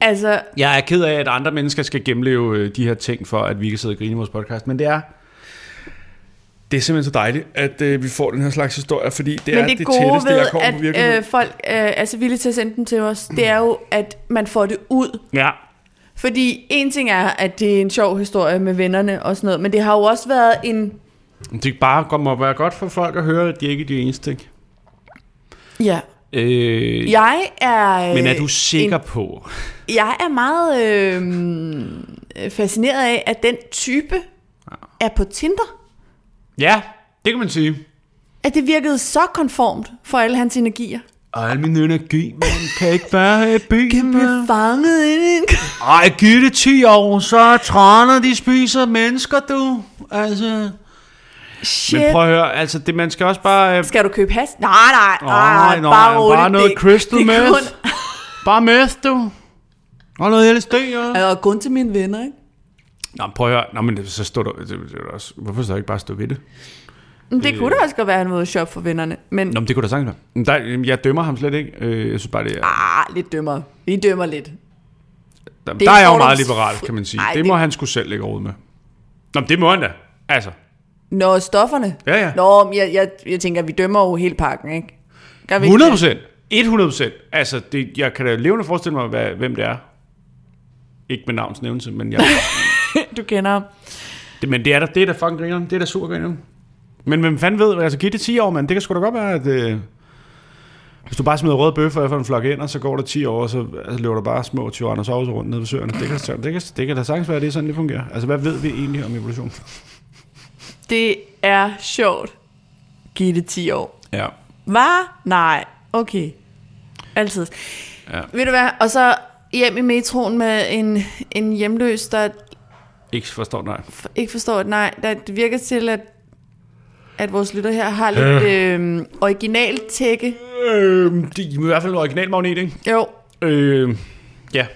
Altså, Jeg er ked af, at andre mennesker skal gennemleve øh, de her ting, for at vi kan sidde og grine i vores podcast. Men det er, det er simpelthen så dejligt, at øh, vi får den her slags historie, fordi det men er det, det, gode tætteste, ved, jeg kommer på at virkeligheden. øh, folk øh, er så villige til at sende den til os, det er jo, at man får det ud. Ja, Fordi en ting er, at det er en sjov historie med vennerne og sådan noget, men det har jo også været en... det bare må være godt for folk at høre, at de ikke er de eneste. Ikke? Ja. Øh, Jeg er... men er du øh, sikker en- på? Jeg er meget øh, fascineret af, at den type er på Tinder. Ja, det kan man sige. At det virkede så konformt for alle hans energier. Og al min energi, man kan ikke bare have byen. Blev fanget ind i. Ej, giv det 10 år, så er træner, de spiser mennesker, du. Altså... Shit. Men prøv at høre, altså, det, man skal også bare... Øh, Skal du købe has? Nej, nej, nej, Nej, nej, bare roligt. bare noget det, crystal det meth. kun, *laughs* bare meth, du. Og noget LSD, ja. og kun til mine venner, ikke? Nå, prøv at høre. Nå, men det- så står der... Det, det, også, hvorfor så ikke bare stå ved det? Men det kunne da også godt være, at han var shoppe for vennerne. Men Nå, men det kunne da sagtens være. Der, jeg dømmer ham slet ikke. Øh, Jeg synes bare, det er... ah, lidt dømmer. Vi dømmer lidt. Der, er der er jeg jo meget liberal, kan man sige. Ej, det må det- han skulle selv lægge råd med. Nå, men det må han da. Altså. Nå, stofferne. Ja, ja. Nå, men jeg, jeg, jeg tænker, vi dømmer jo hele pakken, ikke? Gør vi ikke 100 procent. 100 procent. Altså, det, jeg kan da levende forestille mig, hvad, hvem det er. Ikke med navns nævnelse, men, jeg? *laughs* Du kender ham. det, men det er da, det er da fucking grineren. Det er da super grineren. Men hvem fanden ved, altså giv det 10 år, mand. Det kan sgu da godt være, at øh, hvis du bare smider røde bøffer efter en flok ind, og så går der 10 år, og så altså, løber der bare små tyrannosauruser rundt nede ved søerne. Det kan, det, kan, det kan da sagtens være, at det er sådan, det fungerer. Altså, hvad ved vi egentlig om evolution? Det er sjovt. Giv det 10 år. Ja. Hvad? Nej. Okay. Altid. Ja. Ved du hvad? Og så hjem i metroen med en, en hjemløs, der Ikke forstår, nej. ikke forstår et nej. Der, det virker til, at, at vores lytter her har lidt øh, original tække. Øh, det er i hvert fald en originalmagnet, ikke? Jo, Øh, ja.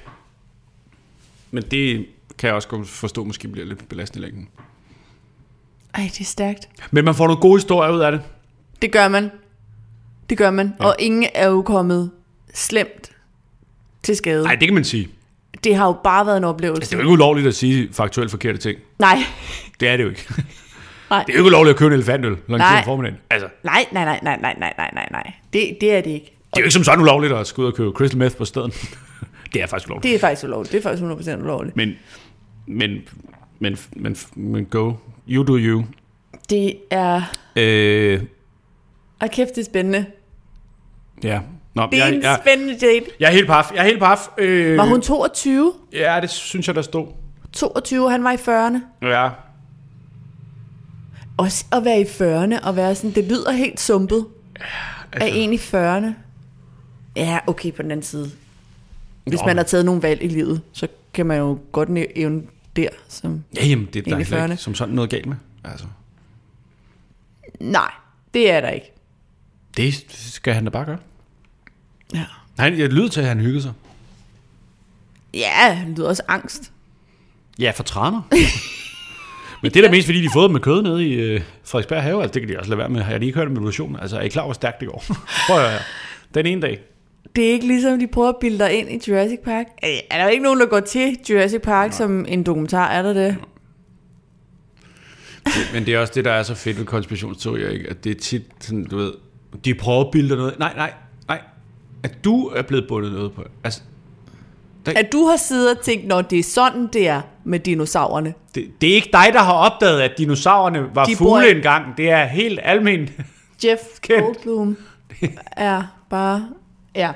Men det kan jeg også godt forstå, måske bliver lidt belastende i længden. Ej, det er stærkt. Men man får nogle gode historier ud af det. Det gør man. Det gør man. Ja. Og ingen er jo kommet slemt til skade. Nej, det kan man sige. Det har jo bare været en oplevelse. Altså, det er jo ikke ulovligt at sige faktuelt forkerte ting. Nej. Det er det jo ikke. *laughs* Nej. Det er jo ikke ulovligt at købe en elefantøl langt Nej. formiddagen. Altså, Nej, nej, nej, nej, nej, nej, nej, nej, nej. Det, det er det ikke. det er jo ikke som sådan ulovligt at skulle ud og købe crystal meth på stedet. *laughs* det er faktisk ulovligt. Det er faktisk ulovligt. Det er faktisk 100% ulovligt. Men, men, men, men, men go. You do you. Det er... Øh, Og kæft, det er spændende. ja. Nå, Det er jeg, en jeg, spændende date. jeg er helt paf. Jeg er helt paf. Øh, Var hun 22? Ja, det synes jeg, der stod. 22, han var i 40'erne. Ja. Også at være i 40'erne og være sådan, det lyder helt sumpet. Altså. Er en i 40'erne. Ja, okay, på den anden side. Hvis Nå, man har taget nogle valg i livet, så kan man jo godt evne der. Som... Ja, jamen, det er der 40'erne. ikke som sådan noget galt med. Altså, Nej, det er der ikke. det skal han da bare gøre. Ja. Nej, jeg lyder til, at han hyggede sig. Ja, det lyder også angst. Ja, for træner. *laughs* Men det er da mest, fordi de har fået dem med kød nede i øh, Frederiksberg Have. Altså, det kan de også lade være med. Har jeg lige hørt om evolution? Altså, er I klar, hvor stærkt det går? *laughs* Prøv at høre. Den ene dag. Det er ikke ligesom, de prøver at bilde dig ind i Jurassic Park. Øh, Er der jo ikke nogen, der går til Jurassic Park som en dokumentar? Er der det? Men det er også det, der er så fedt ved konspirationsteorier, ikke? At det er tit sådan, du ved, de prøver at bilde dig noget. Nej, nej, nej. At du er blevet bundet noget på. Altså, At du har siddet og tænkt, når det er sådan, det er med dinosaurerne. det, det er ikke dig, der har opdaget, at dinosaurerne var De bor fugle i- engang. Det er helt almindeligt. Jeff *laughs* Kendt. Goldblum er bare... Ja.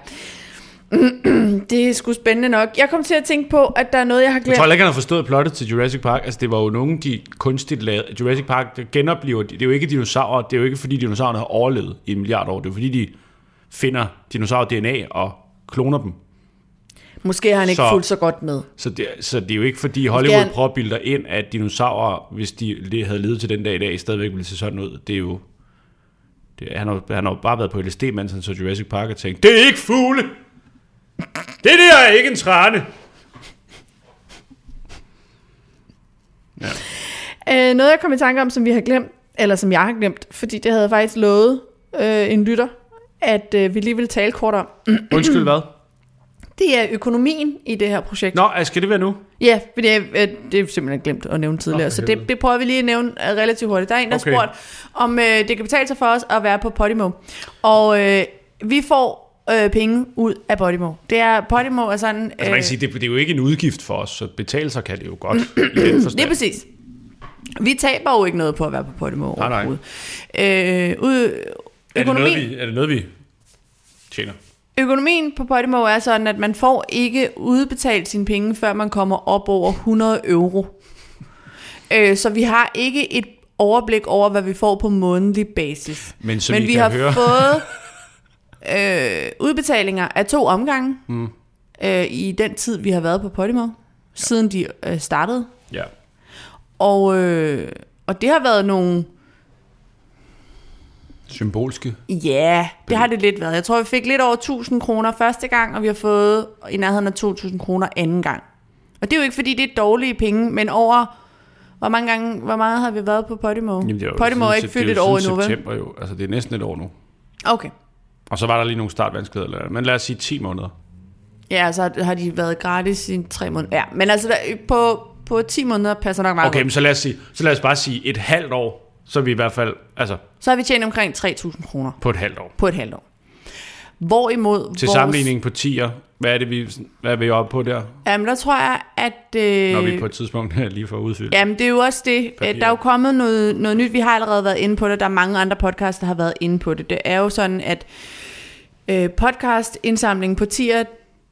*clears throat* det er sgu spændende nok. Jeg kom til at tænke på, at der er noget, jeg har Jeg glemt. tror heller ikke, han har forstået plottet til Jurassic Park. Altså, det var jo nogen, de kunstigt lavede. Jurassic Park det genoplever, det er jo ikke dinosaurer, det er jo ikke fordi dinosaurerne har overlevet i en milliard år. Det er fordi, de finder dinosaur-DNA og kloner dem. Måske har han ikke Så- fulgt så godt med. Så det, så det er jo ikke fordi Hollywood han- prøver at bilde ind, at dinosaurer, hvis de havde levet til den dag i dag, stadigvæk ville se sådan ud. Det er jo... Det, han, har, han har bare været på LSD, mens han så Jurassic Park og tænkt, det er ikke fugle! Det der er ikke en trane! Øh, noget, jeg kom i tanke om, som vi har glemt, eller som jeg har glemt, fordi det havde faktisk lovet øh, en lytter, at øh, vi lige vil tale kort om. Undskyld, hvad? Det er økonomien i det her projekt. Nå, øh, skal det være nu? Ja, for det er, øh, det er simpelthen glemt at nævne tidligere, Nå, så det, det prøver vi lige at nævne øh, relativt hurtigt. Der er en, der Okay. okay. spurgt, om øh, det kan betale sig for os at være på Podimo. Og øh, vi får øh, penge ud af Podimo. Det er, Podimo er sådan... Altså, man kan sige, det, det er jo ikke en udgift for os, så betale sig kan det jo godt i *clears throat* den forstand. Det er præcis. Vi taber jo ikke noget på at være på Podimo Nej, nej. overhovedet. Øh, ud, er, det noget, vi, er det noget, vi tjener? Økonomien på Podimo er sådan, at man får ikke udbetalt sine penge, før man kommer op over 100 euro. Øh, så vi har ikke et overblik over, hvad vi får på månedlig basis. Men som Men I vi har høre, fået *laughs* øh, udbetalinger af to omgange mm. øh, i den tid, vi har været på Podimo, ja. siden de øh, startede. ja. Og, øh, og det har været nogle... symbolske. Ja, det har det lidt været. Jeg tror, vi fik lidt over 1000 kroner første gang, og vi har fået i nærheden af 2000 kroner anden gang. Og det er jo ikke, fordi det er dårlige penge, men over... Hvor mange gange, hvor meget har vi været på Podimo? Jamen, det er jo Podimo er ikke fyldt et år endnu, vel? september jo. Altså, det er næsten et år nu. Okay. Og så var der lige nogle startvanskeligheder. eller- Men lad os sige 10 måneder. Ja, så har de været gratis i tre måneder. Ja, men altså der, på, på 10 måneder passer nok meget Okay, godt. men så lad, os sige, så lad os bare sige et halvt år, så er vi i hvert fald, altså Så har vi tjent omkring 3.000 kroner på et halvt år. på et halvt år. Hvorimod Til vores, sammenligning på 10'er, hvad er det, vi, hvad er vi oppe på der, Jamen, der tror jeg, at... Øh, når vi på et tidspunkt *laughs* lige får udfyldt? Jamen, det er jo også det. Papir. at Der er jo kommet noget, noget nyt. Vi har allerede været inde på det. Der er mange andre podcasts, der har været inde på det. Det er jo sådan, at øh, podcast-indsamlingen på tier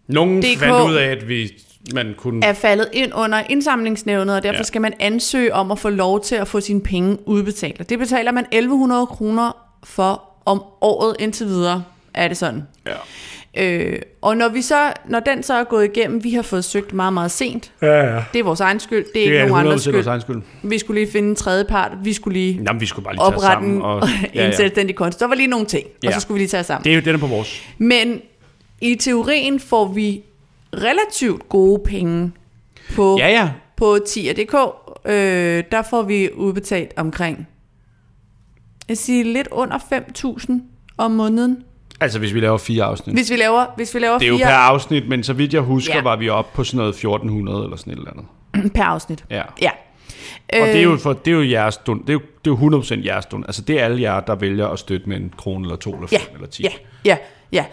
Nogen DK fandt ud af, at vi, man kunne... er faldet ind under indsamlingsnævnet, og derfor Ja. ja. skal man ansøge om at få lov til at få sine penge udbetalt. Og det betaler man 1100 kroner for om året indtil videre, er det sådan. Ja. Øh, og når, vi så, når den så er gået igennem, vi har fået søgt meget, meget sent. Ja, ja. Det er vores egen skyld, det er Det ikke er nogen 100% andres vores skyld. egen skyld. Vi skulle lige finde en tredje part, vi skulle lige Jamen, vi skulle bare lige tage os oprette sammen. en, Og, *laughs* ja, en selvstændig konto. Der var lige nogle ting, Ja. og så skulle vi lige tage os sammen. Det er jo den på vores. Men i teorien får vi relativt gode penge på, Ja, ja. på 10.dk. Øh, der får vi udbetalt omkring, jeg siger lidt under 5.000 om måneden. Altså, hvis vi laver fire afsnit. Hvis vi laver, hvis vi laver Det er jo fire per afsnit, men så vidt jeg husker, Ja. var vi oppe på sådan noget 1400 eller sådan et eller andet. *clears throat* per afsnit. Ja. Ja. Og det er Øh. jo, for, det er jo jeres dun, det er jo, det er jo 100% jeres dun. Altså det er alle jer, der vælger at støtte med en krone eller to eller fem ja, eller ti. ja, ja, ja.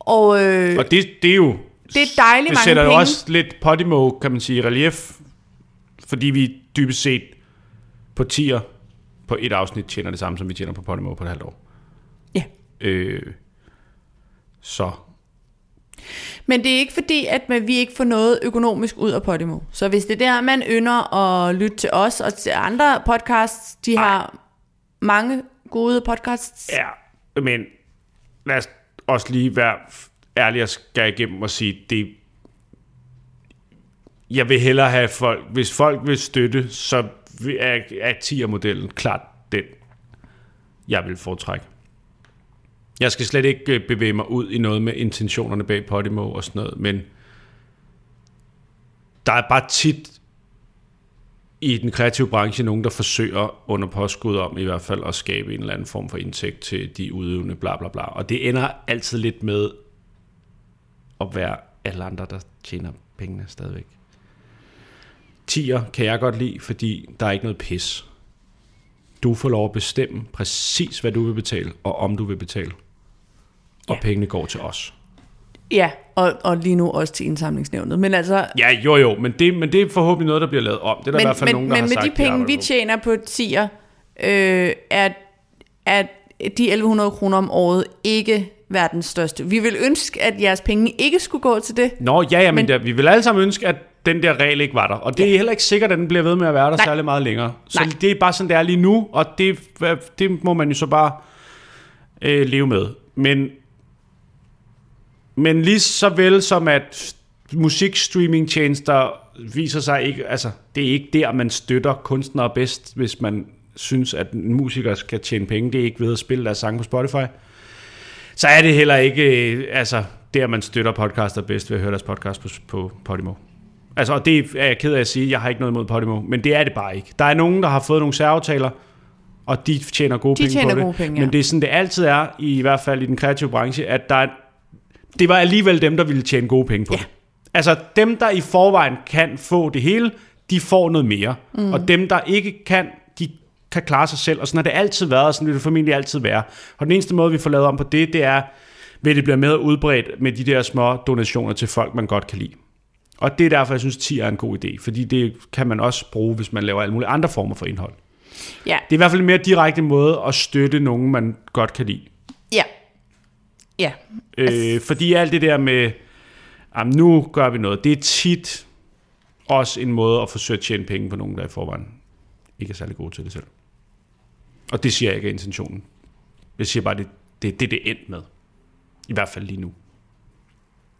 Og, øh, Og det, det er jo... Det er dejligt mange sætter jo penge. også lidt Podimo, kan man sige, i relief. Fordi vi dybest set på tier på et afsnit tjener det samme, som vi tjener på Podimo på et halvt år. ja. Øh, så Men det er ikke fordi, at man- vi ikke får noget økonomisk ud af Podimo. Så hvis det er der, man ynder at lytte til os og til andre podcasts, de Ej. har mange gode podcasts. ja, men lad os også lige være ærlig og skære igennem og sige, det jeg vil hellere have folk, hvis folk vil støtte, så er, er 10'er-modellen klart den, jeg vil foretrække. Jeg skal slet ikke øh, bevæge mig ud i noget med intentionerne bag Podimo og sådan noget, men der er bare tit i den kreative branche nogen, der forsøger under påskud om i hvert fald at skabe en eller anden form for indtægt til de udøvende, bla bla bla. Og det ender altid lidt med at være alle andre, der tjener pengene stadigvæk. Tier kan jeg godt lide, fordi der er ikke noget pis. Du får lov at bestemme præcis, hvad du vil betale, og om du vil betale. Og Ja. pengene går til os. Ja, og, og lige nu også til indsamlingsnævnet. Men altså, Ja, jo jo, men det, men det er forhåbentlig noget, der bliver lavet om. Det er der men, i hvert fald men, nogen, der men har med sagt, de penge, vi tjener på tier, øh, er, er de 1100 kroner om året ikke verdens største. Vi vil ønske, at jeres penge ikke skulle gå til det. Nå, ja, ja, men, Men- der, vi vil alle sammen ønske, at den der regel ikke var der. Og det er heller ikke sikkert, at den bliver ved med at være der Nej. særlig meget længere. Så Nej. det er bare sådan, det er lige nu, og det, det må man jo så bare øh, leve med. Men, men lige så vel som at musikstreamingtjenester viser sig ikke, altså det er ikke der, man støtter kunstnere bedst, hvis man synes, at en musiker skal tjene penge. Det er ikke ved at spille deres sang på Spotify. Så er det heller ikke, øh, altså der man støtter podcaster bedst ved at høre deres podcast på, på Podimo. Altså, og det er jeg ked af at sige, jeg har ikke noget imod Podimo, men det er det bare ikke. Der er nogen, der har fået nogle særaftaler, og de tjener gode De penge tjener på gode det. penge, ja. Men det er sådan, det altid er, i, i hvert fald i den kreative branche, at der er, det var alligevel dem, der ville tjene gode penge på Ja. det. Altså, dem, der i forvejen kan få det hele, de får noget mere. Mm. Og dem, der ikke kan, kan klare sig selv. Og sådan har det altid været, og sådan vil det formentlig altid være. Og den eneste måde, vi får lavet om på det, det er, ved at det bliver mere udbredt med de der små donationer til folk, man godt kan lide. Og det er derfor, jeg synes, 10 er en god idé. Fordi det kan man også bruge, hvis man laver alle mulige andre former for indhold. Ja, Det er i hvert fald en mere direkte måde at støtte nogen, man godt kan lide. ja. Ja, Øh, fordi alt det der med, jamen nu gør vi noget, det er tit også en måde at forsøge at tjene penge på nogen, der i forvejen ikke er særlig gode til det selv. Og det siger jeg ikke er intentionen. Jeg siger bare, det det, det, det er endt med. I hvert fald lige nu.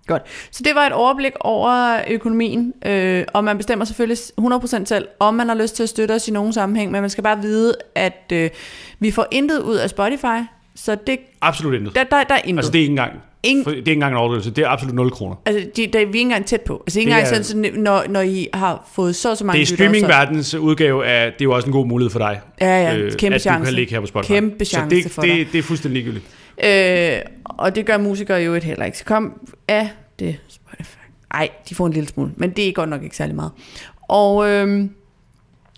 Godt. Så det var et overblik over økonomien, øh, og man bestemmer selvfølgelig 100% selv, om man har lyst til at støtte os i nogen sammenhæng, men man skal bare vide, at øh, vi får intet ud af Spotify, så det, Absolut intet. der, der, der er intet. Altså det er ikke engang, Ingen- for det er ikke engang en overdrivelse. Det er absolut 0 kroner. Altså, de, der, vi er ikke engang tæt på. Altså, ikke Det engang er- sådan, sådan, når, når I har fået så så mange Det er så- streamingverdens udgave af, det er jo også en god mulighed for dig. Ja, ja, kæmpe at du chance. kan ligge her på Spotify. Kæmpe så chance det, for det, dig. det er fuldstændig ligegyldigt. Øh, og det gør musikere jo et heller ikke. Så kom af det Spotify. Ej, de får en lille smule, men det er godt nok ikke særlig meget. Og, øh,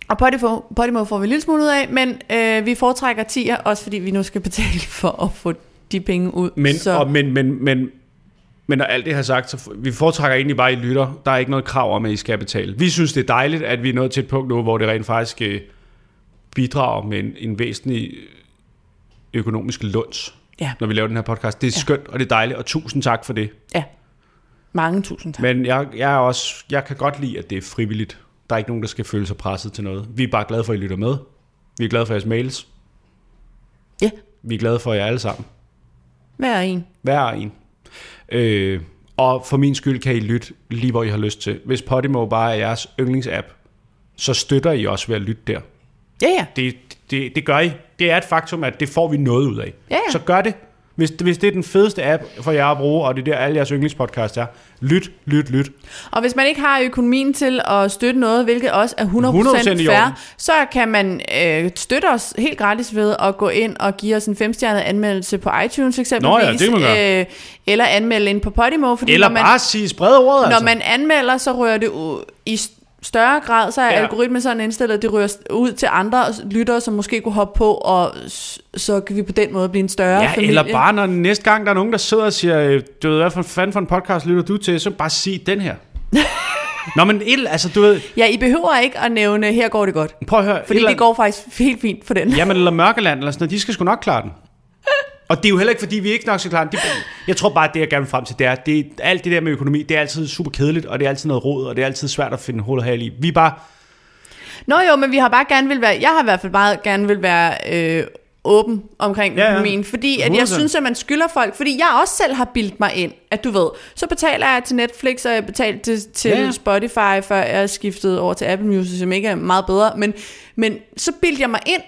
og Podimo, Podimo får vi en lille smule ud af, men øh, vi foretrækker 10'er, også fordi vi nu skal betale for at få de penge ud. Men, så, og, men, men, men, men når alt det har sagt, så vi foretrækker egentlig bare, at I lytter. Der er ikke noget krav om, at I skal betale. Vi synes, det er dejligt, at vi er nået til et punkt nu, hvor det rent faktisk øh, bidrager med en, en væsentlig økonomisk lunds, Ja. når vi laver den her podcast. Det er Ja. skønt, og det er dejligt, og tusind tak for det. ja, mange tusind tak. Men jeg, jeg, er også, jeg kan godt lide, at det er frivilligt. Der er ikke nogen, der skal føle sig presset til noget. Vi er bare glade for, at I lytter med. Vi er glade for jeres mails. Ja, Vi er glade for jer alle sammen. Hver en. Hver en. Øh, og for min skyld kan I lytte lige, hvor I har lyst til. Hvis Podimo bare er jeres yndlingsapp, så støtter I også ved at lytte der. Ja, ja. Det, det, det gør I. Det er et faktum, at det får vi noget ud af. Ja, ja. Så gør det. Hvis, hvis det er den fedeste app for jer at bruge, og det er der alle jeres yndlingspodcast er, lyt, lyt, lyt. Og hvis man ikke har økonomien til at støtte noget, hvilket også er 100%, 100% i fair, så kan man øh, støtte os helt gratis ved at gå ind og give os en femstjernet anmeldelse på iTunes eksempelvis. Nå ja, det kan man gøre. Øh, eller anmelde ind på Podimo, fordi Eller når man, bare sige, spred ordet, når altså. man anmelder, så rører det ud i større grad, så er Ja. algoritmen sådan indstillet, at det rører ud til andre lyttere, som måske kunne hoppe på, og så kan vi på den måde blive en større Ja, familie. eller bare når næste gang der er nogen, der sidder og siger, øh, du ved, hvad for fanden for en podcast lytter du til, så bare sig den her. *laughs* Nå, men et, altså, du ved, Ja, I behøver ikke at nævne, her går det godt. prøv at høre. Fordi eller det går faktisk helt fint for den. Jamen, eller Mørkeland, eller sådan noget, de skal sgu nok klare den. *laughs* Og det er jo heller ikke, fordi vi ikke nok skal klare. Det, jeg tror bare, at det, jeg gerne vil frem til, det er, det, alt det der med økonomi, det er altid super kedeligt, og det er altid noget råd, og det er altid svært at finde hoved og hale i. Vi er bare, Nå jo, men vi har bare gerne vil være, jeg har i hvert fald bare gerne vil være øh, åben omkring Ja, ja, økonomien, fordi at jeg 100%. synes, at man skylder folk, fordi jeg også selv har bildt mig ind, at du ved, så betaler jeg til Netflix, og jeg betaler til, til ja. ja. Spotify, før jeg skiftede over til Apple Music, som ikke er meget bedre, men, men så bildte jeg mig ind,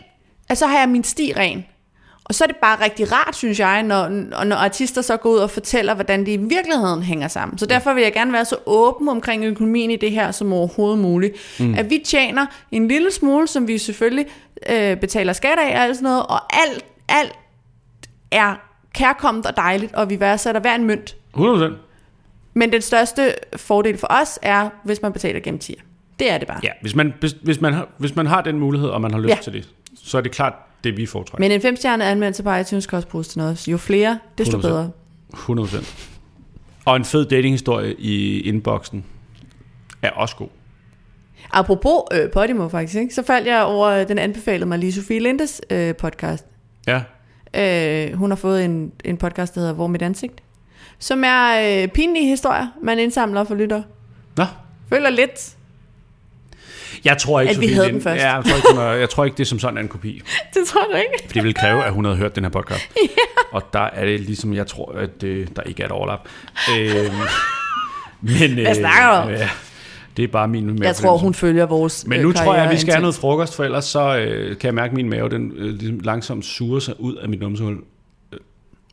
at så har jeg min sti ren. Og så er det bare rigtig rart, synes jeg, når, når artister så går ud og fortæller, hvordan det i virkeligheden hænger sammen. Så derfor vil jeg gerne være så åben omkring økonomien i det her som overhovedet muligt. Mm. At vi tjener en lille smule, som vi selvfølgelig øh, betaler skat af og alt sådan noget, og alt, alt er kærkommet og dejligt, og vi værdsætter hver en mønt. 100%. Men den største fordel for os er, hvis man betaler gennem tier. Det er det bare. Ja, hvis man, hvis, hvis, man har, hvis man har den mulighed, og man har lyst Ja. til det, så er det klart det, vi foretrækker. Men en femstjernet anmeldelse på iTunes kan også bruges til noget. Jo flere, desto 100%. bedre. 100%. Og en fed datinghistorie i inboxen er også god. Apropos øh, Podimo faktisk, ikke? så faldt jeg over, øh, den anbefalede mig lige Sofie Lindes øh, podcast. Ja. Øh, hun har fået en, en podcast, der hedder Hvor mit ansigt, som er øh, pinlige historier, man indsamler for lytter. Nå, Føler lidt, jeg tror ikke, At vi Sofie havde Lind- den først. Ja, jeg, tror ikke, hun er, jeg tror ikke, det er som sådan en kopi. *laughs* det tror jeg ikke. For det vil kræve, at hun havde hørt den her podcast. *laughs* Og der er det ligesom, jeg tror, at øh, der ikke er et overlap. Øh, *laughs* men, Hvad snakker du? Ja, det er bare min Jeg mavefornemmelse. tror, hun følger vores Men øh, nu tror jeg, at vi skal have noget frokost, for ellers så øh, kan jeg mærke, at min mave den, øh, ligesom langsomt suger sig ud af mit numsehul.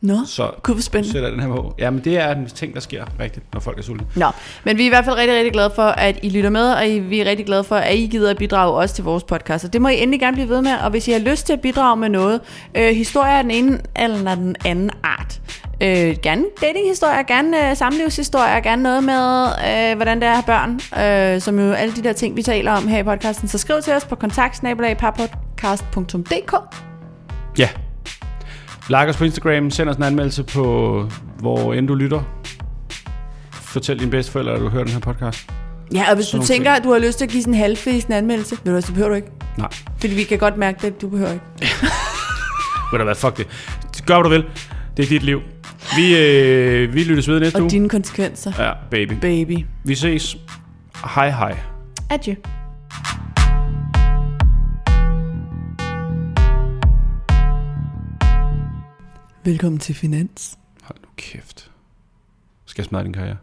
Nå, Så gud hvor spændende. sætter jeg den her på. Ja, men det er en ting, der sker rigtigt, når folk er sultne. Nå, men vi er i hvert fald rigtig, rigtig glade for, at I lytter med, og vi er rigtig glade for, at I gider at bidrage også til vores podcast. Og det må I endelig gerne blive ved med, og hvis I har lyst til at bidrage med noget, øh, historier af den ene eller den anden art, øh, gerne datinghistorier, gerne øh, samlivshistorier, gerne noget med, øh, hvordan det er at have børn, øh, som jo alle de der ting, vi taler om her i podcasten, så skriv til os på kontaktsnabelag.parpodcast.dk Ja. Like os på Instagram, send os en anmeldelse på, hvor end du lytter. Fortæl din bedsteforældre, at du hører den her podcast. Ja, og hvis Sådan du tænker, at du har lyst til at give sådan en halvfæsen anmeldelse, ved du hvad, så behøver du ikke. Nej. Fordi vi kan godt mærke det, du behøver ikke. *laughs* Ved du hvad, fuck det. Gør, hvad du vil. Det er dit liv. Vi, øh, vi lyttes ved næste Og uge. dine konsekvenser, Ja, baby. baby. Vi ses. Hej hej. Adieu. Velkommen til Finans. Hold nu kæft. Skal jeg smadre din karriere?